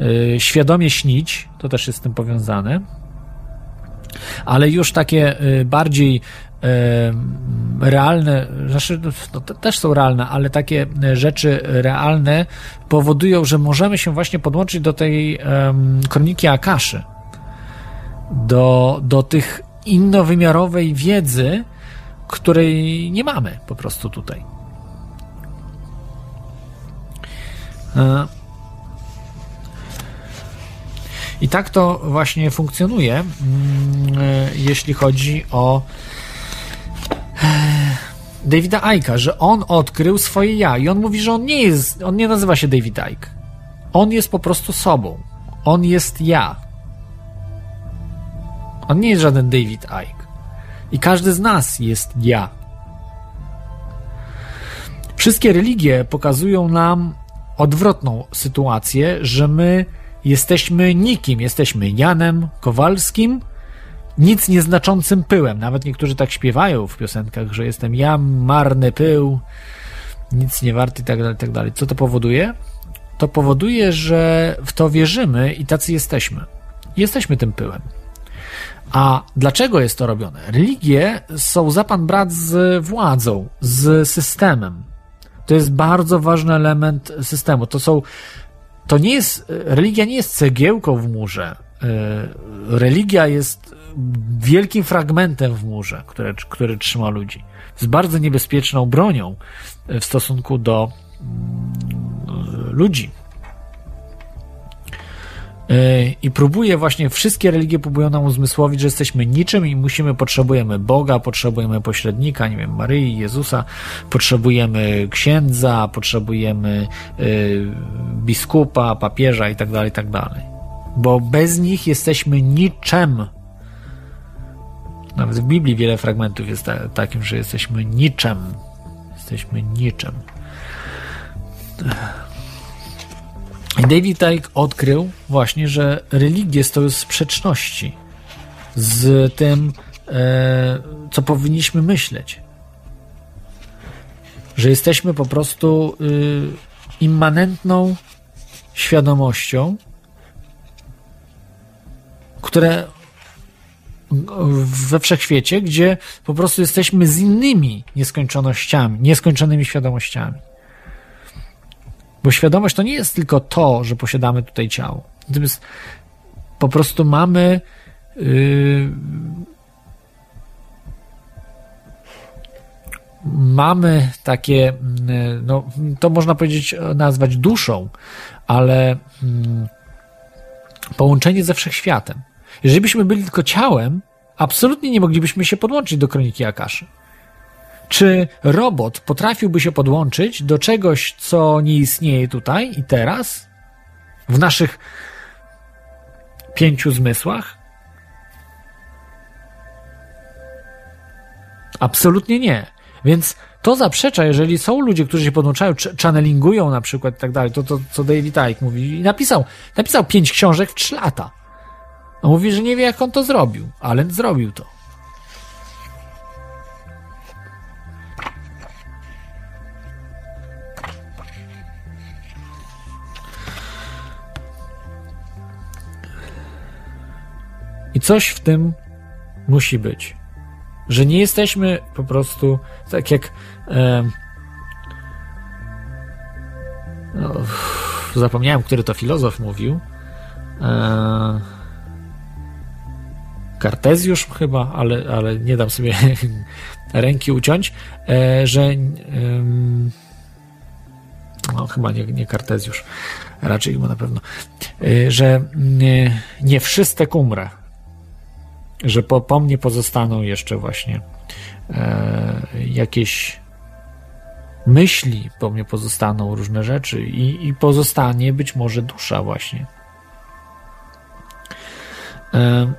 B: yy, świadomie śnić, to też jest z tym powiązane, ale już takie yy, bardziej yy, realne, znaczy, no, też są realne, ale takie rzeczy realne powodują, że możemy się właśnie podłączyć do tej kroniki Akaszy, do, do tych innowymiarowej wiedzy, której nie mamy po prostu tutaj. E, I tak to właśnie funkcjonuje, mm, e, jeśli chodzi o e, Davida Aika, że on odkrył swoje ja i on mówi, że on nie jest, on nie nazywa się David Ike. On jest po prostu sobą. On jest ja. On nie jest żaden David Ike. I każdy z nas jest ja. Wszystkie religie pokazują nam odwrotną sytuację, że my jesteśmy nikim, jesteśmy Janem Kowalskim, nic nieznaczącym pyłem. Nawet niektórzy tak śpiewają w piosenkach, że jestem ja, marny pył, nic nie warty i tak dalej, tak dalej. Co to powoduje? To powoduje, że w to wierzymy i tacy jesteśmy. Jesteśmy tym pyłem. A dlaczego jest to robione? Religie są za pan brat z władzą, z systemem. To jest bardzo ważny element systemu. To są, to nie jest, religia nie jest cegiełką w murze. E, religia jest wielkim fragmentem w murze, który, który trzyma ludzi. Jest bardzo niebezpieczną bronią w stosunku do mm, ludzi. E, i próbuje właśnie, wszystkie religie próbują nam uzmysłowić, że jesteśmy niczym i musimy, potrzebujemy Boga, potrzebujemy pośrednika, nie wiem, Maryi, Jezusa, potrzebujemy księdza, potrzebujemy y, biskupa, papieża i tak dalej, i tak. Bo bez nich jesteśmy niczym. Nawet w Biblii wiele fragmentów jest ta, takim, że jesteśmy niczym. Jesteśmy niczym. David Icke odkrył właśnie, że religie stoją w sprzeczności z tym, e, co powinniśmy myśleć. Że jesteśmy po prostu y, immanentną świadomością, które we wszechświecie, gdzie po prostu jesteśmy z innymi nieskończonościami, nieskończonymi świadomościami. Bo świadomość to nie jest tylko to, że posiadamy tutaj ciało. Natomiast po prostu mamy yy, mamy takie, mm, no, to można powiedzieć, nazwać duszą, ale mm, połączenie ze wszechświatem. Jeżeli byśmy byli tylko ciałem, absolutnie nie moglibyśmy się podłączyć do kroniki Akaszy. Czy robot potrafiłby się podłączyć do czegoś, co nie istnieje tutaj i teraz? W naszych pięciu zmysłach? Absolutnie nie. Więc to zaprzecza, jeżeli są ludzie, którzy się podłączają, channelingują na przykład i tak dalej, to, to co David Icke mówi. I napisał, napisał pięć książek w trzy lata. On mówi, że nie wie, jak on to zrobił, ale zrobił to. I coś w tym musi być. Że nie jesteśmy po prostu tak jak. E, no, zapomniałem, który to filozof mówił. E, Kartezjusz chyba, ale, ale nie dam sobie ręki uciąć, e, że. No, chyba nie, nie Kartezjusz, raczej chyba na pewno, e, że nie, nie wszystek umrę że po, po mnie pozostaną jeszcze właśnie e, jakieś myśli, po mnie pozostaną różne rzeczy i, i pozostanie być może dusza właśnie. E,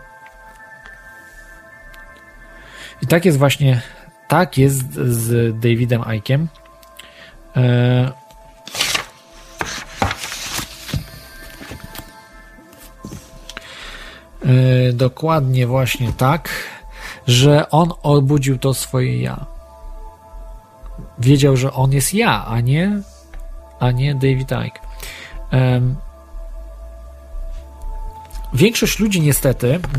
B: I tak jest właśnie, tak jest z Davidem Ickiem. E, dokładnie właśnie tak, że on obudził to swoje ja. Wiedział, że on jest ja, a nie, a nie David Icke. Większość ludzi niestety w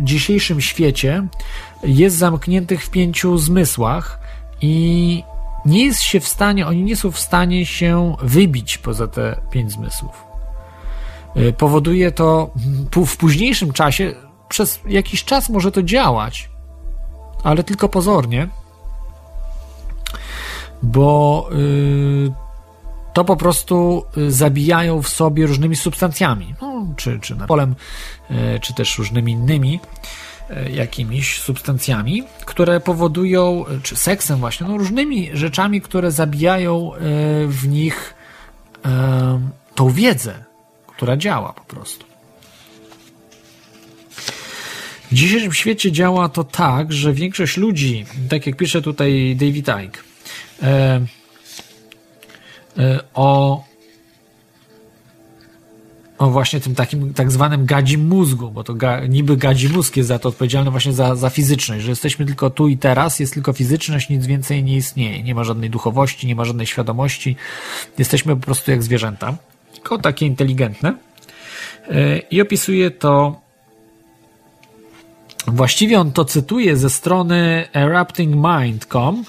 B: dzisiejszym świecie jest zamkniętych w pięciu zmysłach i nie jest się w stanie, oni nie są w stanie się wybić poza te pięć zmysłów. Y, powoduje to w późniejszym czasie, przez jakiś czas może to działać, ale tylko pozornie, bo y, to po prostu y, zabijają w sobie różnymi substancjami, no, czy, czy polem, czy też różnymi innymi jakimiś substancjami, które powodują, czy seksem właśnie, no, różnymi rzeczami, które zabijają w nich tą wiedzę, która działa po prostu. W dzisiejszym świecie działa to tak, że większość ludzi, tak jak pisze tutaj David Icke, e, e, o, o właśnie tym takim tak zwanym gadzim mózgu, bo to ga, niby gadzi mózg jest za to odpowiedzialny właśnie za, za fizyczność, że jesteśmy tylko tu i teraz, jest tylko fizyczność, nic więcej nie istnieje. Nie ma żadnej duchowości, nie ma żadnej świadomości. Jesteśmy po prostu jak zwierzęta tylko takie inteligentne. E, I opisuje to Właściwie on to cytuje ze strony eruptingmind.com,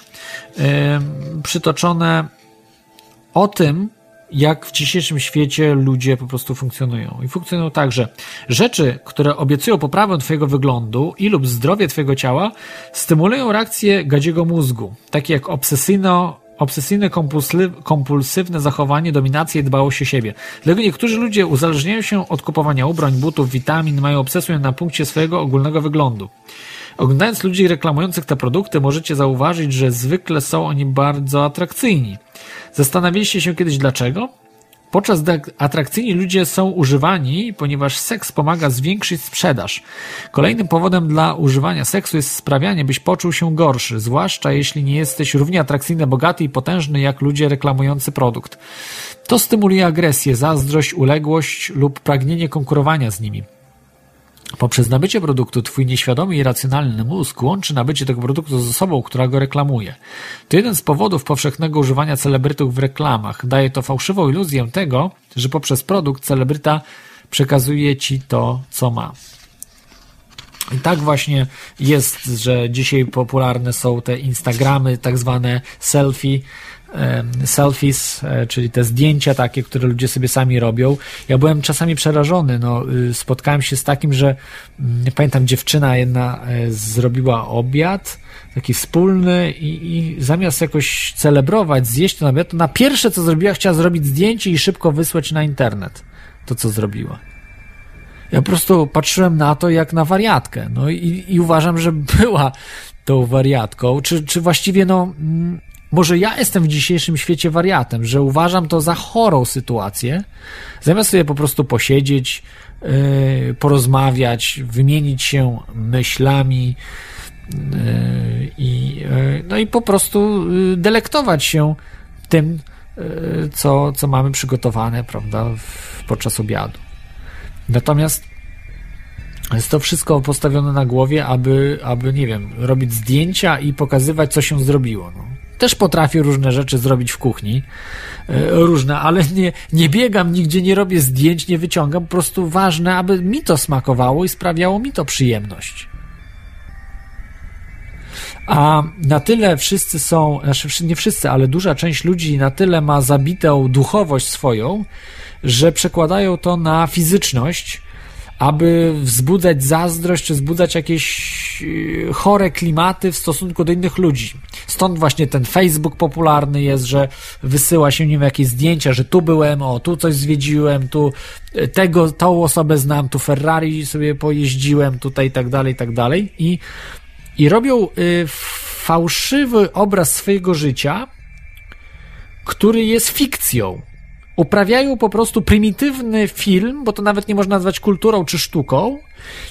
B: e, przytoczone o tym, jak w dzisiejszym świecie ludzie po prostu funkcjonują. I funkcjonują tak, że rzeczy, które obiecują poprawę Twojego wyglądu i lub zdrowie Twojego ciała, stymulują reakcję gadziego mózgu, takie jak obsesyjno obsesyjne, kompulsywne zachowanie, dominację i dbałość o siebie. Dlatego niektórzy ludzie uzależniają się od kupowania ubrań, butów, witamin, mają obsesję na punkcie swojego ogólnego wyglądu. Oglądając ludzi reklamujących te produkty, możecie zauważyć, że zwykle są oni bardzo atrakcyjni. Zastanawialiście się kiedyś dlaczego? Podczas gdy atrakcyjni ludzie są używani, ponieważ seks pomaga zwiększyć sprzedaż. Kolejnym powodem dla używania seksu jest sprawianie, byś poczuł się gorszy, zwłaszcza jeśli nie jesteś równie atrakcyjny, bogaty i potężny jak ludzie reklamujący produkt. To stymuluje agresję, zazdrość, uległość lub pragnienie konkurowania z nimi. Poprzez nabycie produktu twój nieświadomy i racjonalny mózg łączy nabycie tego produktu z osobą, która go reklamuje. To jeden z powodów powszechnego używania celebrytów w reklamach. Daje to fałszywą iluzję tego, że poprzez produkt celebryta przekazuje ci to, co ma. I tak właśnie jest, że dzisiaj popularne są te Instagramy, tak zwane selfie, selfies, e, czyli te zdjęcia takie, które ludzie sobie sami robią. Ja byłem czasami przerażony. No, y, spotkałem się z takim, że mm, pamiętam dziewczyna jedna e, zrobiła obiad, taki wspólny i, i zamiast jakoś celebrować, zjeść ten obiad, to na pierwsze co zrobiła, chciała zrobić zdjęcie i szybko wysłać na internet to, co zrobiła. Ja po prostu patrzyłem na to jak na wariatkę. No i, i uważam, że była tą wariatką, czy, czy właściwie no, mm, może ja jestem w dzisiejszym świecie wariatem, że uważam to za chorą sytuację, zamiast sobie po prostu posiedzieć, yy, porozmawiać, wymienić się myślami yy, i, yy, no i po prostu y, delektować się tym, y, co, co mamy przygotowane, prawda, w, podczas obiadu. Natomiast jest to wszystko postawione na głowie, aby, aby, nie wiem, robić zdjęcia i pokazywać, co się zrobiło. No. Też potrafię różne rzeczy zrobić w kuchni, e, różne, ale nie, nie biegam nigdzie, nie robię zdjęć, nie wyciągam. Po prostu ważne, aby mi to smakowało i sprawiało mi to przyjemność. A na tyle wszyscy są, znaczy nie wszyscy, ale duża część ludzi na tyle ma zabitą duchowość swoją, że przekładają to na fizyczność, aby wzbudzać zazdrość, czy wzbudzać jakieś e, chore klimaty w stosunku do innych ludzi. Stąd właśnie ten Facebook popularny jest, że wysyła się nim jakieś zdjęcia, że tu byłem, o, tu coś zwiedziłem, tu e, tego, tą osobę znam, tu Ferrari sobie pojeździłem, tutaj tak dalej, tak dalej. I, i robią y, fałszywy obraz swojego życia, który jest fikcją uprawiają po prostu prymitywny film, bo to nawet nie można nazwać kulturą czy sztuką,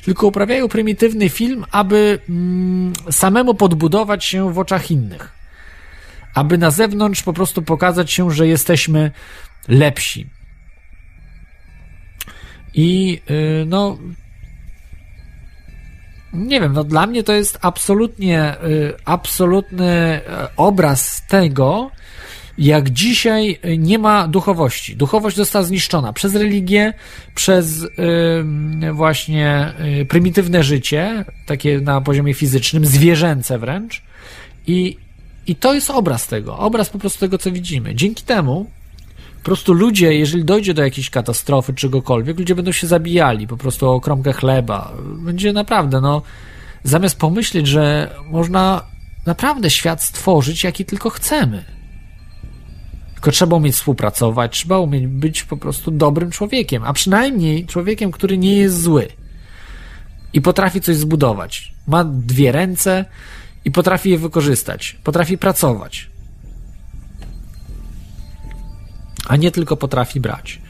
B: tylko uprawiają prymitywny film, aby mm, samemu podbudować się w oczach innych. Aby na zewnątrz po prostu pokazać się, że jesteśmy lepsi. I yy, no. Nie wiem, no dla mnie to jest absolutnie, yy, absolutny y, obraz tego, jak dzisiaj y, nie ma duchowości. Duchowość została zniszczona przez religię, przez właśnie yy, prymitywne życie, takie na poziomie fizycznym, zwierzęce wręcz. I, I to jest obraz tego, obraz po prostu tego, co widzimy. Dzięki temu po prostu ludzie, jeżeli dojdzie do jakiejś katastrofy, czegokolwiek, ludzie będą się zabijali po prostu o kromkę chleba. Będzie naprawdę, no, zamiast pomyśleć, że można naprawdę świat stworzyć, jaki tylko chcemy tylko trzeba umieć współpracować, trzeba umieć być po prostu dobrym człowiekiem, a przynajmniej człowiekiem, który nie jest zły i potrafi coś zbudować. Ma dwie ręce i potrafi je wykorzystać, potrafi pracować, a nie tylko potrafi brać.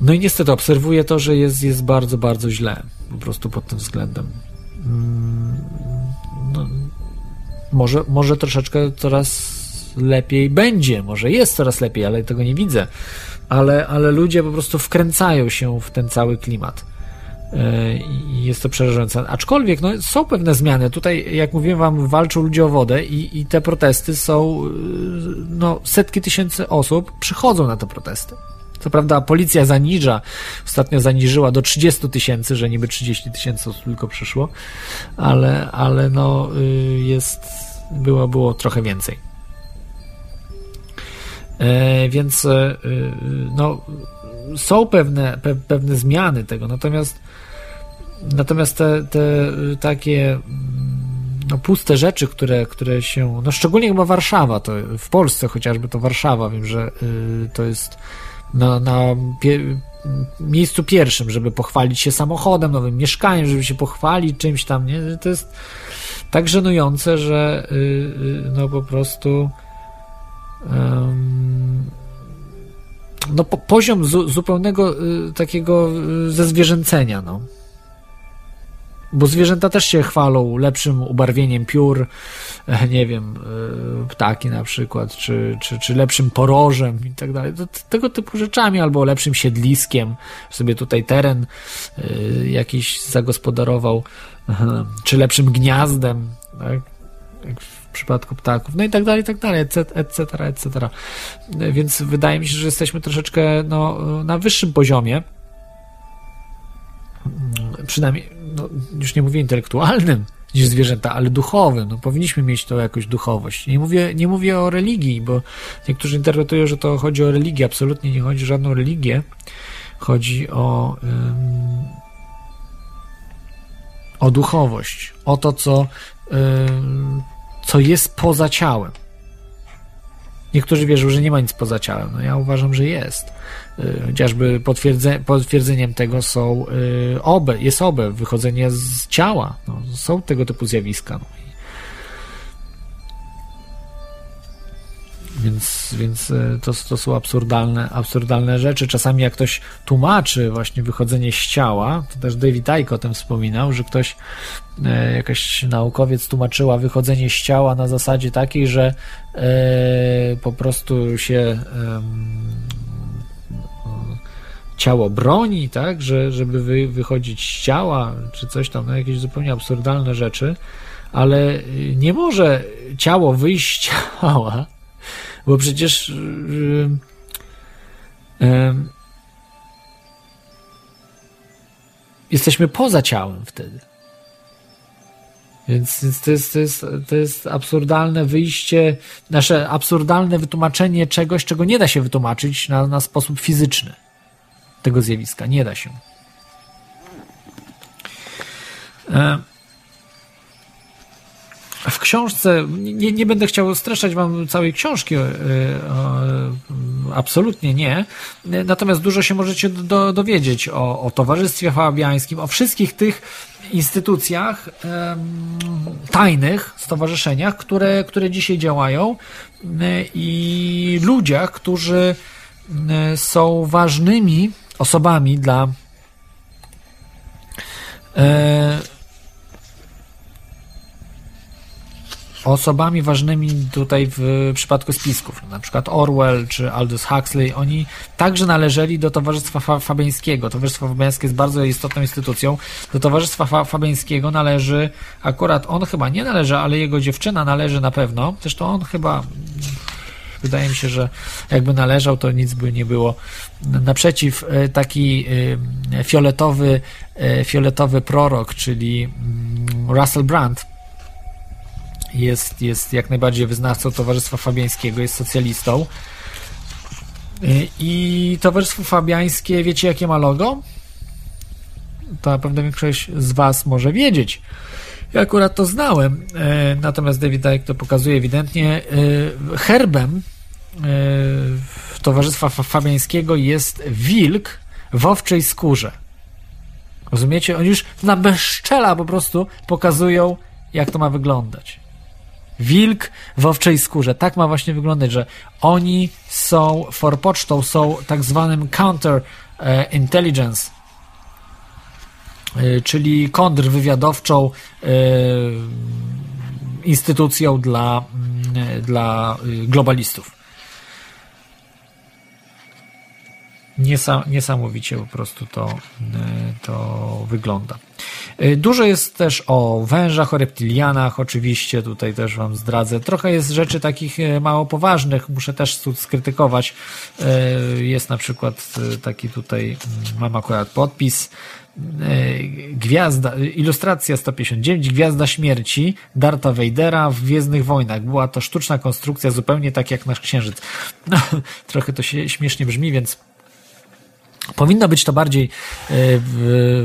B: No i niestety obserwuję to, że jest, jest bardzo, bardzo źle po prostu pod tym względem. Mm, no, może, może troszeczkę coraz lepiej będzie. Może jest coraz lepiej, ale tego nie widzę. Ale, ale ludzie po prostu wkręcają się w ten cały klimat. E, I jest to przerażające. Aczkolwiek no, są pewne zmiany. Tutaj, jak mówiłem wam, walczą ludzie o wodę i, i te protesty są. E, no, setki tysięcy osób przychodzą na te protesty. Co prawda policja zaniża, ostatnio zaniżyła do 30 tysięcy, że niby 30 tysięcy osób tylko przyszło, ale, ale no y, jest, było, było trochę więcej. E, więc e, e, no, są pewne, pe, pewne zmiany tego, natomiast natomiast te, te takie mm, no, puste rzeczy, które, które się, no szczególnie chyba Warszawa, to w Polsce chociażby to Warszawa, wiem, że y, to jest na, na pie, miejscu pierwszym, żeby pochwalić się samochodem, nowym mieszkaniem, żeby się pochwalić czymś tam, nie? To jest tak żenujące, że y, y, no po prostu no, po, poziom zu, zupełnego y, takiego y, zezwierzęcenia, no. Bo zwierzęta też się chwalą lepszym ubarwieniem piór, nie wiem, y, ptaki na przykład, czy, czy, czy lepszym porożem i tak dalej. Tego typu rzeczami, albo lepszym siedliskiem, sobie tutaj teren jakiś zagospodarował, czy lepszym gniazdem, tak? W przypadku ptaków, no i tak dalej, i tak dalej, etc., etc., etc. Więc wydaje mi się, że jesteśmy troszeczkę no, na wyższym poziomie, przynajmniej, no, już nie mówię intelektualnym, niż zwierzęta, ale duchowym. No, powinniśmy mieć to jakąś duchowość. Nie mówię, nie mówię o religii, bo niektórzy interpretują, że to chodzi o religię. Absolutnie nie chodzi o żadną religię. Chodzi o, um, o duchowość, o to, co, um, co jest poza ciałem. Niektórzy wierzą, że nie ma nic poza ciałem. No ja uważam, że jest. Y, chociażby potwierdze, potwierdzeniem tego są y, obe, jest obe, wychodzenie z ciała. No, są tego typu zjawiska. No. Więc, więc y, to, to są absurdalne, absurdalne rzeczy. Czasami jak ktoś tłumaczy właśnie wychodzenie z ciała, to też David Icke o tym wspominał, że ktoś, jakaś naukowiec tłumaczyła wychodzenie z ciała na zasadzie takiej, że po prostu się ciało broni, tak, że, żeby wy, wychodzić z ciała, czy coś tam, no jakieś zupełnie absurdalne rzeczy, ale y, nie może ciało wyjść z ciała, bo przecież yy, yy, jesteśmy poza ciałem wtedy. Więc to jest, to, jest, to jest absurdalne wyjście, nasze absurdalne wytłumaczenie czegoś, czego nie da się wytłumaczyć na, na sposób fizyczny tego zjawiska. Nie da się. E, w książce, nie, nie będę chciał streszczać wam całej książki, e, absolutnie nie. Natomiast dużo się możecie do, dowiedzieć o, o Towarzystwie Fabiańskim, o wszystkich tych instytucjach tajnych, stowarzyszeniach, które, które dzisiaj działają e, i ludziach, którzy są ważnymi osobami dla e, osobami ważnymi tutaj w przypadku spisków, na przykład Orwell czy Aldous Huxley, oni także należeli do Towarzystwa Fabiańskiego. Towarzystwo Fabiańskie jest bardzo istotną instytucją. Do Towarzystwa Fabiańskiego należy, akurat on chyba nie należy, ale jego dziewczyna należy na pewno. Zresztą on chyba Wydaje mi się, że jakby należał, to nic by nie było naprzeciw. E, taki e, fioletowy, e, fioletowy prorok, czyli mm, Russell Brand, jest, jest jak najbardziej wyznawcą Towarzystwa Fabiańskiego, jest socjalistą. I Towarzystwo Fabiańskie, wiecie jakie ma logo? To na pewno większość z Was może wiedzieć. Ja akurat to znałem, natomiast David Icke to pokazuje ewidentnie. Herbem Towarzystwa Fabiańskiego jest wilk w owczej skórze. Rozumiecie? Oni już na bezczela po prostu pokazują, jak to ma wyglądać. Wilk w owczej skórze. Tak ma właśnie wyglądać, że oni są forpocztą, są tak zwanym counter e, intelligence, e, czyli kontrwywiadowczą e, instytucją dla, mm, dla globalistów. Niesamowicie po prostu to, e, to wygląda. E, dużo jest też o wężach, o reptilianach, oczywiście tutaj też Wam zdradzę. Trochę jest rzeczy takich e, mało poważnych, muszę też skrytykować. Jest na przykład taki tutaj, mm, mam akurat podpis, Gwiazda, ilustracja 159, Gwiazda Śmierci Darta Vadera w Gwiezdnych Wojnach. Była to sztuczna konstrukcja, zupełnie tak jak nasz księżyc. No, trochę to się śmiesznie brzmi, więc Powinno być to bardziej e,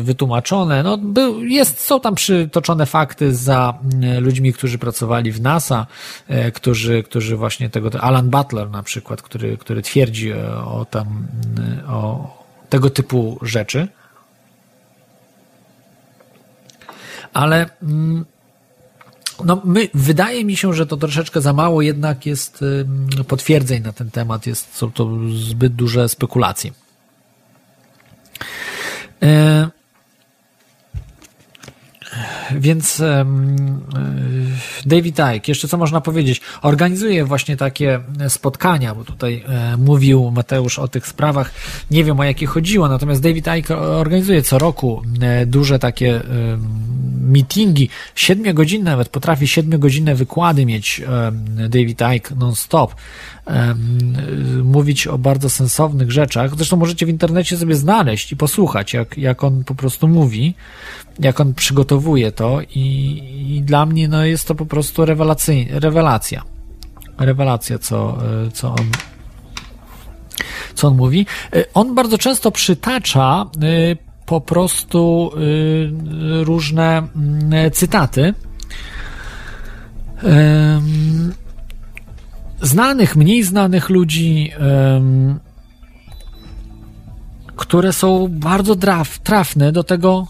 B: wytłumaczone. No, jest, są tam przytoczone fakty za e, ludźmi, którzy pracowali w NASA, e, którzy, którzy właśnie tego, Alan Butler na przykład, który, który twierdzi o tam, o tego typu rzeczy. Ale mm, no, my, wydaje mi się, że to troszeczkę za mało jednak jest potwierdzeń na ten temat, jest, są to zbyt duże spekulacje. E, więc e, David Icke, jeszcze co można powiedzieć, organizuje właśnie takie spotkania, bo tutaj e, mówił Mateusz o tych sprawach, nie wiem o jakie chodziło, natomiast David Icke organizuje co roku duże takie meetingi, siedmiogodzinne nawet, potrafi siedmiogodzinne wykłady mieć David Icke non-stop, mówić o bardzo sensownych rzeczach. Zresztą możecie w internecie sobie znaleźć i posłuchać, jak, jak on po prostu mówi, jak on przygotowuje to i, i dla mnie no, jest to po prostu rewelacja. Rewelacja, co, e, co on co on mówi. E, on bardzo często przytacza e, po prostu różne mm, cytaty znanych, mniej znanych ludzi, które są bardzo traf, trafne do tego,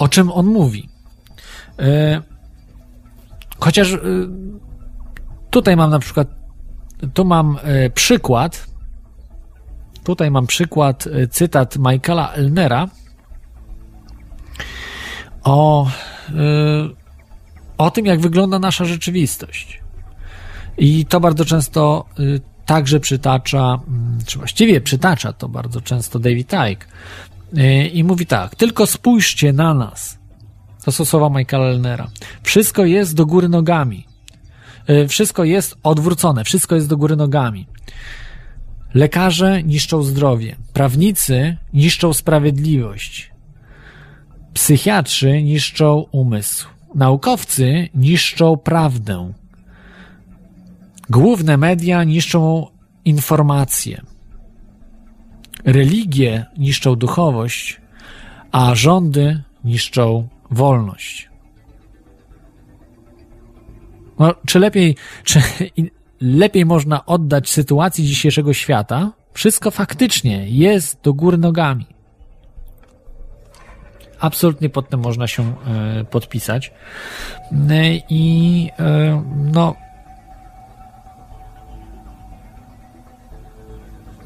B: o czym on mówi. Chociaż tutaj mam na przykład, tu mam przykład, tutaj mam przykład, cytat Michaela Elnera o, o tym, jak wygląda nasza rzeczywistość. I to bardzo często także przytacza, mm, czy właściwie przytacza to bardzo często David Icke. Y, I mówi tak, tylko spójrzcie na nas. To są słowa Michaela Elnera. Wszystko jest do góry nogami. Y, wszystko jest odwrócone, wszystko jest do góry nogami. Lekarze niszczą zdrowie, prawnicy niszczą sprawiedliwość, psychiatrzy niszczą umysł, naukowcy niszczą prawdę, Główne media niszczą informacje. Religie niszczą duchowość, a rządy niszczą wolność. No, czy lepiej, czy lepiej można oddać sytuacji dzisiejszego świata? Wszystko faktycznie jest do góry nogami. Absolutnie pod tym można się y, podpisać. Y, I y, no,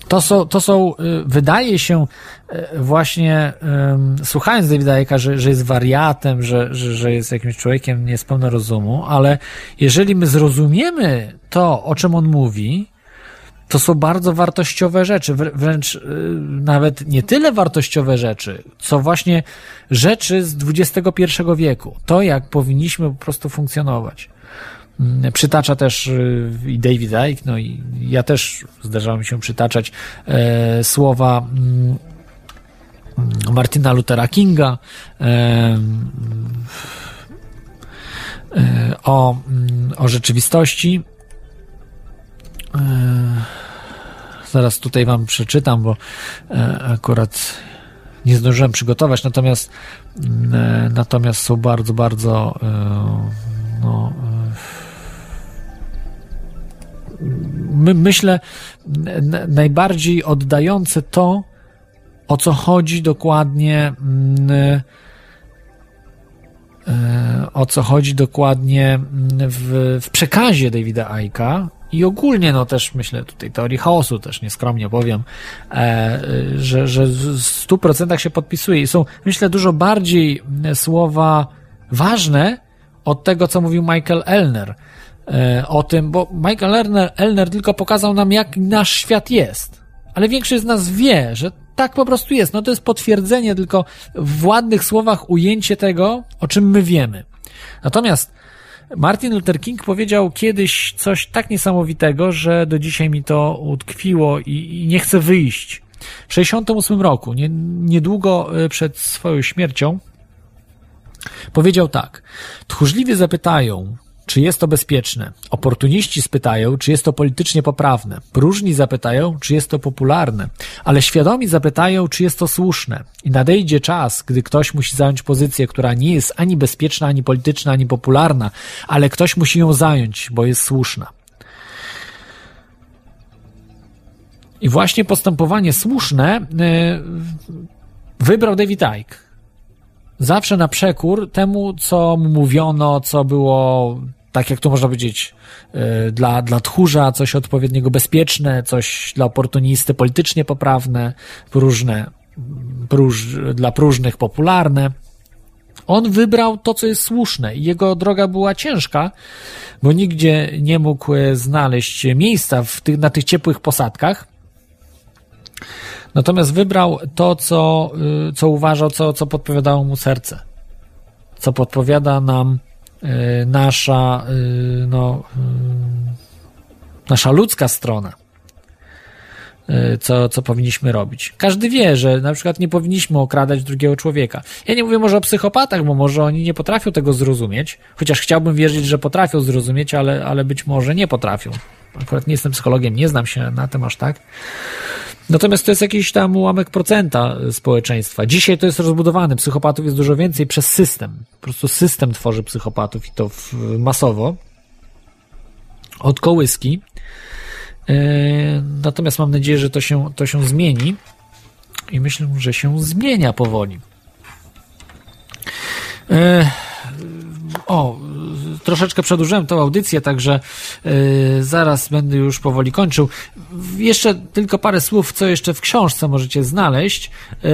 B: to są, to są y, wydaje się y, właśnie słuchając Davida Icka, że, że jest wariatem, że, że, że jest jakimś człowiekiem nie z pełna rozumu, ale jeżeli my zrozumiemy to, o czym on mówi, to są bardzo wartościowe rzeczy, wręcz y, nawet nie tyle wartościowe rzeczy, co właśnie rzeczy z XXI wieku. To, jak powinniśmy po prostu funkcjonować. Mm, przytacza też y, i David Icke, no i ja też zdarzało mi się przytaczać e, słowa mm, Martina Luthera Kinga e, e, o, mm, o rzeczywistości. E, zaraz tutaj wam przeczytam, bo e, akurat nie zdążyłem przygotować, natomiast e, natomiast są bardzo, bardzo no, my, myślę, najbardziej oddające to, o co chodzi dokładnie, mm, e, o co chodzi dokładnie mm, w, w przekazie Davida Aika i ogólnie, no też myślę tutaj teorii chaosu, też nieskromnie powiem, e, że, że w 100% się podpisuje i są, myślę, dużo bardziej słowa ważne od tego, co mówił Michael Elner. E, o tym, bo Michael Elner, Elner tylko pokazał nam, jak nasz świat jest. Ale większość z nas wie, że tak po prostu jest. No to jest potwierdzenie, tylko w ładnych słowach ujęcie tego, o czym my wiemy. Natomiast Martin Luther King powiedział kiedyś coś tak niesamowitego, że do dzisiaj mi to utkwiło i, i nie chcę wyjść. W 68 roku, nie, niedługo e, przed swoją śmiercią, powiedział tak. Tchórzliwie zapytają, czy jest to bezpieczne? Oportuniści spytają, czy jest to politycznie poprawne. Próżni zapytają, czy jest to popularne. Ale świadomi zapytają, czy jest to słuszne. I nadejdzie czas, gdy ktoś musi zająć pozycję, która nie jest ani bezpieczna, ani polityczna, ani popularna, ale ktoś musi ją zająć, bo jest słuszna. I właśnie postępowanie słuszne yy, wybrał David Icke zawsze na przekór temu, co mówiono, co było, tak jak to można powiedzieć, y, dla, dla tchórza coś odpowiedniego bezpieczne, coś dla oportunisty politycznie poprawne, próżne, próż, dla próżnych popularne. On wybrał to, co jest słuszne i jego droga była ciężka, bo nigdzie nie mógł znaleźć miejsca w tych, na tych ciepłych posadkach. Natomiast wybrał to, co, y, co uważał, co, co podpowiadało mu serce. co podpowiada nam nasza, no, nasza ludzka strona. Co, co powinniśmy robić. Każdy wie, że na przykład nie powinniśmy okradać drugiego człowieka. Ja nie mówię może o psychopatach, bo może oni nie potrafią tego zrozumieć, chociaż chciałbym wierzyć, że potrafią zrozumieć, ale, ale być może nie potrafią. Akurat nie jestem psychologiem, nie znam się na tym aż tak. Natomiast to jest jakiś tam ułamek procenta społeczeństwa. Dzisiaj to jest rozbudowany. Psychopatów jest dużo więcej przez system. Po prostu system tworzy psychopatów i to masowo. Od kołyski. E, natomiast mam nadzieję, że to się, to się zmieni. I myślę, że się zmienia powoli. E, o, troszeczkę przedłużyłem tą audycję, także yy, zaraz będę już powoli kończył. Jeszcze tylko parę słów, co jeszcze w książce możecie znaleźć. Yy,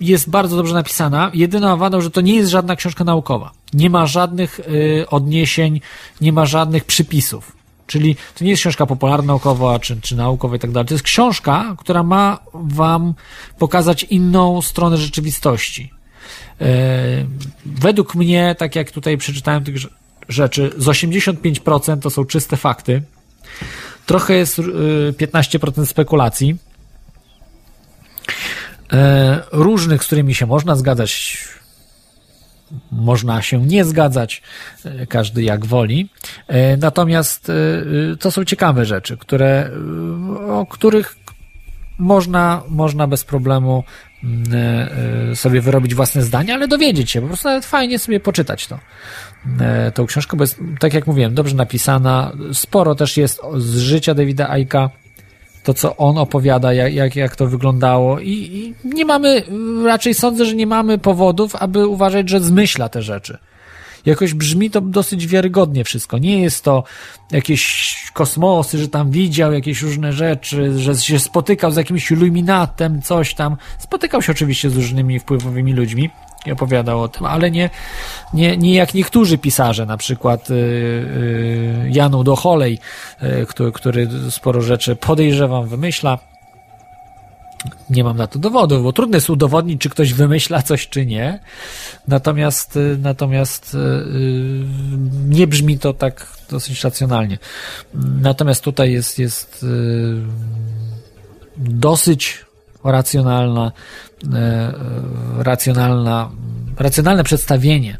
B: jest bardzo dobrze napisana. Jedyna wadą, że to nie jest żadna książka naukowa. Nie ma żadnych yy, odniesień, nie ma żadnych przypisów. Czyli to nie jest książka popularno-naukowa czy, czy naukowa i tak dalej. To jest książka, która ma wam pokazać inną stronę rzeczywistości według mnie, tak jak tutaj przeczytałem tych rzeczy, z 85% to są czyste fakty. Trochę jest 15% e, spekulacji. E, różnych, z którymi się można zgadzać, można się nie zgadzać, każdy jak woli. Natomiast to są ciekawe rzeczy, które, o których można, można bez problemu e, sobie wyrobić własne zdanie, ale dowiedzieć się, po prostu nawet fajnie sobie poczytać to, e, tą książkę, bo jest, tak jak mówiłem, dobrze napisana, sporo też jest z życia Davida Aika, to co on opowiada, jak, jak, jak to wyglądało I, i nie mamy, raczej sądzę, że nie mamy powodów, aby uważać, że zmyśla te rzeczy jakoś brzmi to dosyć wiarygodnie wszystko. Nie jest to jakieś kosmosy, że tam widział jakieś różne rzeczy, że się spotykał z jakimś iluminatem, coś tam. Spotykał się oczywiście z różnymi wpływowymi ludźmi i opowiadał o tym, ale nie, nie, nie jak niektórzy pisarze, na przykład yy, yy, Janu Docholej, yy, który, który sporo rzeczy podejrzewam wymyśla nie mam na to dowodów, bo trudno jest udowodnić, czy ktoś wymyśla coś, czy nie. Natomiast, y, natomiast yy, nie brzmi to tak dosyć racjonalnie. Natomiast tutaj jest, jest dosyć racjonalna, racjonalna, racjonalne przedstawienie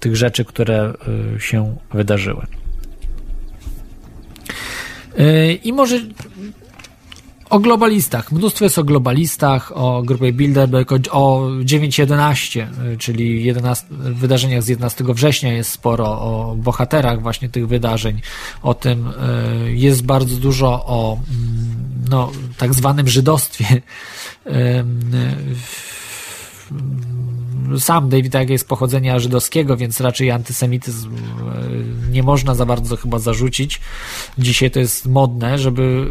B: tych rzeczy, które y, się wydarzyły. Y, I może o globalistach. Mnóstwo jest o globalistach, o grupie Bilderberg, o 9.11, czyli 11, wydarzeniach z 11 września jest sporo, o bohaterach właśnie tych wydarzeń. O tym e, jest bardzo dużo o mm, no, tak zwanym żydostwie sam David Icke jest pochodzenia żydowskiego, więc raczej antysemityzm e, nie można za bardzo chyba zarzucić. Dzisiaj to jest modne, żeby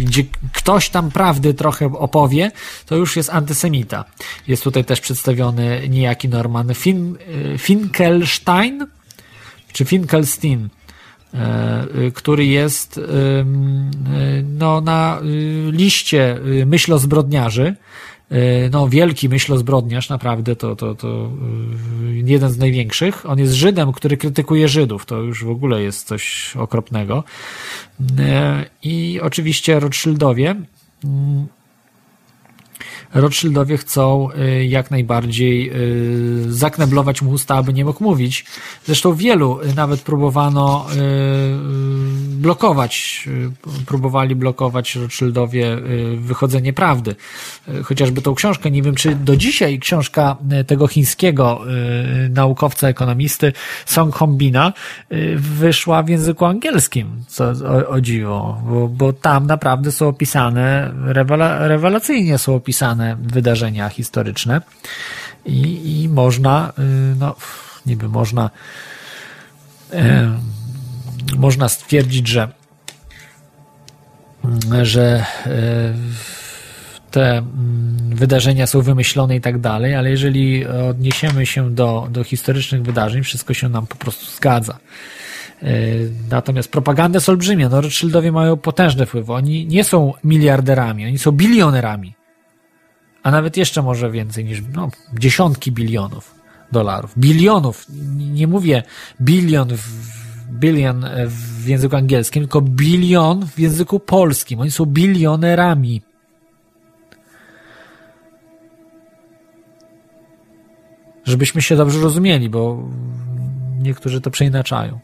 B: e, gdzie ktoś tam prawdy trochę opowie, to już jest antysemita. Jest tutaj też przedstawiony niejaki Norman fin, e, Finkelstein, czy Finkelstein, który jest no, na liście myślozbrodniarzy, no, wielki myślozbrodniarz, naprawdę, to, to, to e, jeden z największych. On jest Żydem, który krytykuje Żydów. To już w ogóle jest coś okropnego. E, I oczywiście Rothschildowie mm, Rothschildowie chcą y, jak najbardziej y, zakneblować mu usta, aby nie mógł mówić. Zresztą wielu y, nawet próbowano blokować, próbowali blokować Rothschildowie wychodzenie prawdy. Chociażby tą książkę, nie wiem czy do dzisiaj książka tego chińskiego naukowca, ekonomisty Song Hombina wyszła w języku angielskim, co o, o dziwo, bo, bo tam naprawdę są opisane, rewela, rewelacyjnie są opisane wydarzenia historyczne i, i można, y, no, niby można, e, można stwierdzić, że, że e, te mm, wydarzenia są wymyślone i tak dalej, ale jeżeli odniesiemy się do, do historycznych wydarzeń, wszystko się nam po prostu zgadza. Natomiast propaganda jest olbrzymia. No, Rothschildowie mają potężne wpływy. Oni nie są miliarderami, oni są bilionerami a nawet jeszcze może więcej niż no, dziesiątki bilionów dolarów. Bilionów. Nie mówię bilion w, bilion w języku angielskim, tylko bilion w języku polskim. Oni są bilionerami. Żebyśmy się dobrze rozumieli, bo niektórzy to przeinaczają.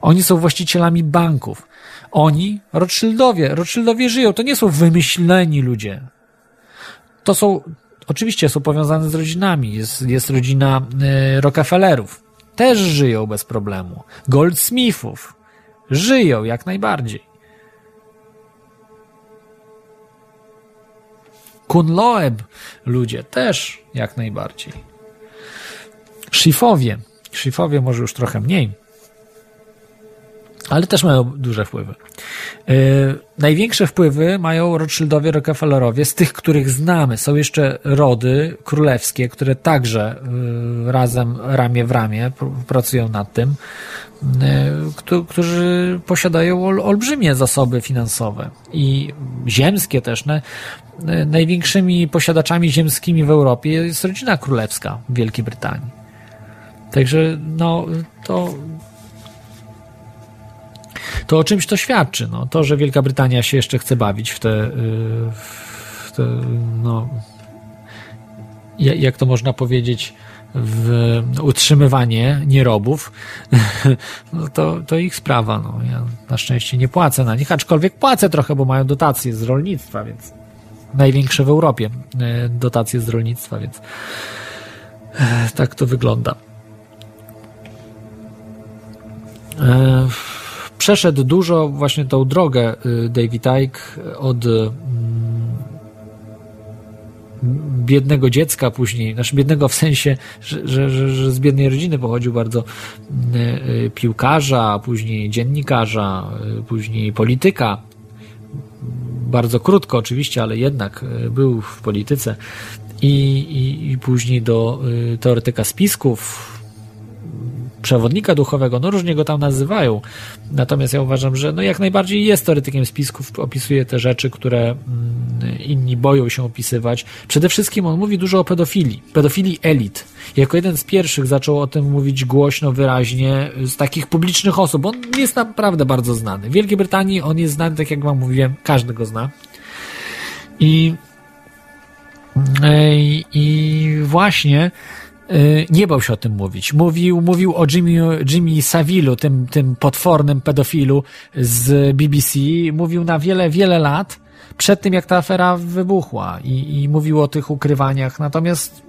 B: Oni są właścicielami banków. Oni, Rothschildowie, Rothschildowie żyją. To nie są wymyśleni ludzie. To są, oczywiście są powiązane z rodzinami. Jest, jest rodzina y, Rockefellerów. Też żyją bez problemu. Goldsmithów. Żyją jak najbardziej. Kunloeb ludzie też jak najbardziej. Schifowie. Schifowie może już trochę mniej ale też mają duże wpływy. Yy, największe wpływy mają Rothschildowie, Rockefellerowie, z tych, których znamy. Są jeszcze rody królewskie, które także yy, razem, ramię w ramię pracują nad tym, yy, którzy posiadają ol, olbrzymie zasoby finansowe i ziemskie też. Ne, największymi posiadaczami ziemskimi w Europie jest rodzina królewska w Wielkiej Brytanii. Także no, to to o czymś to świadczy. No. To, że Wielka Brytania się jeszcze chce bawić w te, y, w te no, jak to można powiedzieć, w utrzymywanie nierobów, no to, to ich sprawa. No. Ja na szczęście nie płacę na nich, aczkolwiek płacę trochę, bo mają dotacje z rolnictwa, więc największe w Europie y, dotacje z rolnictwa, więc e, tak to wygląda. Przeszedł dużo właśnie tą drogę y, David Icke od mm, biednego dziecka później, znaczy biednego w sensie, że, że, że, że z biednej rodziny pochodził bardzo y, y, piłkarza, później dziennikarza, później polityka. Bardzo krótko oczywiście, ale jednak był w polityce i, i, i później do teoretyka spisków, przewodnika duchowego, no różnie go tam nazywają. Natomiast ja uważam, że no jak najbardziej jest teoretykiem spisków, opisuje te rzeczy, które mm, inni boją się opisywać. Przede wszystkim on mówi dużo o pedofilii, pedofilii elit. Jako jeden z pierwszych zaczął o tym mówić głośno, wyraźnie, z takich publicznych osób. On jest naprawdę bardzo znany. W Wielkiej Brytanii on jest znany, tak jak wam mówiłem, każdy go zna. I, i, i właśnie nie bał się o tym mówić. Mówił, mówił o Jimmy, Jimmy Savilu, tym, tym potwornym pedofilu z BBC. Mówił na wiele, wiele lat przed tym, jak ta afera wybuchła i, i mówił o tych ukrywaniach. Natomiast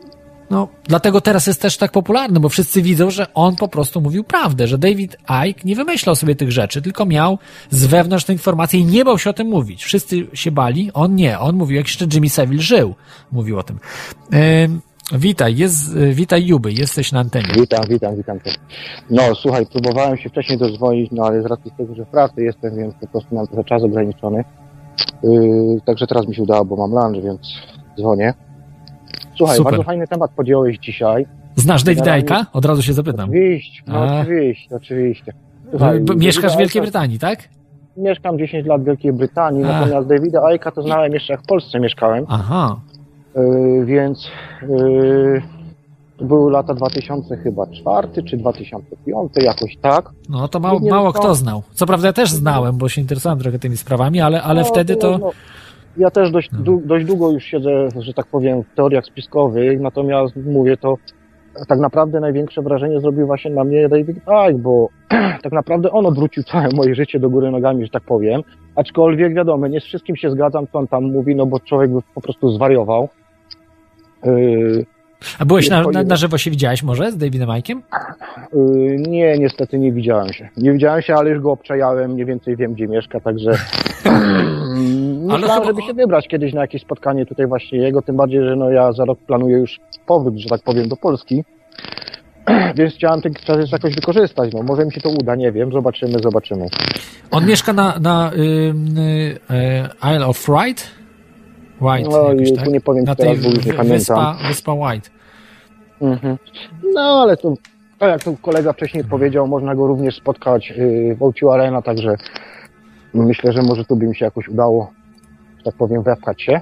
B: no, dlatego teraz jest też tak popularny, bo wszyscy widzą, że on po prostu mówił prawdę, że David Icke nie wymyślał sobie tych rzeczy, tylko miał z wewnątrz te informacje i nie bał się o tym mówić. Wszyscy się bali, on nie. On mówił, jak jeszcze Jimmy Savile żył, mówił o tym. Yy, Witaj, jest, witaj Juby, jesteś na antenie.
F: Witam, witam, witam. No słuchaj, próbowałem się wcześniej dozwolić, no ale z racji tego, że w pracy jestem, więc po prostu mam trochę czas ograniczony. Yy, także teraz mi się udało, bo mam lunch, więc dzwonię. Słuchaj, Super. bardzo fajny temat podjąłeś dzisiaj.
B: Znasz Davida Icka? Od razu się zapytam.
F: Oczywiście, no, oczywiście, oczywiście. Słuchaj,
B: mieszkasz w Wielkiej Brytanii, tak?
F: Mieszkam 10 lat w Wielkiej Brytanii, A. natomiast Davida Icka to znałem jeszcze jak w Polsce mieszkałem.
B: Aha.
F: Yy, więc yy, były lata 2000 chyba czwarty czy 2005, jakoś tak.
B: No to mało, mało kto znał. Co prawda ja też znałem, bo się interesowałem trochę tymi sprawami, ale, ale no, wtedy to... No,
F: ja też dość, no. dość długo już siedzę, że tak powiem, w teoriach spiskowych, natomiast mówię to, tak naprawdę największe wrażenie zrobił właśnie na mnie David Icke, bo tak naprawdę on odwrócił całe moje życie do góry nogami, że tak powiem. Aczkolwiek wiadomo, nie z wszystkim się zgadzam, co on tam mówi, no bo człowiek by po prostu zwariował.
B: A byłeś na, na, na, żywo się widziałeś może z Davidem Ike'iem?
F: Yy, nie, niestety nie widziałem się. Nie widziałem się, ale już go obczajałem, mniej więcej wiem, gdzie mieszka, także myślałem, chyba... żeby się wybrać kiedyś na jakieś spotkanie tutaj właśnie jego, tym bardziej, że no ja za rok planuję już powrót, że tak powiem, do Polski. Więc chciałem ten czas jakoś wykorzystać. No, może mi się to uda, nie wiem. Zobaczymy, zobaczymy.
B: On mieszka na, na y, y, Isle of Wight?
F: White, no, jakoś, tak? nie powiem,
B: na tej teraz, nie wyspa, pamiętam. Wyspa White.
F: Mhm. No, ale to, tak jak to kolega wcześniej powiedział, można go również spotkać y, w Outiu Arena, także myślę, że może tu by mi się jakoś udało, że tak powiem, wepchać się.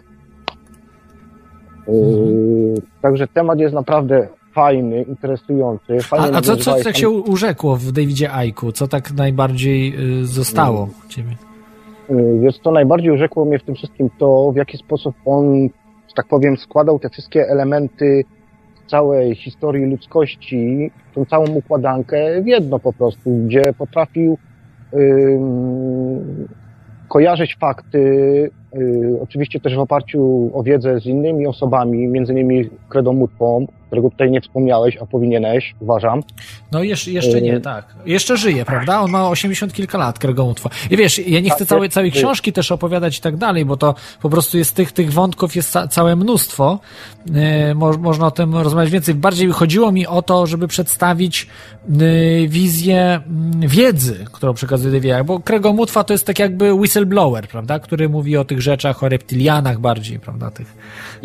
F: Mhm. Także temat jest naprawdę fajny, interesujący. Fajnie
B: a, a co, co tak się urzekło w Davidzie Aiku? Co tak najbardziej y, zostało hmm. ciebie?
F: Y, wiesz co, najbardziej urzekło mnie w tym wszystkim to, w jaki sposób on, że tak powiem, składał te wszystkie elementy całej historii ludzkości, tą całą układankę w jedno po prostu, gdzie potrafił kojarzyć fakty, yy, oczywiście też w oparciu o wiedzę z innymi osobami, między innymi Kredomutwą, którego tutaj nie wspomniałeś, a powinieneś, uważam.
B: No jeszcze, jeszcze nie, tak. Jeszcze żyje, prawda? On ma 80 kilka lat, Kregomutwa. I wiesz, ja nie chcę tak, całej, całej książki też opowiadać i tak dalej, bo to po prostu jest tych, tych wątków jest całe mnóstwo. Yy, mo, można o tym rozmawiać więcej. Bardziej chodziło mi o to, żeby przedstawić wizję yy, wiedzy, którą przekazuje Deviak, bo Kregomutwa to jest tak jakby whistleblower, prawda? Który mówi o tych rzeczach, o reptilianach bardziej, prawda? Tych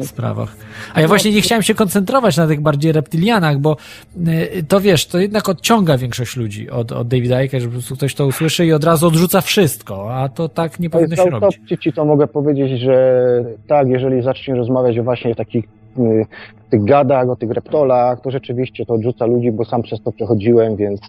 B: sprawach. A ja właśnie nie chciałem się koncentrować na tych bardziej reptilianach, bo y, to wiesz, to jednak odciąga większość ludzi od, od Davida Icke, że po prostu ktoś to usłyszy i od razu odrzuca wszystko, a to tak nie powinno się robić.
F: Ci to mogę powiedzieć, że tak, jeżeli zaczniesz rozmawiać właśnie o takich y, tych gadach, o tych reptolach, to rzeczywiście to odrzuca ludzi, bo sam przez to przechodziłem, więc y,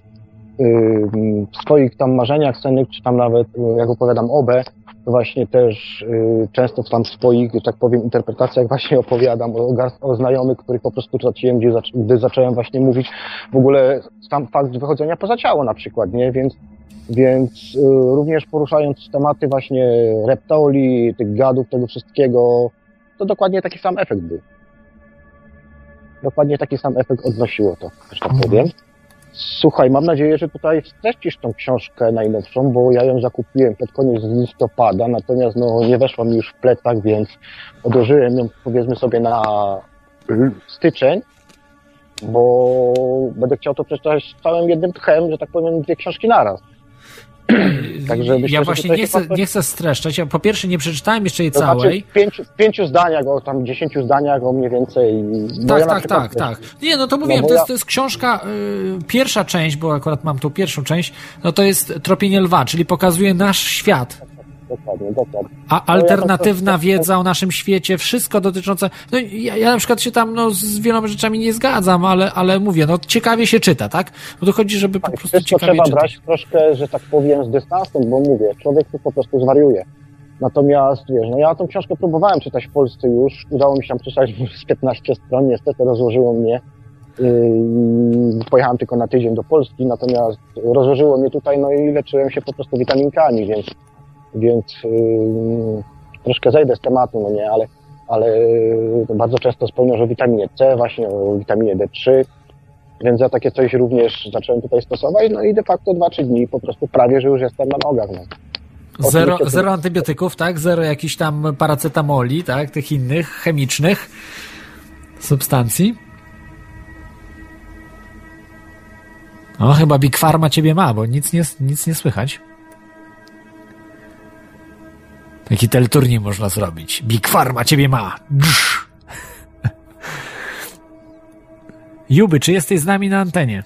F: w swoich tam marzeniach scennych, czy tam nawet, jak opowiadam obę, właśnie też y, często w tam swoich, że tak powiem, interpretacjach właśnie opowiadam o, o znajomych, których po prostu traciłem, gdzie, zac gdy zacząłem właśnie mówić w ogóle sam fakt wychodzenia poza ciało na przykład, nie? Więc, więc y, również poruszając tematy właśnie reptoli, tych gadów, tego wszystkiego, to dokładnie taki sam efekt był. Dokładnie taki sam efekt odnosiło to, że tak mhm. powiem. Słuchaj, mam nadzieję, że tutaj streścisz tą książkę najnowszą, bo ja ją zakupiłem pod koniec listopada, natomiast no, nie weszła mi już w plecach, więc odłożyłem ją powiedzmy sobie na styczeń, bo będę chciał to przeczytać całym jednym tchem, że tak powiem, dwie książki naraz.
B: Także myślę, ja właśnie nie chcę, nie chcę streszczać. Ja po pierwsze nie przeczytałem jeszcze jej to znaczy całej.
F: Znaczy w pięciu, w pięciu zdaniach, o tam dziesięciu zdaniach, o mniej więcej.
B: tak, ja tak, tak, tak. Nie, no to mówiłem, no to, jest, to jest książka, y, pierwsza część, bo akurat mam tą pierwszą część, no to jest Tropienie Lwa, czyli pokazuje nasz świat
F: dokładnie, dokładnie.
B: A alternatywna wiedza o naszym świecie, wszystko dotyczące. No ja, ja na przykład się tam no, z wieloma rzeczami nie zgadzam, ale, ale mówię, no ciekawie się czyta, tak? Bo to chodzi, żeby tak, po prostu ciekawie
F: trzeba
B: czytać.
F: brać troszkę, że tak powiem, z dystansem, bo mówię, człowiek tu po prostu zwariuje. Natomiast wiesz, no ja tą książkę próbowałem czytać w Polsce już, udało mi się tam przeczytać z 15 stron, niestety rozłożyło mnie. Yy, pojechałem tylko na tydzień do Polski, natomiast rozłożyło mnie tutaj, no i leczyłem się po prostu witaminkami, więc więc yy, troszkę zejdę z tematu, no nie, ale, ale bardzo często wspomniał o witaminie C, właśnie o witaminie D3, więc ja takie coś również zacząłem tutaj stosować, no i de facto 2-3 dni po prostu prawie, że już jestem na nogach. No.
B: Zero, zero antybiotyków, tak? Zero jakichś tam paracetamoli, tak? Tych innych chemicznych substancji. No, chyba Big Pharma ciebie ma, bo nic nie, nic nie słychać. Jaki teleturniej można zrobić? Big Pharma ciebie ma. Juby, czy jesteś z nami na antenie?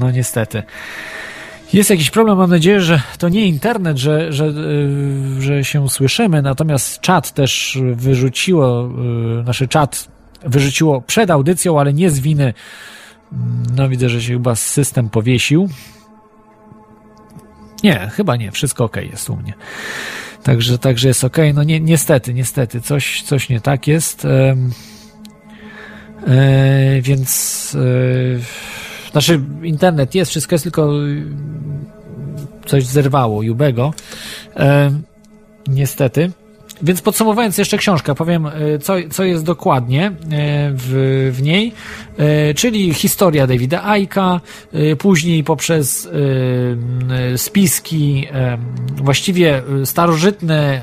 B: No niestety. Jest jakiś problem, mam nadzieję, że to nie internet, że, że, yy, że się słyszymy, natomiast czat też wyrzuciło, yy, nasz czat wyrzuciło przed audycją, ale nie z winy no widzę, że się chyba system powiesił. Nie, chyba nie, wszystko ok jest u mnie. Także, także jest ok. No nie, niestety, niestety, coś, coś nie tak jest. E, więc e, znaczy internet jest, wszystko jest, tylko coś zerwało Jubego. E, niestety. Więc podsumowując jeszcze książkę, powiem, e, co, co jest dokładnie e, w, w niej, e, czyli historia Davida Aika, później poprzez spiski właściwie starożytne,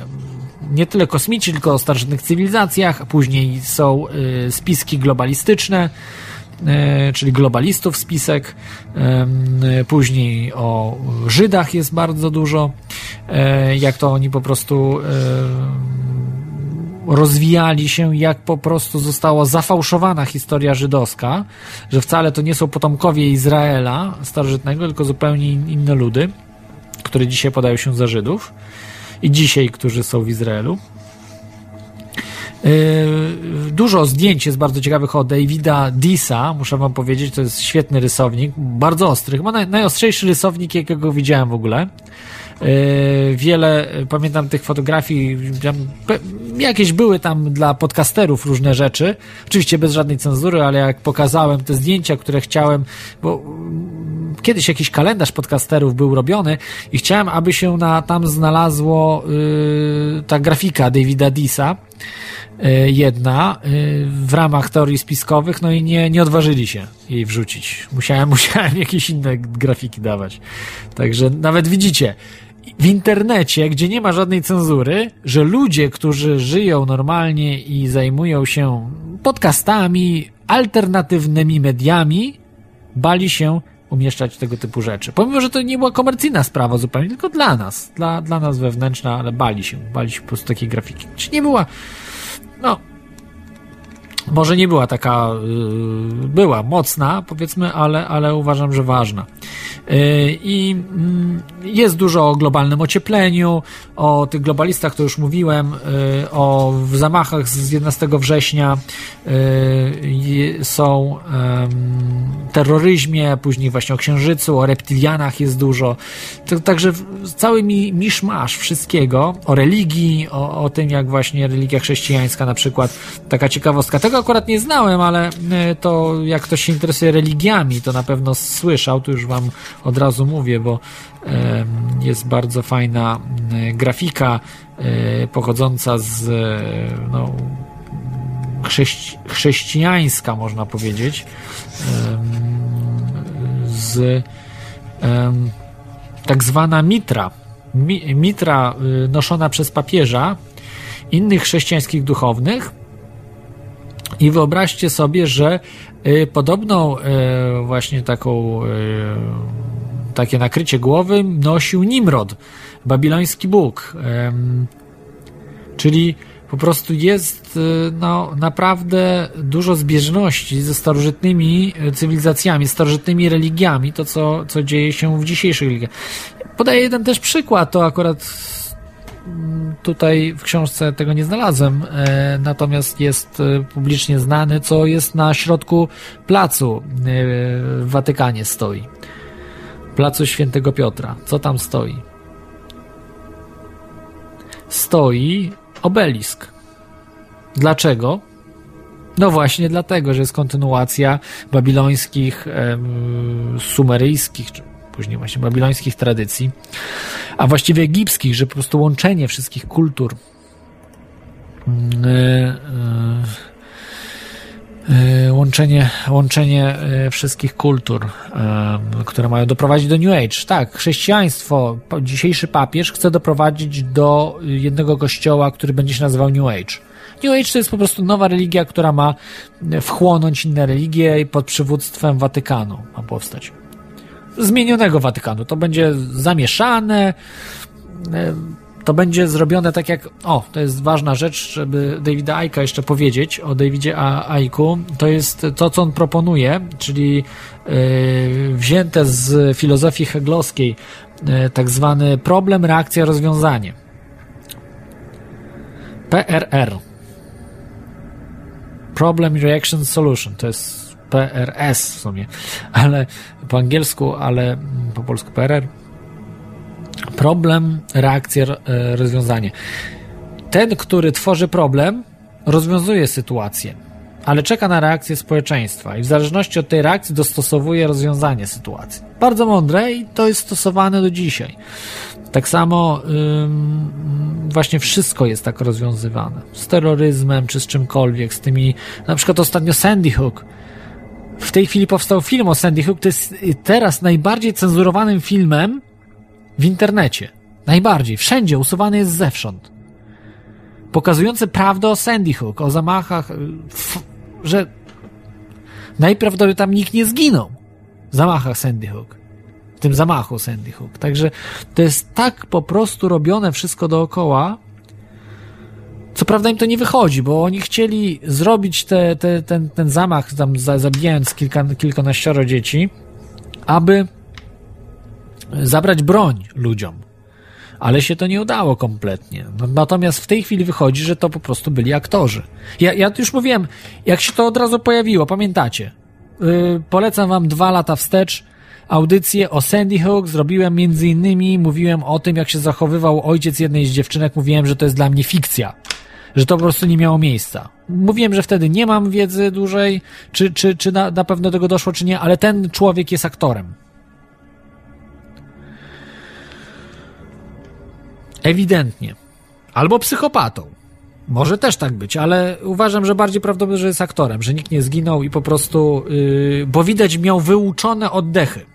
B: nie tyle kosmici, tylko o starożytnych cywilizacjach, później są spiski globalistyczne, czyli globalistów spisek. Później o Żydach jest bardzo dużo, jak to oni po prostu rozwijali się, jak po prostu została zafałszowana historia żydowska, że wcale to nie są potomkowie Izraela starożytnego, tylko zupełnie inne ludy, które dzisiaj podają się za Żydów. i dzisiaj, którzy są w Izraelu. Yy, dużo zdjęć jest bardzo ciekawych od Davida Disa, muszę wam powiedzieć, to jest świetny rysownik, bardzo ostry, chyba naj, najostrzejszy rysownik, jakiego widziałem w ogóle. Yy, wiele, pamiętam tych fotografii, jakieś były tam dla podcasterów różne rzeczy, oczywiście bez żadnej cenzury, ale jak pokazałem te zdjęcia, które chciałem, bo mm, kiedyś jakiś kalendarz podcasterów był robiony i chciałem, aby się na, tam znalazło yy, ta grafika Davida Disa, yy, jedna w ramach teorii spiskowych, no i nie, nie odważyli się jej wrzucić. Musiałem, musiałem jakieś inne grafiki dawać. Także nawet widzicie, w internecie, gdzie nie ma żadnej cenzury, że ludzie, którzy żyją normalnie i zajmują się podcastami, alternatywnymi mediami, bali się umieszczać tego typu rzeczy. Pomimo, że to nie była komercyjna sprawa zupełnie, tylko dla nas, dla, dla nas wewnętrzna, ale bali się, bali się po prostu takiej grafiki. Czy nie była, no, może nie była taka, yy, była mocna, powiedzmy, ale, ale uważam, że ważna. Yy, I yy, jest dużo o globalnym ociepleniu, o tych globalistach, to już mówiłem, yy, o zamachach z 11 września, yy, są terroryzmie, później właśnie o księżycu, o reptilianach jest dużo. Także cały mi miszmasz wszystkiego, o religii, o, o tym, jak właśnie religia chrześcijańska na przykład, taka ciekawostka. Tego akurat nie znałem, ale e, to jak ktoś się interesuje religiami, to na pewno słyszał, to już wam od razu mówię, bo jest bardzo fajna grafika e, pochodząca z no, chrześci chrześcijańska, można powiedzieć, z tak zwana mitra. Mitra y, noszona przez papieża, innych chrześcijańskich duchownych. I wyobraźcie sobie, że y, podobną y, właśnie taką takie nakrycie głowy nosił Nimrod, babiloński bóg. Czyli po prostu jest y, no, naprawdę dużo zbieżności ze starożytnymi y, cywilizacjami, starożytnymi religiami, to co, co dzieje się w dzisiejszych religiach. Podaję jeden też przykład, to akurat mm, tutaj w książce tego nie znalazłem, e, natomiast jest e, publicznie znany, co jest na środku placu e, w Watykanie stoi. Placu Świętego Piotra. Co tam stoi? Stoi obelisk. Dlaczego? No właśnie dlatego, że jest kontynuacja babilońskich, sumeryjskich, czy później właśnie babilońskich tradycji, a właściwie egipskich, że po prostu łączenie wszystkich kultur e, e, łączenie, łączenie wszystkich kultur, które mają doprowadzić do New Age. Tak, chrześcijaństwo, dzisiejszy papież chce doprowadzić do jednego kościoła, który będzie się nazywał New Age. New Age to jest po prostu nowa religia, która ma wchłonąć inne religie i pod przywództwem Watykanu ma powstać. Zmienionego Watykanu. To będzie zamieszane, to będzie zrobione tak jak, o, to jest ważna rzecz, żeby Davida Aika jeszcze powiedzieć o Davidzie Aiku, to jest to, co on proponuje, czyli yy, wzięte z filozofii heglowskiej, yy, tak zwany problem, reakcja, rozwiązanie. PRR. Problem, Reaction, Solution. To jest PRS w sumie, ale po angielsku, ale po polsku PRR Problem, reakcja, e, rozwiązanie. Ten, który tworzy problem, rozwiązuje sytuację, ale czeka na reakcję społeczeństwa i w zależności od tej reakcji dostosowuje rozwiązanie sytuacji. Bardzo mądre i to jest stosowane do dzisiaj. Tak samo ym, właśnie wszystko jest tak rozwiązywane. Z terroryzmem, czy z czymkolwiek, z tymi, na przykład ostatnio Sandy Hook. W tej chwili powstał film o Sandy Hook, to jest teraz najbardziej cenzurowanym filmem w internecie. Najbardziej. Wszędzie usuwany jest zewsząd. Pokazujący prawdę o Sandy Hook, o zamachach, że najprawdopodobniej tam nikt nie zginął w zamachach Sandy Hook. W tym zamachu Sandy Hook. Także to jest tak po prostu robione wszystko dookoła. Co prawda im to nie wychodzi, bo oni chcieli zrobić te, te, ten, ten zamach, tam zabijając kilka, kilkanaścioro dzieci, aby zabrać broń ludziom. ale się to nie udało kompletnie. No, natomiast w tej chwili wychodzi, że to po prostu byli aktorzy. Ja, ja już mówiłem, jak się to od razu pojawiło, pamiętacie? Yy, polecam wam dwa lata wstecz audycję o Sandy Hook. Zrobiłem między innymi, mówiłem o tym, jak się zachowywał ojciec jednej z dziewczynek. Mówiłem, że to jest dla mnie fikcja że to po prostu nie miało miejsca. Mówiłem, że wtedy nie mam wiedzy dłużej, czy, czy, czy na, na pewno tego doszło, czy nie, ale ten człowiek jest aktorem. Ewidentnie. Albo psychopatą. Może też tak być, ale uważam, że bardziej prawdopodobne, że jest aktorem, że nikt nie zginął i po prostu, yy, bo widać miał wyuczone oddechy.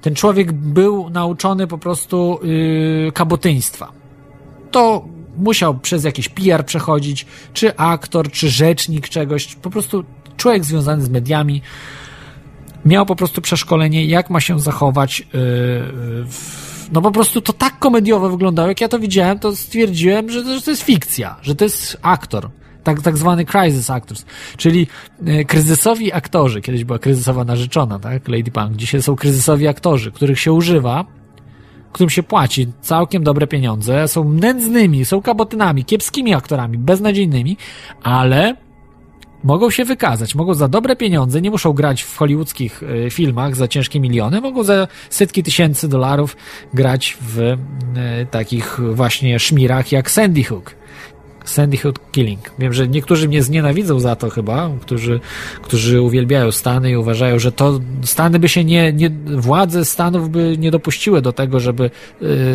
B: Ten człowiek był nauczony po prostu yy, kabotyństwa. To musiał przez jakiś PR przechodzić, czy aktor, czy rzecznik czegoś, po prostu człowiek związany z mediami miał po prostu przeszkolenie, jak ma się zachować yy, no po prostu to tak komediowo wyglądało, jak ja to widziałem, to stwierdziłem, że, że to jest fikcja, że to jest aktor. Tak, tak zwany crisis actors, czyli y, kryzysowi aktorzy. Kiedyś była kryzysowa narzeczona, tak? Lady Punk. Dzisiaj są kryzysowi aktorzy, których się używa którym się płaci całkiem dobre pieniądze, są nędznymi, są kabotynami, kiepskimi aktorami, beznadziejnymi, ale mogą się wykazać, mogą za dobre pieniądze, nie muszą grać w hollywoodzkich e, filmach za ciężkie miliony, mogą za setki tysięcy dolarów grać w e, takich właśnie szmirach jak Sandy Hook. Sandy Hook Killing. Wiem, że niektórzy mnie znienawidzą za to chyba, którzy, którzy uwielbiają Stany i uważają, że to Stany by się nie, nie władze Stanów by nie dopuściły do tego, żeby y,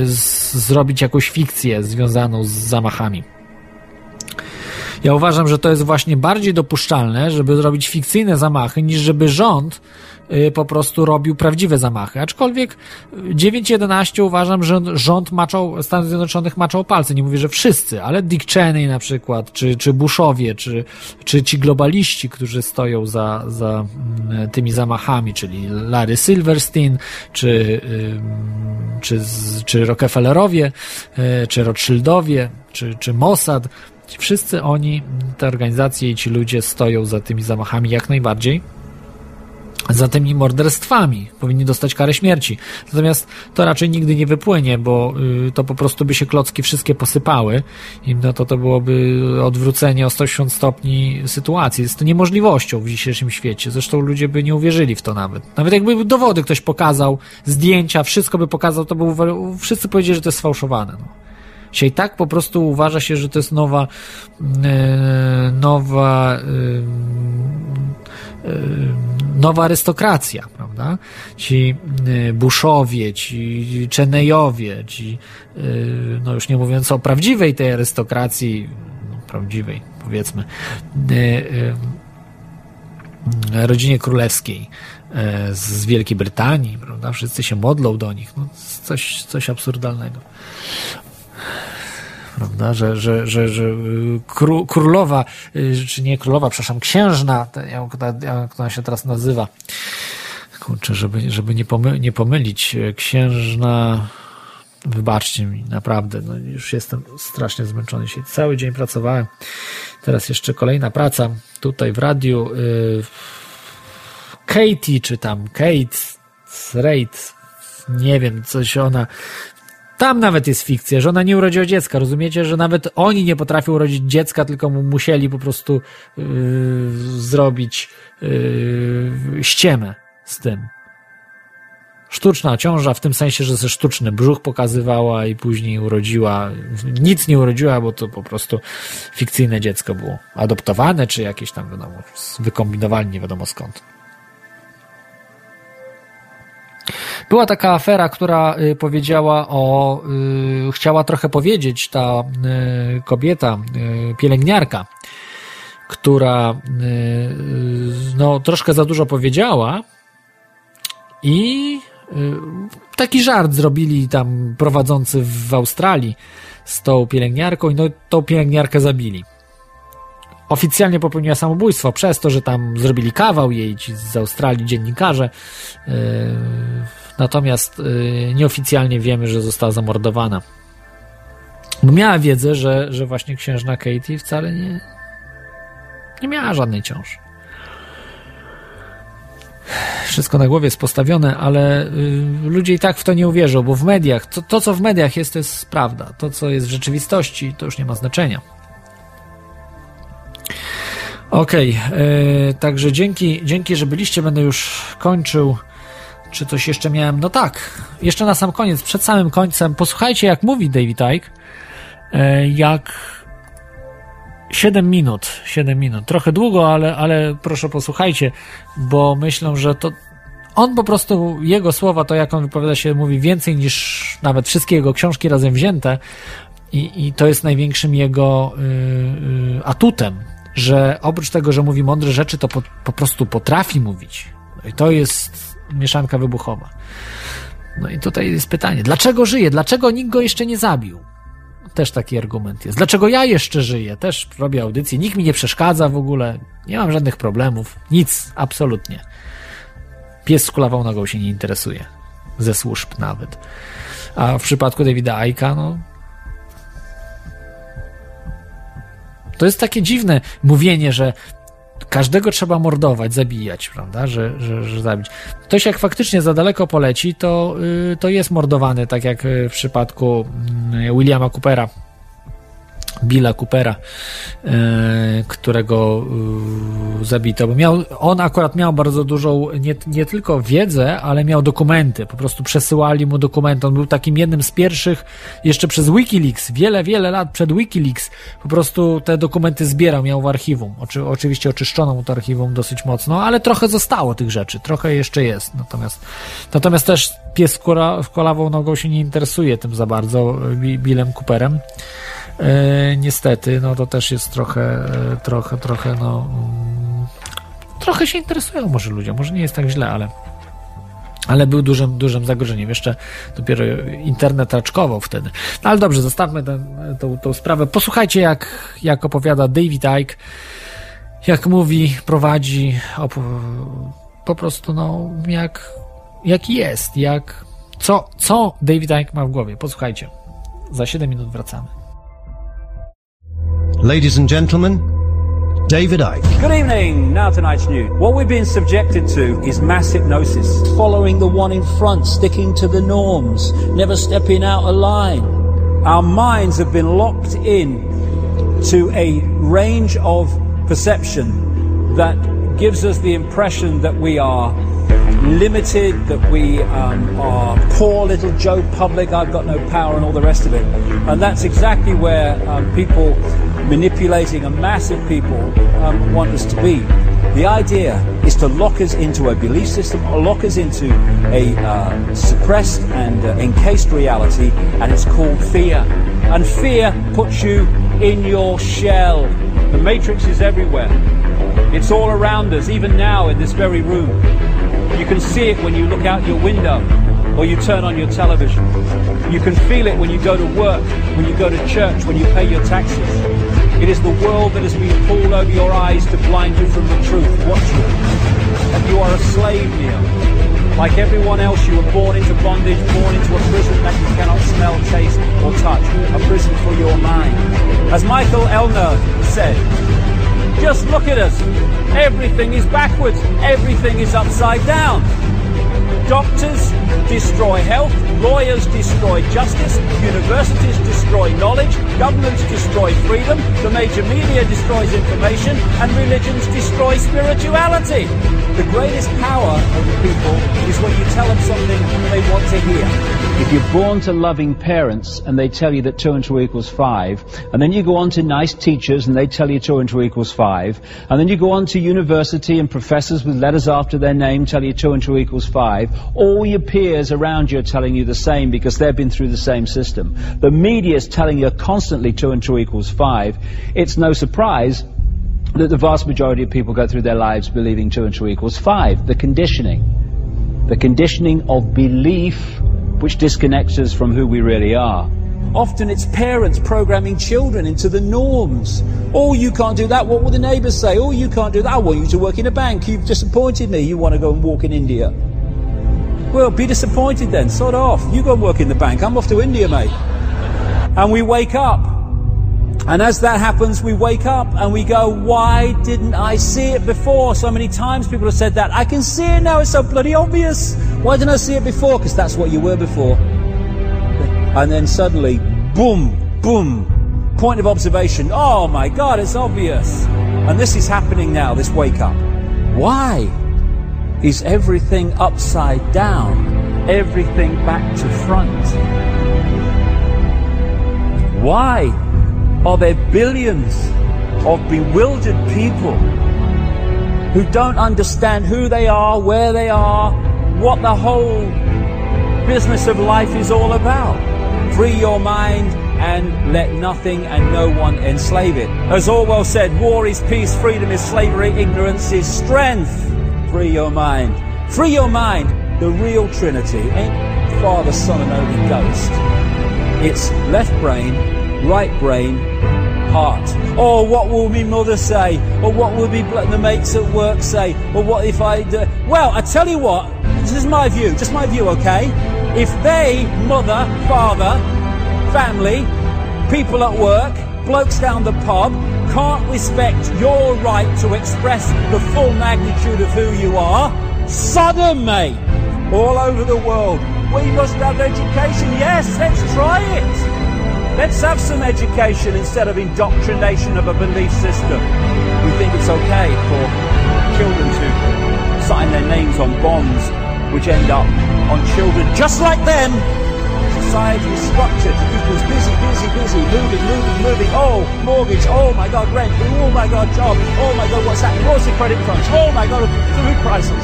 B: z, zrobić jakąś fikcję związaną z zamachami. Ja uważam, że to jest właśnie bardziej dopuszczalne, żeby zrobić fikcyjne zamachy, niż żeby rząd Y, po prostu robił prawdziwe zamachy. Aczkolwiek 9.11 uważam, że rząd maczał, Stanów Zjednoczonych maczał palce. Nie mówię, że wszyscy, ale Dick Cheney na przykład, czy, czy Bushowie, czy, czy ci globaliści, którzy stoją za, za mm, tymi zamachami, czyli Larry Silverstein, czy, czy, czy Rockefellerowie, y, czy Rothschildowie, czy, czy Mossad. Wszyscy oni, te organizacje i ci ludzie stoją za tymi zamachami jak najbardziej za tymi morderstwami. Powinni dostać karę śmierci. Natomiast to raczej nigdy nie wypłynie, bo y, to po prostu by się klocki wszystkie posypały i no to to byłoby odwrócenie o 180 stopni sytuacji. Jest to niemożliwością w dzisiejszym świecie. Zresztą ludzie by nie uwierzyli w to nawet. Nawet jakby dowody ktoś pokazał, zdjęcia, wszystko by pokazał, to by wszyscy powiedzieli, że to jest sfałszowane. No. Dzisiaj tak po prostu uważa się, że to jest nowa, yy, nowa yy, nowa arystokracja, prawda? Ci Bushowie, ci Cheneyowie, ci, no już nie mówiąc o prawdziwej tej arystokracji, no, prawdziwej, powiedzmy, rodzinie królewskiej z Wielkiej Brytanii, prawda? Wszyscy się modlą do nich. No, coś, coś absurdalnego prawda, że, że, że, że królowa, czy nie królowa, przepraszam, księżna, jak, ona się teraz nazywa, kurczę, żeby, żeby nie, pomy, nie pomylić, księżna, wybaczcie mi, naprawdę, no już jestem strasznie zmęczony, dzisiaj cały dzień pracowałem, teraz jeszcze kolejna praca tutaj w radiu, y, Katie, czy tam Kate, Rate, nie wiem, coś ona tam nawet jest fikcja, że ona nie urodziła dziecka. Rozumiecie, że nawet oni nie potrafią urodzić dziecka, tylko mu musieli po prostu yy, zrobić yy, ściemę z tym. Sztuczna ciąża, w tym sensie, że ze sztuczny brzuch pokazywała i później urodziła. Nic nie urodziła, bo to po prostu fikcyjne dziecko było. Adoptowane, czy jakieś tam, wiadomo, wykombinowali nie wiadomo skąd. Była taka afera, która y, powiedziała o, y, chciała trochę powiedzieć ta y, kobieta, pielęgniarka, która no, troszkę za dużo powiedziała i taki żart zrobili tam prowadzący w Australii z tą pielęgniarką i no, tą pielęgniarkę zabili oficjalnie popełniła samobójstwo przez to, że tam zrobili kawał jej ci z Australii dziennikarze. Natomiast yy, nieoficjalnie wiemy, że została zamordowana. Miała wiedzę, że, że właśnie księżna Katie wcale nie, nie miała żadnej ciąży. wszystko na głowie jest postawione, ale y, ludzie i tak w to nie uwierzą, bo w mediach, to, to co w mediach jest, to jest prawda. To, co jest w rzeczywistości, to już nie ma znaczenia. Okej, okay, także dzięki, dzięki, że byliście, będę już kończył. Czy coś jeszcze miałem? No tak, jeszcze na sam koniec, przed samym końcem, posłuchajcie, jak mówi David Icke, e, jak 7 minut, 7 minut, trochę długo, ale, ale proszę posłuchajcie, bo myślę, że to on po prostu, jego słowa, to jak on wypowiada się, mówi więcej niż nawet wszystkie jego książki razem wzięte i, i to jest największym jego y, y, atutem, że oprócz tego, że mówi mądre rzeczy, to po, po prostu potrafi mówić. No i to jest mieszanka wybuchowa. No i tutaj jest pytanie, dlaczego żyje? Dlaczego nikt go jeszcze nie zabił? Też taki argument jest. Dlaczego ja jeszcze żyję? Też robię audycję, nikt mi nie przeszkadza w ogóle, nie mam żadnych problemów, nic, absolutnie. Pies z kulawą nogą się nie interesuje, ze służb nawet. A w przypadku Davida Aika, no, To jest takie dziwne mówienie, że każdego trzeba mordować, zabijać, prawda, że, że, że zabić. Ktoś jak faktycznie za daleko poleci, to, yy, to jest mordowany, tak jak w przypadku yy, Williama Coopera, Billa Coopera, e, którego e, zabito. Bo miał, on akurat miał bardzo dużą, nie, nie tylko wiedzę, ale miał dokumenty. Po prostu przesyłali mu dokumenty. On był takim jednym z pierwszych, jeszcze przez Wikileaks, wiele, wiele lat przed Wikileaks, po prostu te dokumenty zbierał, miał w archiwum. Oczy, oczywiście oczyszczono mu to archiwum dosyć mocno, ale trochę zostało tych rzeczy, trochę jeszcze jest. Natomiast, natomiast też pies z kolawą nogą się nie interesuje tym za bardzo, Billem Cooperem. E, niestety, no to też jest trochę, e, trochę, trochę, no. Mm, trochę się interesują może ludzie, może nie jest tak źle, ale ale był dużym, dużym zagrożeniem. Jeszcze dopiero internet raczkował wtedy. No ale dobrze, zostawmy tę, sprawę. Posłuchajcie, jak, jak opowiada David Icke, jak mówi, prowadzi, po prostu, no, jak, jaki jest, jak, co, co David Icke ma w głowie. Posłuchajcie. Za 7 minut wracamy.
G: Ladies and gentlemen, David Icke.
H: Good evening. Now tonight's news. What we've been subjected to is mass hypnosis.
I: Following the one in front, sticking to the norms, never stepping out of line.
H: Our minds have been locked in to a range of perception that gives us the impression that we are limited, that we um, are poor little Joe public, I've got no power, and all the rest of it. And that's exactly where um, people manipulating a mass of people um, want us to be. The idea is to lock us into a belief system, or lock us into a uh, suppressed and uh, encased reality, and it's called fear. And fear puts you in your shell. The matrix is everywhere. It's all around us, even now in this very room. You can see it when you look out your window or you turn on your television. You can feel it when you go to work, when you go to church, when you pay your taxes. It is the world that has been pulled over your eyes to blind you from the truth. Watch you. And you are a slave now. Like everyone else, you were born into bondage, born into a prison that you cannot smell, taste, or touch. A prison for your mind. As Michael Elner said, just look at us. Everything is backwards. Everything is upside down. Doctors destroy health, lawyers destroy justice, universities destroy knowledge, governments destroy freedom, the major media destroys information, and religions destroy spirituality. The greatest power of the people is when you tell them something they want to hear.
I: If you're born to loving parents and they tell you that 2 and 2 equals 5, and then you go on to nice teachers and they tell you 2 and 2 equals 5, and then you go on to university and professors with letters after their name tell you 2 and 2 equals 5, all your peers around you are telling you the same because they've been through the same system. The media is telling you constantly 2 and 2 equals 5. It's no surprise that the vast majority of people go through their lives believing 2 and 2 equals 5. The conditioning. The conditioning of belief which disconnects us from who we really are.
H: Often it's parents programming children into the norms. Oh, you can't do that. What will the neighbours say? Oh, you can't do that. I want you to work in a bank. You've disappointed me. You want to go and walk in India. Well, be disappointed then. Sod off. You go and work in the bank. I'm off to India, mate. And we wake up And as that happens, we wake up and we go, why didn't I see it before? So many times people have said that. I can see it now, it's so bloody obvious. Why didn't I see it before? Because that's what you were before. And then suddenly, boom, boom, point of observation. Oh my God, it's obvious. And this is happening now, this wake up. Why? Is everything upside down? Everything back to front? Why are there billions of bewildered people who don't understand who they are, where they are, what the whole business of life is all about? Free your mind and let nothing and no one enslave it. As Orwell said, war is peace, freedom is slavery, ignorance is strength. Free your mind. Free your mind. The real Trinity ain't Father, Son, and Holy Ghost. It's left brain, right brain, heart. Or what will my mother say? Or what will be the mates at work say? Or what if I do? Well, I tell you what, this is my view, just my view, okay? If they, mother, father, family, people at work, blokes down the pub, can't respect your right to express the full magnitude of who you are, Sodom, mate, all over the world. We must have education. Yes, let's try it. Let's have some education instead of indoctrination of a belief system. We think it's okay for children to sign their names on bonds which end up on children just like them society is structured. People's busy, busy, busy, moving, moving, moving. Oh, mortgage. Oh my God, rent. Oh my God, job. Oh my God, what's happening? What's the credit crunch? Oh my God, food prices.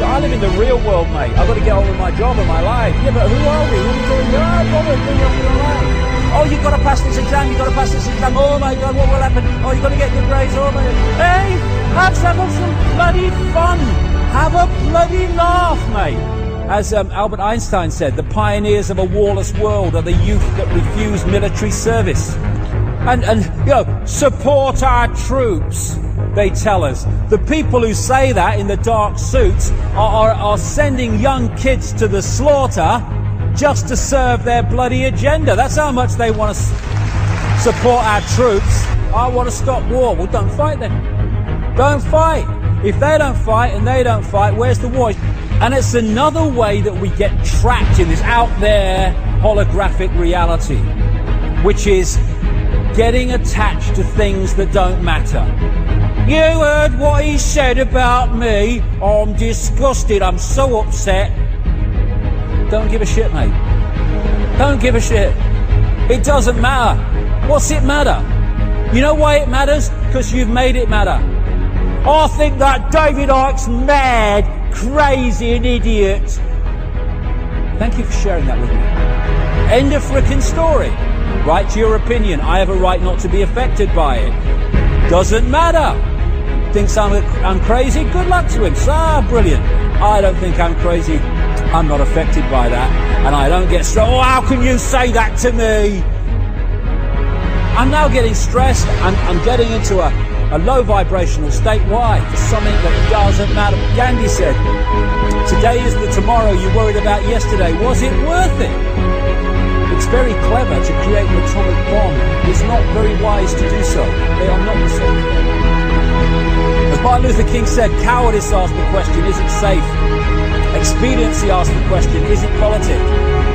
H: I live in the real world, mate. I've got to get on with my job and my life. Yeah, but who are we? Who are we doing? On with your life. Oh, you've got to pass this exam. You've got to pass this exam. Oh my God, what will happen? Oh, you've got to get good grades. Oh my God. Hey, have some bloody fun. Have a bloody laugh, mate. As um, Albert Einstein said, the pioneers of a warless world are the youth that refuse military service. And, and, you know, support our troops, they tell us. The people who say that in the dark suits are, are, are sending young kids to the slaughter just to serve their bloody agenda. That's how much they want to support our troops. I want to stop war. Well, don't fight then. Don't fight. If they don't fight and they don't fight, where's the war? And it's another way that we get trapped in this out there holographic reality, which is getting attached to things that don't matter. You heard what he said about me. I'm disgusted. I'm so upset. Don't give a shit, mate. Don't give a shit. It doesn't matter. What's it matter? You know why it matters? Because you've made it matter. I think that David Icke's mad crazy and idiot. Thank you for sharing that with me. End of frickin' story. Write to your opinion. I have a right not to be affected by it. Doesn't matter. Thinks I'm, I'm crazy? Good luck to him. Ah, brilliant. I don't think I'm crazy. I'm not affected by that. And I don't get stressed. Oh, how can you say that to me? I'm now getting stressed. I'm, I'm getting into a a low vibrational state. Why? For something that doesn't matter. Gandhi said, today is the tomorrow you worried about yesterday. Was it worth it? It's very clever to create an atomic bomb. It's not very wise to do so. They are not the same As Martin Luther King said, cowardice asked the question, is it safe? Expediency asks the question, is it politic?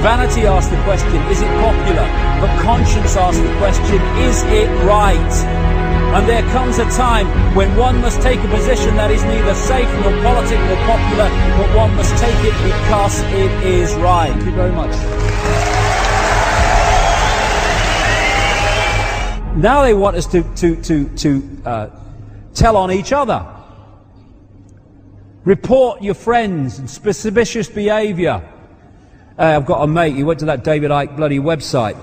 H: Vanity asks the question, is it popular? But conscience asks the question, is it right? And there comes a time when one must take a position that is neither safe nor politic nor popular, but one must take it because it is right. Thank you very much. Now they want us to, to, to, to uh, tell on each other. Report your friends and suspicious behaviour. Uh, I've got a mate, he went to that David Icke bloody website.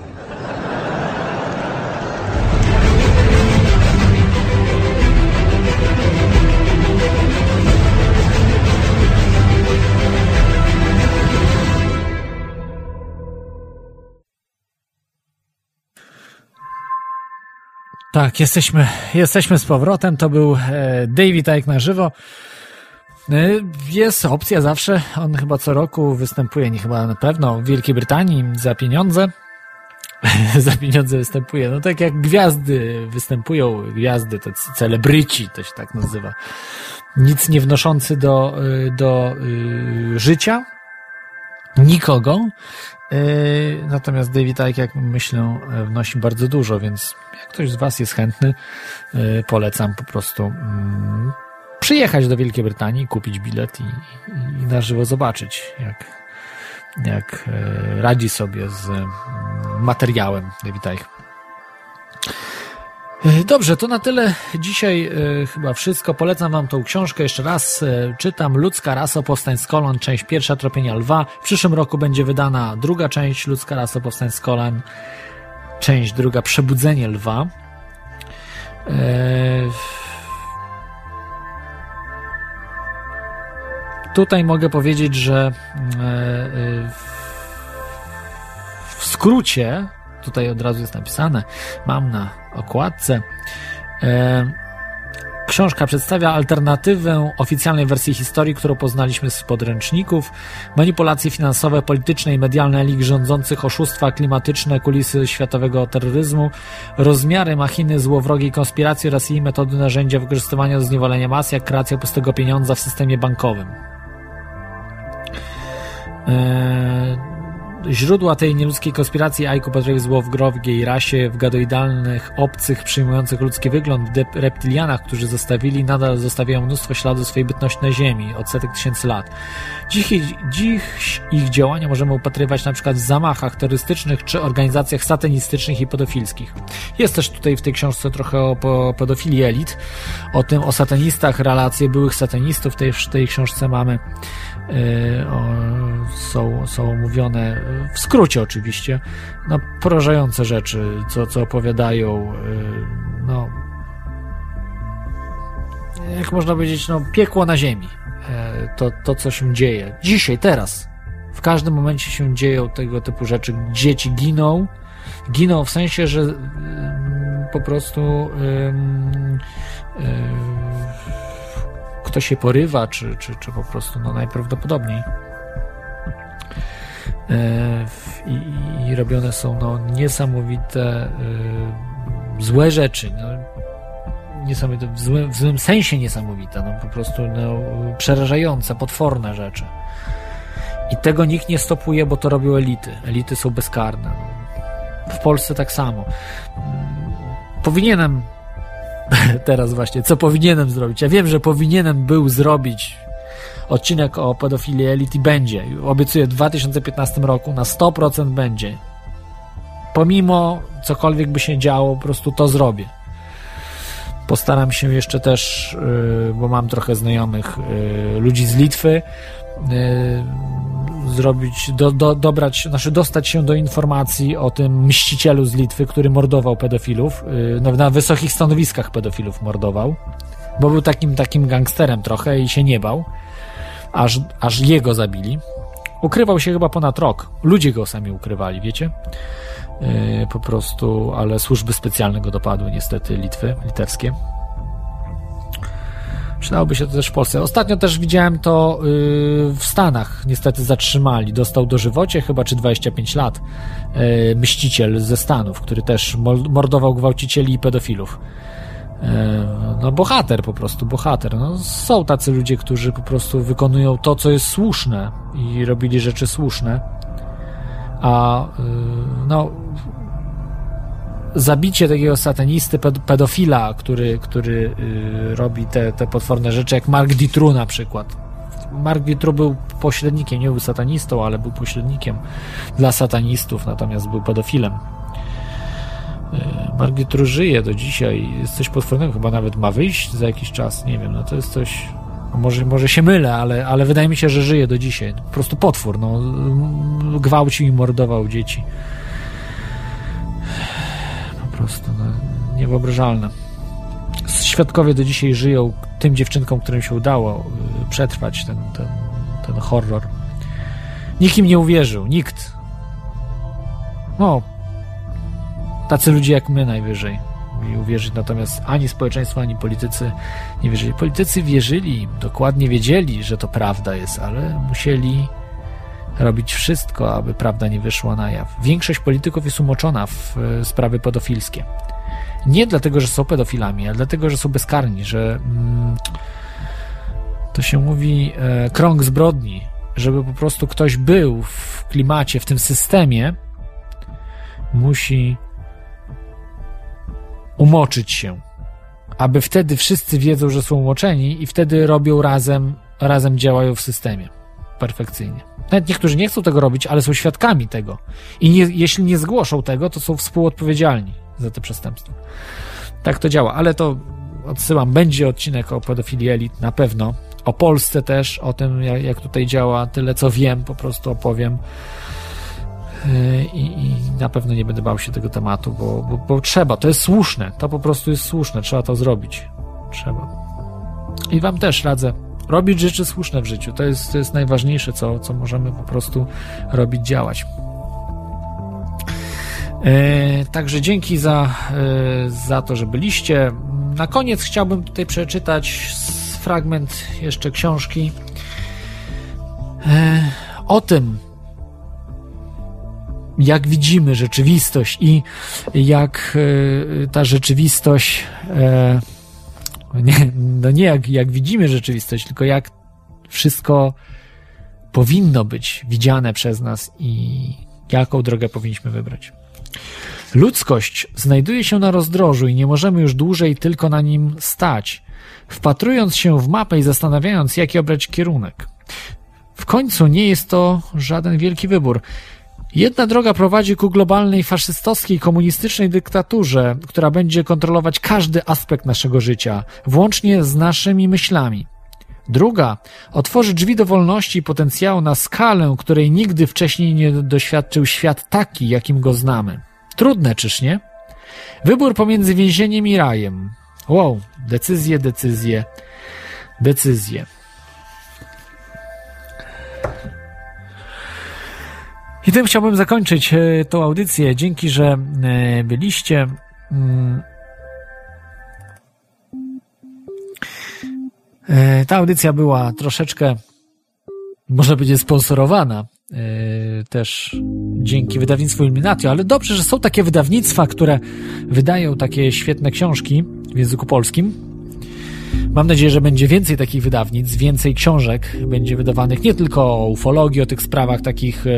B: Tak, jesteśmy, jesteśmy z powrotem. To był e, David Icke na żywo. E, jest opcja zawsze. On chyba co roku występuje, nie chyba na pewno, w Wielkiej Brytanii za pieniądze. za pieniądze występuje. No tak jak gwiazdy występują, gwiazdy, to celebryci, to się tak nazywa. Nic nie wnoszący do, y, do y, życia, nikogo. Y, natomiast David tak jak myślę, wnosi bardzo dużo, więc jak ktoś z Was jest chętny, polecam po prostu mm, przyjechać do Wielkiej Brytanii, kupić bilet i, i na żywo zobaczyć, jak, jak radzi sobie z mm, materiałem David Icke. E, dobrze, to na tyle dzisiaj e, chyba wszystko. Polecam Wam tą książkę jeszcze raz. E, czytam Ludzka rasa powstań z kolan, część pierwsza Tropienia Lwa. W przyszłym roku będzie wydana druga część Ludzka rasa powstań z kolan, część druga Przebudzenie Lwa. Tutaj mogę powiedzieć, że w skrócie tutaj od razu jest napisane, mam na okładce. E, książka przedstawia alternatywę oficjalnej wersji historii, którą poznaliśmy z podręczników. Manipulacje finansowe, polityczne i medialne elit rządzących, oszustwa klimatyczne, kulisy światowego terroryzmu, rozmiary machiny złowrogiej konspiracji oraz jej metody narzędzia wykorzystywania do zniewolenia mas, jak kreacja pustego pieniądza w systemie bankowym. Eee, źródła tej nieludzkiej konspiracji Aiku Patryk zło w growgiej rasie, w gadoidalnych obcych przyjmujących ludzki wygląd, w reptilianach, którzy zostawili, nadal zostawiają mnóstwo śladów swojej bytności na Ziemi od setek tysięcy lat. Dziś, dziś ich działania możemy upatrywać przykład w zamachach terrorystycznych czy organizacjach satanistycznych i pedofilskich. Jest też tutaj w tej książce trochę o pedofilii elit, o tym, o satanistach, relacje byłych satanistów w tej, w tej książce mamy. Y, są, są omówione w skrócie oczywiście, no porażające rzeczy, co, co opowiadają, y, no jak można powiedzieć, no piekło na ziemi. E, to, to, co się dzieje. Dzisiaj, teraz. W każdym momencie się dzieją tego typu rzeczy. Dzieci giną. Giną w sensie, że po prostu ktoś się porywa, czy, czy, czy po prostu no, najprawdopodobniej. E, I, i robione są no, niesamowite y, złe rzeczy. No, niesamowite, w, złym, w złym sensie niesamowite, no, po prostu no, przerażające, potworne rzeczy. I tego nikt nie stopuje, bo to robią elity. Elity są bezkarne. W Polsce tak samo. Powinienem teraz właśnie, co powinienem zrobić. Ja wiem, że powinienem był zrobić odcinek o pedofilii elit i będzie. Obiecuję, w 2015 roku na 100% będzie. Pomimo cokolwiek by się działo, po prostu to zrobię. Postaram się jeszcze też, y, bo mam trochę znajomych y, ludzi z Litwy, y, zrobić, do, do, dobrać, znaczy dostać się do informacji o tym mścicielu z Litwy, który mordował pedofilów, yy, na wysokich stanowiskach pedofilów mordował, bo był takim, takim gangsterem trochę i się nie bał, aż, aż jego zabili. Ukrywał się chyba ponad rok. Ludzie go sami ukrywali, wiecie? Yy, po prostu, ale służby specjalne go dopadły niestety Litwy, litewskie. Przydałoby się to też w Polsce. Ostatnio też widziałem to yy, w Stanach. Niestety zatrzymali. Dostał dożywocie chyba czy 25 lat. Yy, mściciel ze Stanów, który też mordował gwałcicieli i pedofilów. Yy, no bohater po prostu, bohater. No, są tacy ludzie, którzy po prostu wykonują to, co jest słuszne i robili rzeczy słuszne. A yy, no zabicie takiego satanisty, pedofila, który, który y, robi te, te potworne rzeczy, jak Mark Ditru na przykład. Mark Ditru był pośrednikiem, nie był satanistą, ale był pośrednikiem dla satanistów, natomiast był pedofilem. Mark Ditru żyje do dzisiaj, jest coś potwornego, chyba nawet ma wyjść za jakiś czas, nie wiem, no to jest coś... Może, może się mylę, ale, ale wydaje mi się, że żyje do dzisiaj. Po prostu potwór, no, gwałcił i mordował dzieci prostu no, niewyobrażalne. Świadkowie do dzisiaj żyją tym dziewczynkom, którym się udało y, przetrwać ten, ten, ten horror. Nikt im nie uwierzył, nikt. No, tacy ludzie jak my najwyżej mieli uwierzyć, natomiast ani społeczeństwo, ani politycy nie wierzyli. Politycy wierzyli, dokładnie wiedzieli, że to prawda jest, ale musieli robić wszystko, aby prawda nie wyszła na jaw. Większość polityków jest umoczona w e, sprawy pedofilskie. Nie dlatego, że są pedofilami, ale dlatego, że są bezkarni, że mm, to się mówi e, krąg zbrodni, żeby po prostu ktoś był w klimacie, w tym systemie, musi umoczyć się. Aby wtedy wszyscy wiedzą, że są umoczeni i wtedy robią razem, razem działają w systemie. Perfekcyjnie. Nawet niektórzy nie chcą tego robić, ale są świadkami tego. I nie, jeśli nie zgłoszą tego, to są współodpowiedzialni za te przestępstwa. Tak to działa, ale to odsyłam, będzie odcinek o pedofilii elit na pewno. O Polsce też, o tym, jak, jak tutaj działa, tyle co wiem, po prostu opowiem. Yy, I, I, na pewno nie będę bał się tego tematu, bo, bo, bo, trzeba, to jest słuszne, to po prostu jest słuszne, trzeba to zrobić. Trzeba. I Wam też radzę robić rzeczy słuszne w życiu. To jest, to jest najważniejsze, co, co możemy po prostu robić, działać. E, także dzięki za, e, za to, że byliście. Na koniec chciałbym tutaj przeczytać fragment jeszcze książki e, o tym, jak widzimy rzeczywistość i jak e, ta rzeczywistość e, nie, no nie jak, jak widzimy rzeczywistość, tylko jak wszystko powinno być widziane przez nas i jaką drogę powinniśmy wybrać. Ludzkość znajduje się na rozdrożu i nie możemy już dłużej tylko na nim stać, wpatrując się w mapę i zastanawiając, jaki obrać kierunek. W końcu nie jest to żaden wielki wybór. Jedna droga prowadzi ku globalnej faszystowskiej, komunistycznej dyktaturze, która będzie kontrolować każdy aspekt naszego życia, włącznie z naszymi myślami. Druga otworzy drzwi do wolności i potencjału na skalę, której nigdy wcześniej nie doświadczył świat taki, jakim go znamy. Trudne, czyż nie? Wybór pomiędzy więzieniem i rajem. Wow, decyzje, decyzje, decyzje. I tym chciałbym zakończyć e, tą audycję. Dzięki, że e, byliście. Mm. E, ta audycja była troszeczkę, można powiedzieć, sponsorowana też dzięki wydawnictwu Illuminatio, ale dobrze, że są takie wydawnictwa, które wydają takie świetne książki w języku polskim. Mam nadzieję, że będzie więcej takich wydawnic, więcej książek będzie wydawanych nie tylko o ufologii, o tych sprawach takich e,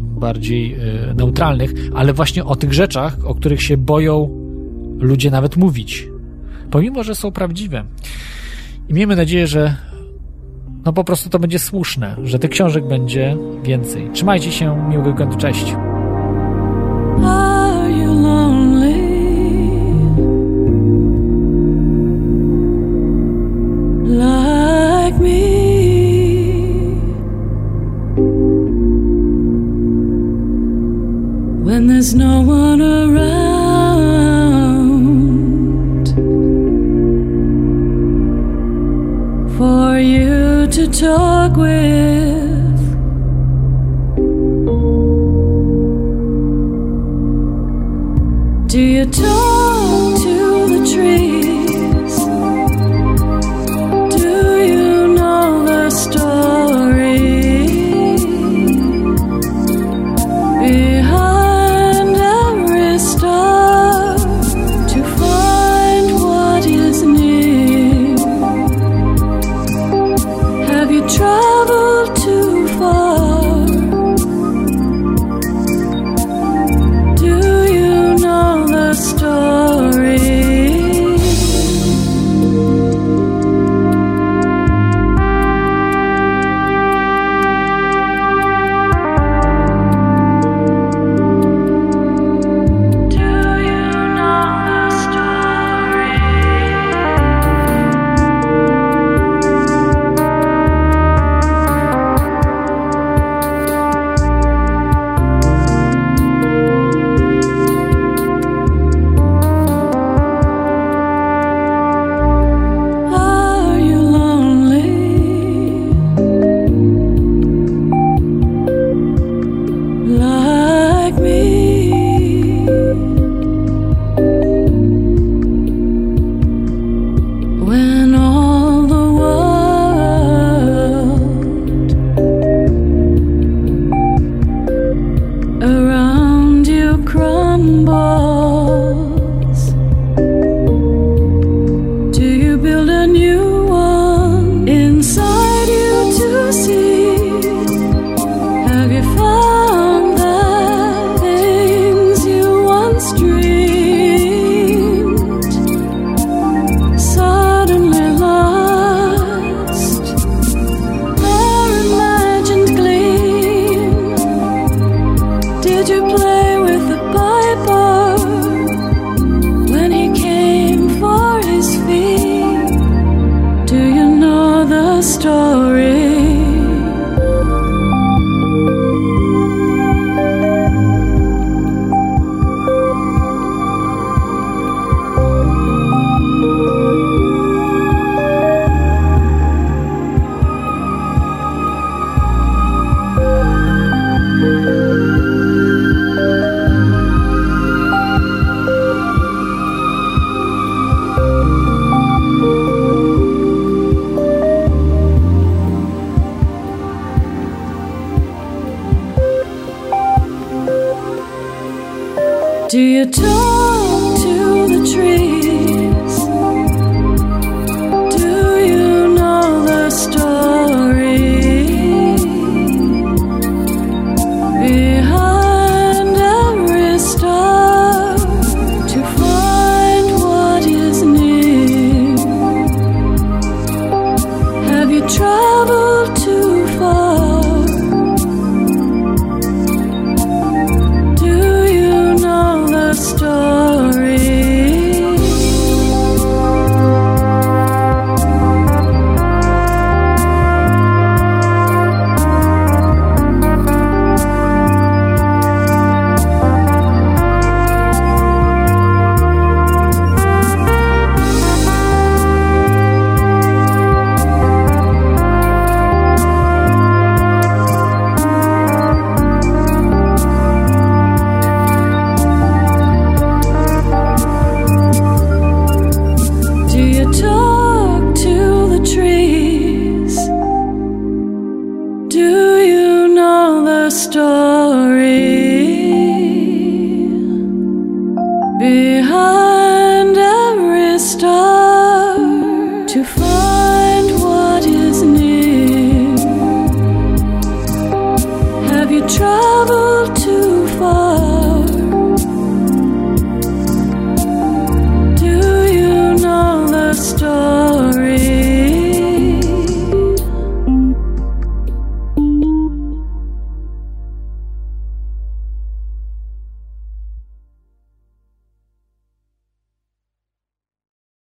B: bardziej e, neutralnych, ale właśnie o tych rzeczach, o których się boją ludzie nawet mówić, pomimo, że są prawdziwe. I miejmy nadzieję, że no po prostu to będzie słuszne, że tych książek będzie więcej. Trzymajcie się, miłego weekendu, cześć. There's no one around for you to talk with.